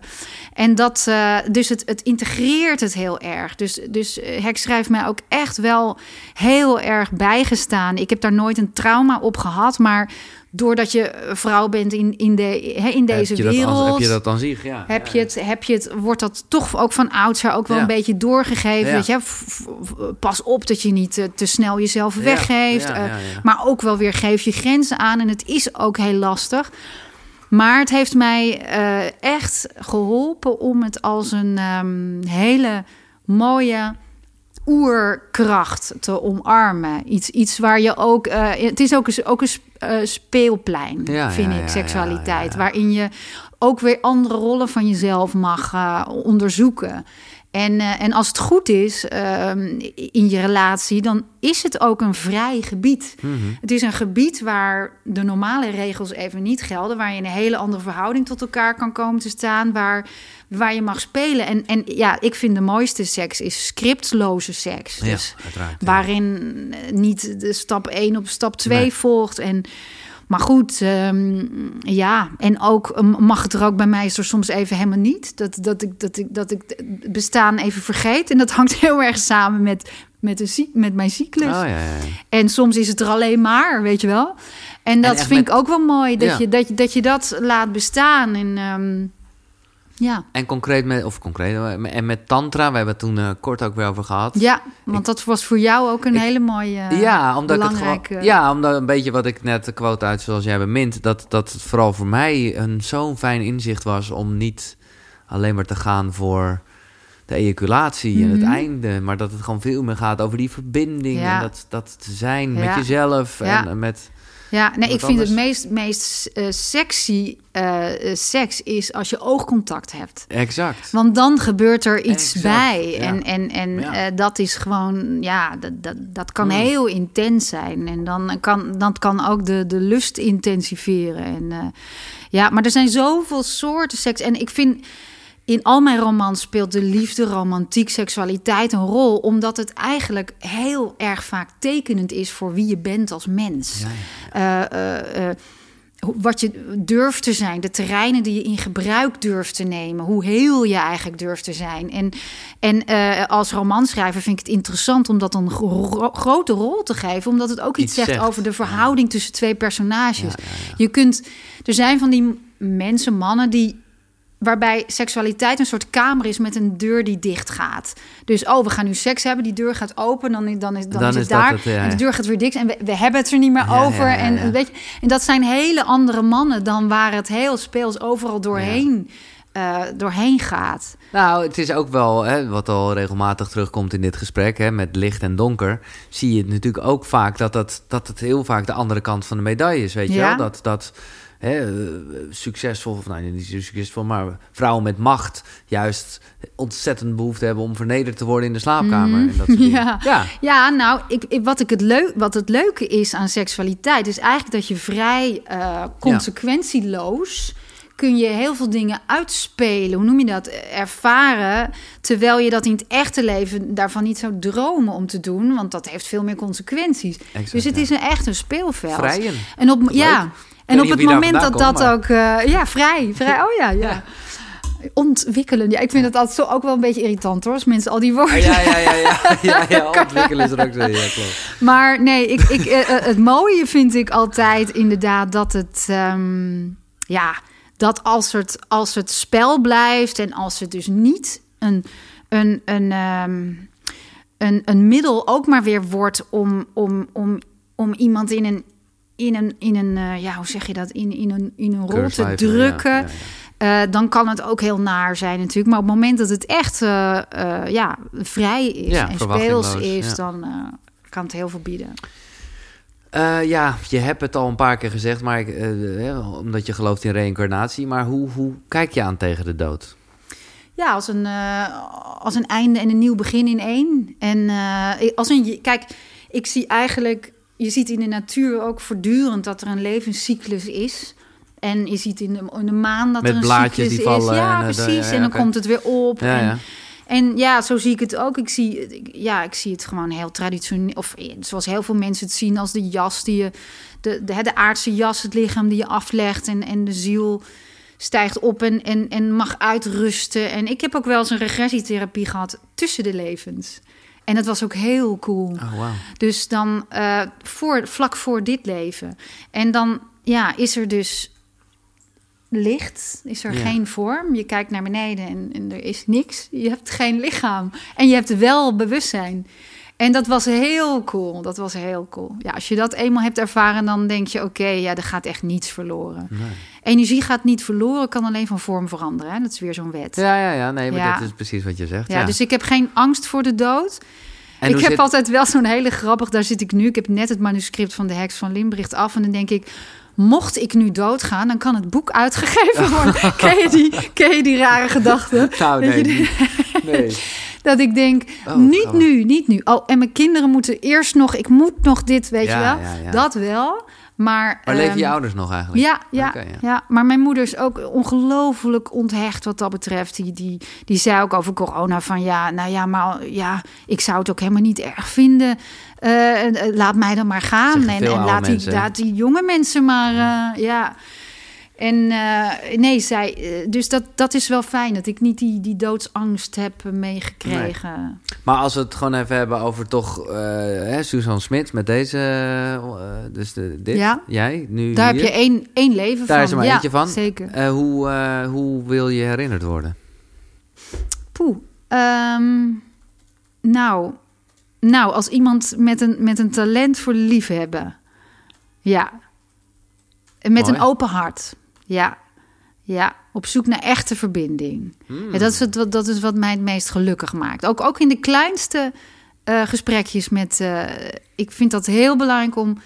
En dat, eh, dus het, het integreert het heel erg. Dus, dus eh, Hek schrijft mij ook echt wel heel erg bijgestaan. Ik heb daar nooit een trauma op gehad, maar doordat je vrouw bent in, in, de, in deze heb wereld. Als- heb je dat dan zich? Ja. Heb ja, je, het, heb je het, wordt dat toch ook van oudsher ook wel Ja. een beetje doorgegeven? Ja. Dat je, pas op dat je niet te snel jezelf weggeeft. eh. Maar ook wel weer geef je grenzen aan. En het is ook heel lastig. Maar het heeft mij eh, echt geholpen om het als een ehm, hele mooie oerkracht te omarmen. Iets, iets waar je ook... eh, het is ook een, ook een eh, speelplein, Ja, vind ja, ik, ja, seksualiteit. Waarin je ook weer andere rollen van jezelf mag onderzoeken. En, eh, en als het goed is ehm, in je relatie, dan is het ook een vrij gebied. Mhm. Het is een gebied waar de normale regels even niet gelden, waar je in een hele andere verhouding tot elkaar kan komen te staan, waar, waar je mag spelen. En, en ja, ik vind de mooiste seks is scriptloze seks. Ja, Dus ja. waarin niet de stap 1 op stap 2 Nee. volgt. En, maar goed, ehm, ja. En ook mag het er ook bij mij is er soms even helemaal niet. Dat, dat, ik, dat, ik, dat ik het bestaan even vergeet. En dat hangt heel erg samen met, met, de, ziek- met mijn cyclus. Oh, ja, ja. En soms is het er alleen maar, weet je wel. En dat vind met- ik ook wel mooi. Dat, Ja. je, dat, je, dat je dat laat bestaan. En ehm, ja. En concreet met, of concreet, eh, en met tantra, we hebben het toen eh, kort ook weer over gehad. ja, want dat was voor jou ook een Ik- hele mooie, ja, omdat ik het gewoon, ja, omdat een beetje wat ik net de quote uit zoals jij bemint, dat, dat het vooral voor mij een zo'n fijn inzicht was om niet alleen maar te gaan voor de ejaculatie en het Mhm. einde, maar dat het gewoon veel meer gaat over die verbinding Ja. en dat, dat te zijn Ja. met jezelf Ja. en met Ja, nee, ik vind het meest, meest eh, sexy eh, eh, seks is als je oogcontact hebt. exact. Want dan gebeurt er iets Exact, bij. ja. En, en, en Ja. dat is gewoon, ja, dat, dat, dat kan Mm. heel intens zijn. En dan kan, dat kan ook de, de lust intensiveren. En, ja, maar er zijn zoveel soorten seks. En ik vind, in al mijn romans speelt de liefde, romantiek, seksualiteit een rol. Omdat het eigenlijk heel erg vaak tekenend is voor wie je bent als mens. Ja, ja. Eh, eh, eh, wat je durft te zijn, de terreinen die je in gebruik durft te nemen, hoe heel je eigenlijk durft te zijn. En, en als romanschrijver vind ik het interessant om dat een gro- grote rol te geven, omdat het ook iets, Iets zegt, zegt. over de verhouding tussen twee personages. Ja, ja, ja. Je kunt, er zijn van die mensen, mannen, die waarbij seksualiteit een soort kamer is met een deur die dicht gaat. Dus oh, we gaan nu seks hebben, die deur gaat open, dan, is- dan is, dan Dan is het daar. het, ja, En de deur gaat weer dicht en we, we hebben het er niet meer Ja, over. ja, En. Weet je, en dat zijn hele andere mannen dan waar het heel speels overal doorheen, eh, doorheen gaat. Nou, het is ook wel, hè, wat al regelmatig terugkomt in dit gesprek, hè, met licht en donker, zie je natuurlijk ook vaak dat, dat, dat het heel vaak de andere kant van de medaille is, weet je wel? Dat, dat hè, eh, succesvol, of nou niet zo succesvol, maar vrouwen met macht juist ontzettend behoefte hebben om vernederd te worden in de slaapkamer. En dat. Ja. ja. Ja, nou, ik, ik- wat, ik het leuk, wat het leuke is aan seksualiteit, is eigenlijk dat je vrij eh, consequentieloos kun je heel veel dingen uitspelen. Hoe noem je dat? Ervaren. Terwijl je dat in het echte leven daarvan niet zou dromen om te doen. Want dat heeft veel meer consequenties. Exact, dus het ja. is een echt een speelveld. Vrijen. En op, Leuk. ja. En op het moment dat dat ook... eh, ja, vrij. vrij. Oh ja, ja. Ontwikkelen. Ja, ik vind het altijd zo ook wel een beetje irritant hoor. Als mensen al die woorden... Ah, ja, ja, ja, ja, ja, ja, ontwikkelen is er ook zo. Ja, klopt. Maar nee, ik, ik, eh, eh, het mooie vind ik altijd inderdaad dat het... ehm, ja, dat als het, als het spel blijft en als het dus niet een, een, een, ehm, een, een middel ook maar weer wordt om, om, om, om iemand in een, in een, in een eh, ja, hoe zeg je dat, in, in een, in een rol te drukken. ja, ja. Eh, dan kan het ook heel naar zijn natuurlijk. Maar op het moment dat het echt eh, ja, vrij is Ja, en speels is, dan kan het heel veel bieden. Ja, je hebt het al een paar keer gezegd, maar ik, omdat je gelooft in reïncarnatie. Maar hoe, hoe kijk je aan tegen de dood? Ja, als een, als een einde en een nieuw begin in één. En als een, kijk, ik zie eigenlijk, je ziet in de natuur ook voortdurend dat er een levenscyclus is. En je ziet in de, in de maan dat Met er een blaadjes cyclus die vallen is. Ja, en, eh, de- precies. ja, en dan komt het weer op. Ja, en, ja. En ja, zo zie ik het ook. Ik zie, ja, ik zie het gewoon heel traditioneel. Of eh, zoals heel veel mensen het zien als de jas die je. De, de, de aardse jas, het lichaam die je aflegt. En, en de ziel stijgt op en, en, en mag uitrusten. En ik heb ook wel eens een regressietherapie gehad tussen de levens. En dat was ook heel cool. Oh, wauw. Dus dan eh, voor, vlak voor dit leven. En dan ja, is er dus licht, is er Ja. geen vorm. Je kijkt naar beneden en, en er is niks. Je hebt geen lichaam. En je hebt wel bewustzijn. En dat was heel cool. Dat was heel cool. Ja, als je dat eenmaal hebt ervaren, dan denk je: oké, ja, er gaat echt niets verloren. Nee. Energie gaat niet verloren, kan alleen van vorm veranderen. Hè? Dat is weer zo'n wet. Ja, Ja, ja. Nee, maar Ja. dit is precies wat je zegt. Ja, dus ik heb geen angst voor de dood. En ik heb zit- altijd wel zo'n hele grappig, daar zit ik nu. Ik heb net het manuscript van de heks van Limbricht af. En dan denk ik, mocht ik nu doodgaan, dan kan het boek uitgegeven worden. ken, je die, ken je die rare gedachte? Nou, Dat nee. Dat ik denk, Oh, niet nu, niet nu. Oh, en mijn kinderen moeten eerst nog, ik moet nog dit, weet Ja, je wel. ja, ja. Dat wel. Maar, Maar leven je ehm, ouders nog eigenlijk? ja, ja, ja. ja. maar mijn moeder is ook ongelooflijk onthecht wat dat betreft. Die, die, die zei ook over corona van ja, nou ja, maar ja, ik zou het ook helemaal niet erg vinden. Eh, eh, laat mij dan maar gaan. En, en laat, die, laat die jonge mensen maar, eh, ja. En eh, nee, zij, eh, dus dat, dat is wel fijn dat ik niet die, die doodsangst heb meegekregen. Maar als we het gewoon even hebben over toch eh hè, Susan Smit met deze, dus de, dit, Ja. jij nu Daar hier. heb je één, één leven Daar van. is er maar ja, eentje van. Zeker. Hoe, hoe wil je herinnerd worden? Poeh. Ehm, nou, nou, als iemand met een, met een talent voor liefhebben. Ja. Met Mooi. een open hart. Ja. Ja. Op zoek naar echte verbinding. Hmm. Ja, dat, is het, wat- dat is wat mij het meest gelukkig maakt. Ook, ook in de kleinste eh, gesprekjes met... eh, ik vind dat heel belangrijk om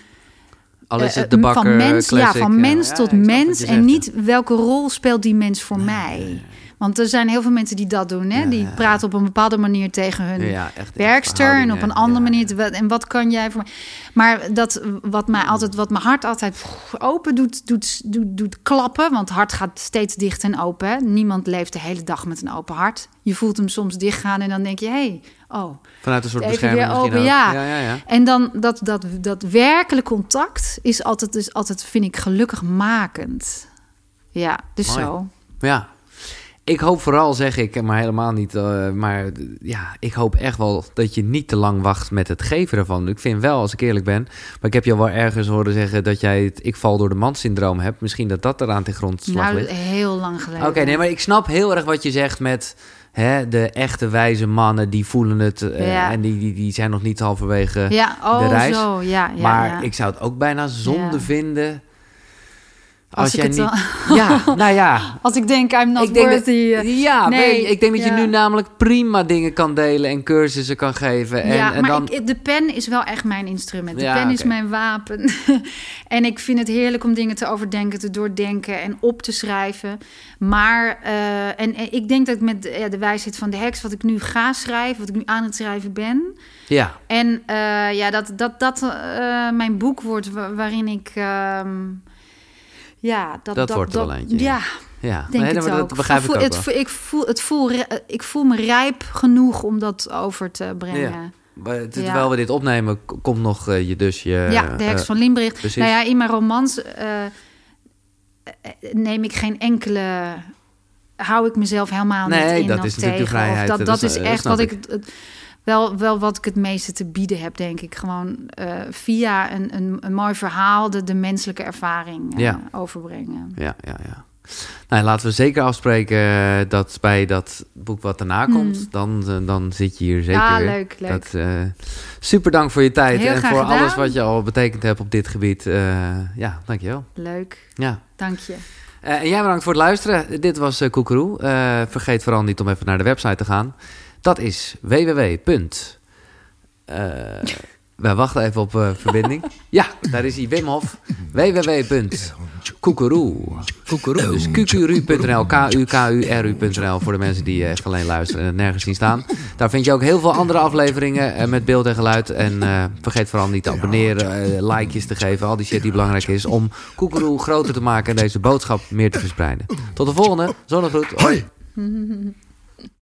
Al is eh, het de bakker van mens, ja, van mens Ja, tot ja, mens. En zegt, niet ja. welke rol speelt die mens voor mij. Want er zijn heel veel mensen die dat doen. Hè? Ja, die praten op een bepaalde manier tegen hun Ja, echt werkster. En op een andere manier. te- En wat kan jij voor mij? Maar dat wat mij altijd, wat mijn hart altijd open doet, doet, doet, doet klappen. Want het hart gaat steeds dicht en open. Hè? Niemand leeft de hele dag met een open hart. Je voelt hem soms dichtgaan en dan denk je, hé, hey, oh, Vanuit een soort Even bescherming weer open, ja. ja, ja, ja. en dan dat, dat, dat werkelijk contact is altijd, is altijd, vind ik, gelukkig makend. Ja, dus Mooi. zo. Ja. Ik hoop vooral, zeg ik, maar helemaal niet. eh, maar ja, ik hoop echt wel dat je niet te lang wacht met het geven ervan. Ik vind wel, als ik eerlijk ben. Maar ik heb je wel ergens horen zeggen dat jij het ik val door de mand syndroom hebt. Misschien dat dat eraan ten grondslag Nou, ligt. heel lang geleden. Oké, nee, maar ik snap heel erg wat je zegt met hè, de echte wijze mannen die voelen het. eh, Ja. En die, die, die zijn nog niet halverwege. Ja, oh, de reis. zo. Ja, ja, maar ja. ik zou het ook bijna zonde vinden. Als Als, ik jij het niet. Ja, nou ja. Als ik denk, I'm not Ik denk dat- worthy. eh, Ja, Nee, je, ik denk dat je nu namelijk prima dingen kan delen en cursussen kan geven. En, ja, en maar dan, ik, de pen is wel echt mijn instrument. De Ja, pen is mijn wapen. en ik vind het heerlijk om dingen te overdenken, te doordenken en op te schrijven. Maar, eh, en, en ik denk dat met ja, de wijsheid van de heks, wat ik nu ga schrijven, wat ik nu aan het schrijven ben. ja, En eh, ja, dat dat, dat eh, mijn boek wordt wa- waarin ik. ehm, ja, dat, Dat dat, wordt wel eentje, ja. Ja, Ja, Denk nee, dat begrijp ik Voel- ook het, wel. ik, voel, het voel, ik voel me rijp genoeg om dat over te brengen. Maar terwijl Ja. we dit opnemen, komt nog eh, je dus je... Ja, de heks eh, van Limburg. precies. Nou ja, in mijn romans eh, eh, neem ik geen enkele... hou ik mezelf helemaal Nee, niet in dat is natuurlijk tegen. Of dat, dat dat is- eh, echt wat ik. ik... wel, wel wat ik het meeste te bieden heb, denk ik. Gewoon eh, via een, een, een mooi verhaal de, de menselijke ervaring eh, Ja. overbrengen. Ja, ja, ja. Nou, laten we zeker afspreken eh, dat bij dat boek wat daarna komt, dan, dan zit je hier zeker Hmm. ja, leuk, leuk. Dat, super dank voor je tijd Heel en voor gedaan. alles wat je al betekend hebt op dit gebied. Ja, dankjewel. Leuk, Ja. dank je. En jij bedankt voor het luisteren. Dit was uh, Koekeroe. Vergeet vooral niet om even naar de website te gaan. Dat is www. eh, we wachten even op eh, verbinding. Ja, daar is hij, Wim Hof. www.koekeroe. Koekeroe, dus qqru.nl, k-u-k-u-r-u.nl voor de mensen die echt alleen luisteren en het nergens zien staan. Daar vind je ook heel veel andere afleveringen eh, met beeld en geluid. En eh, vergeet vooral niet te abonneren, likejes te geven, al die shit die belangrijk is om Koekeroe groter te maken en deze boodschap meer te verspreiden. Tot de volgende, zonnegroet. Hoi.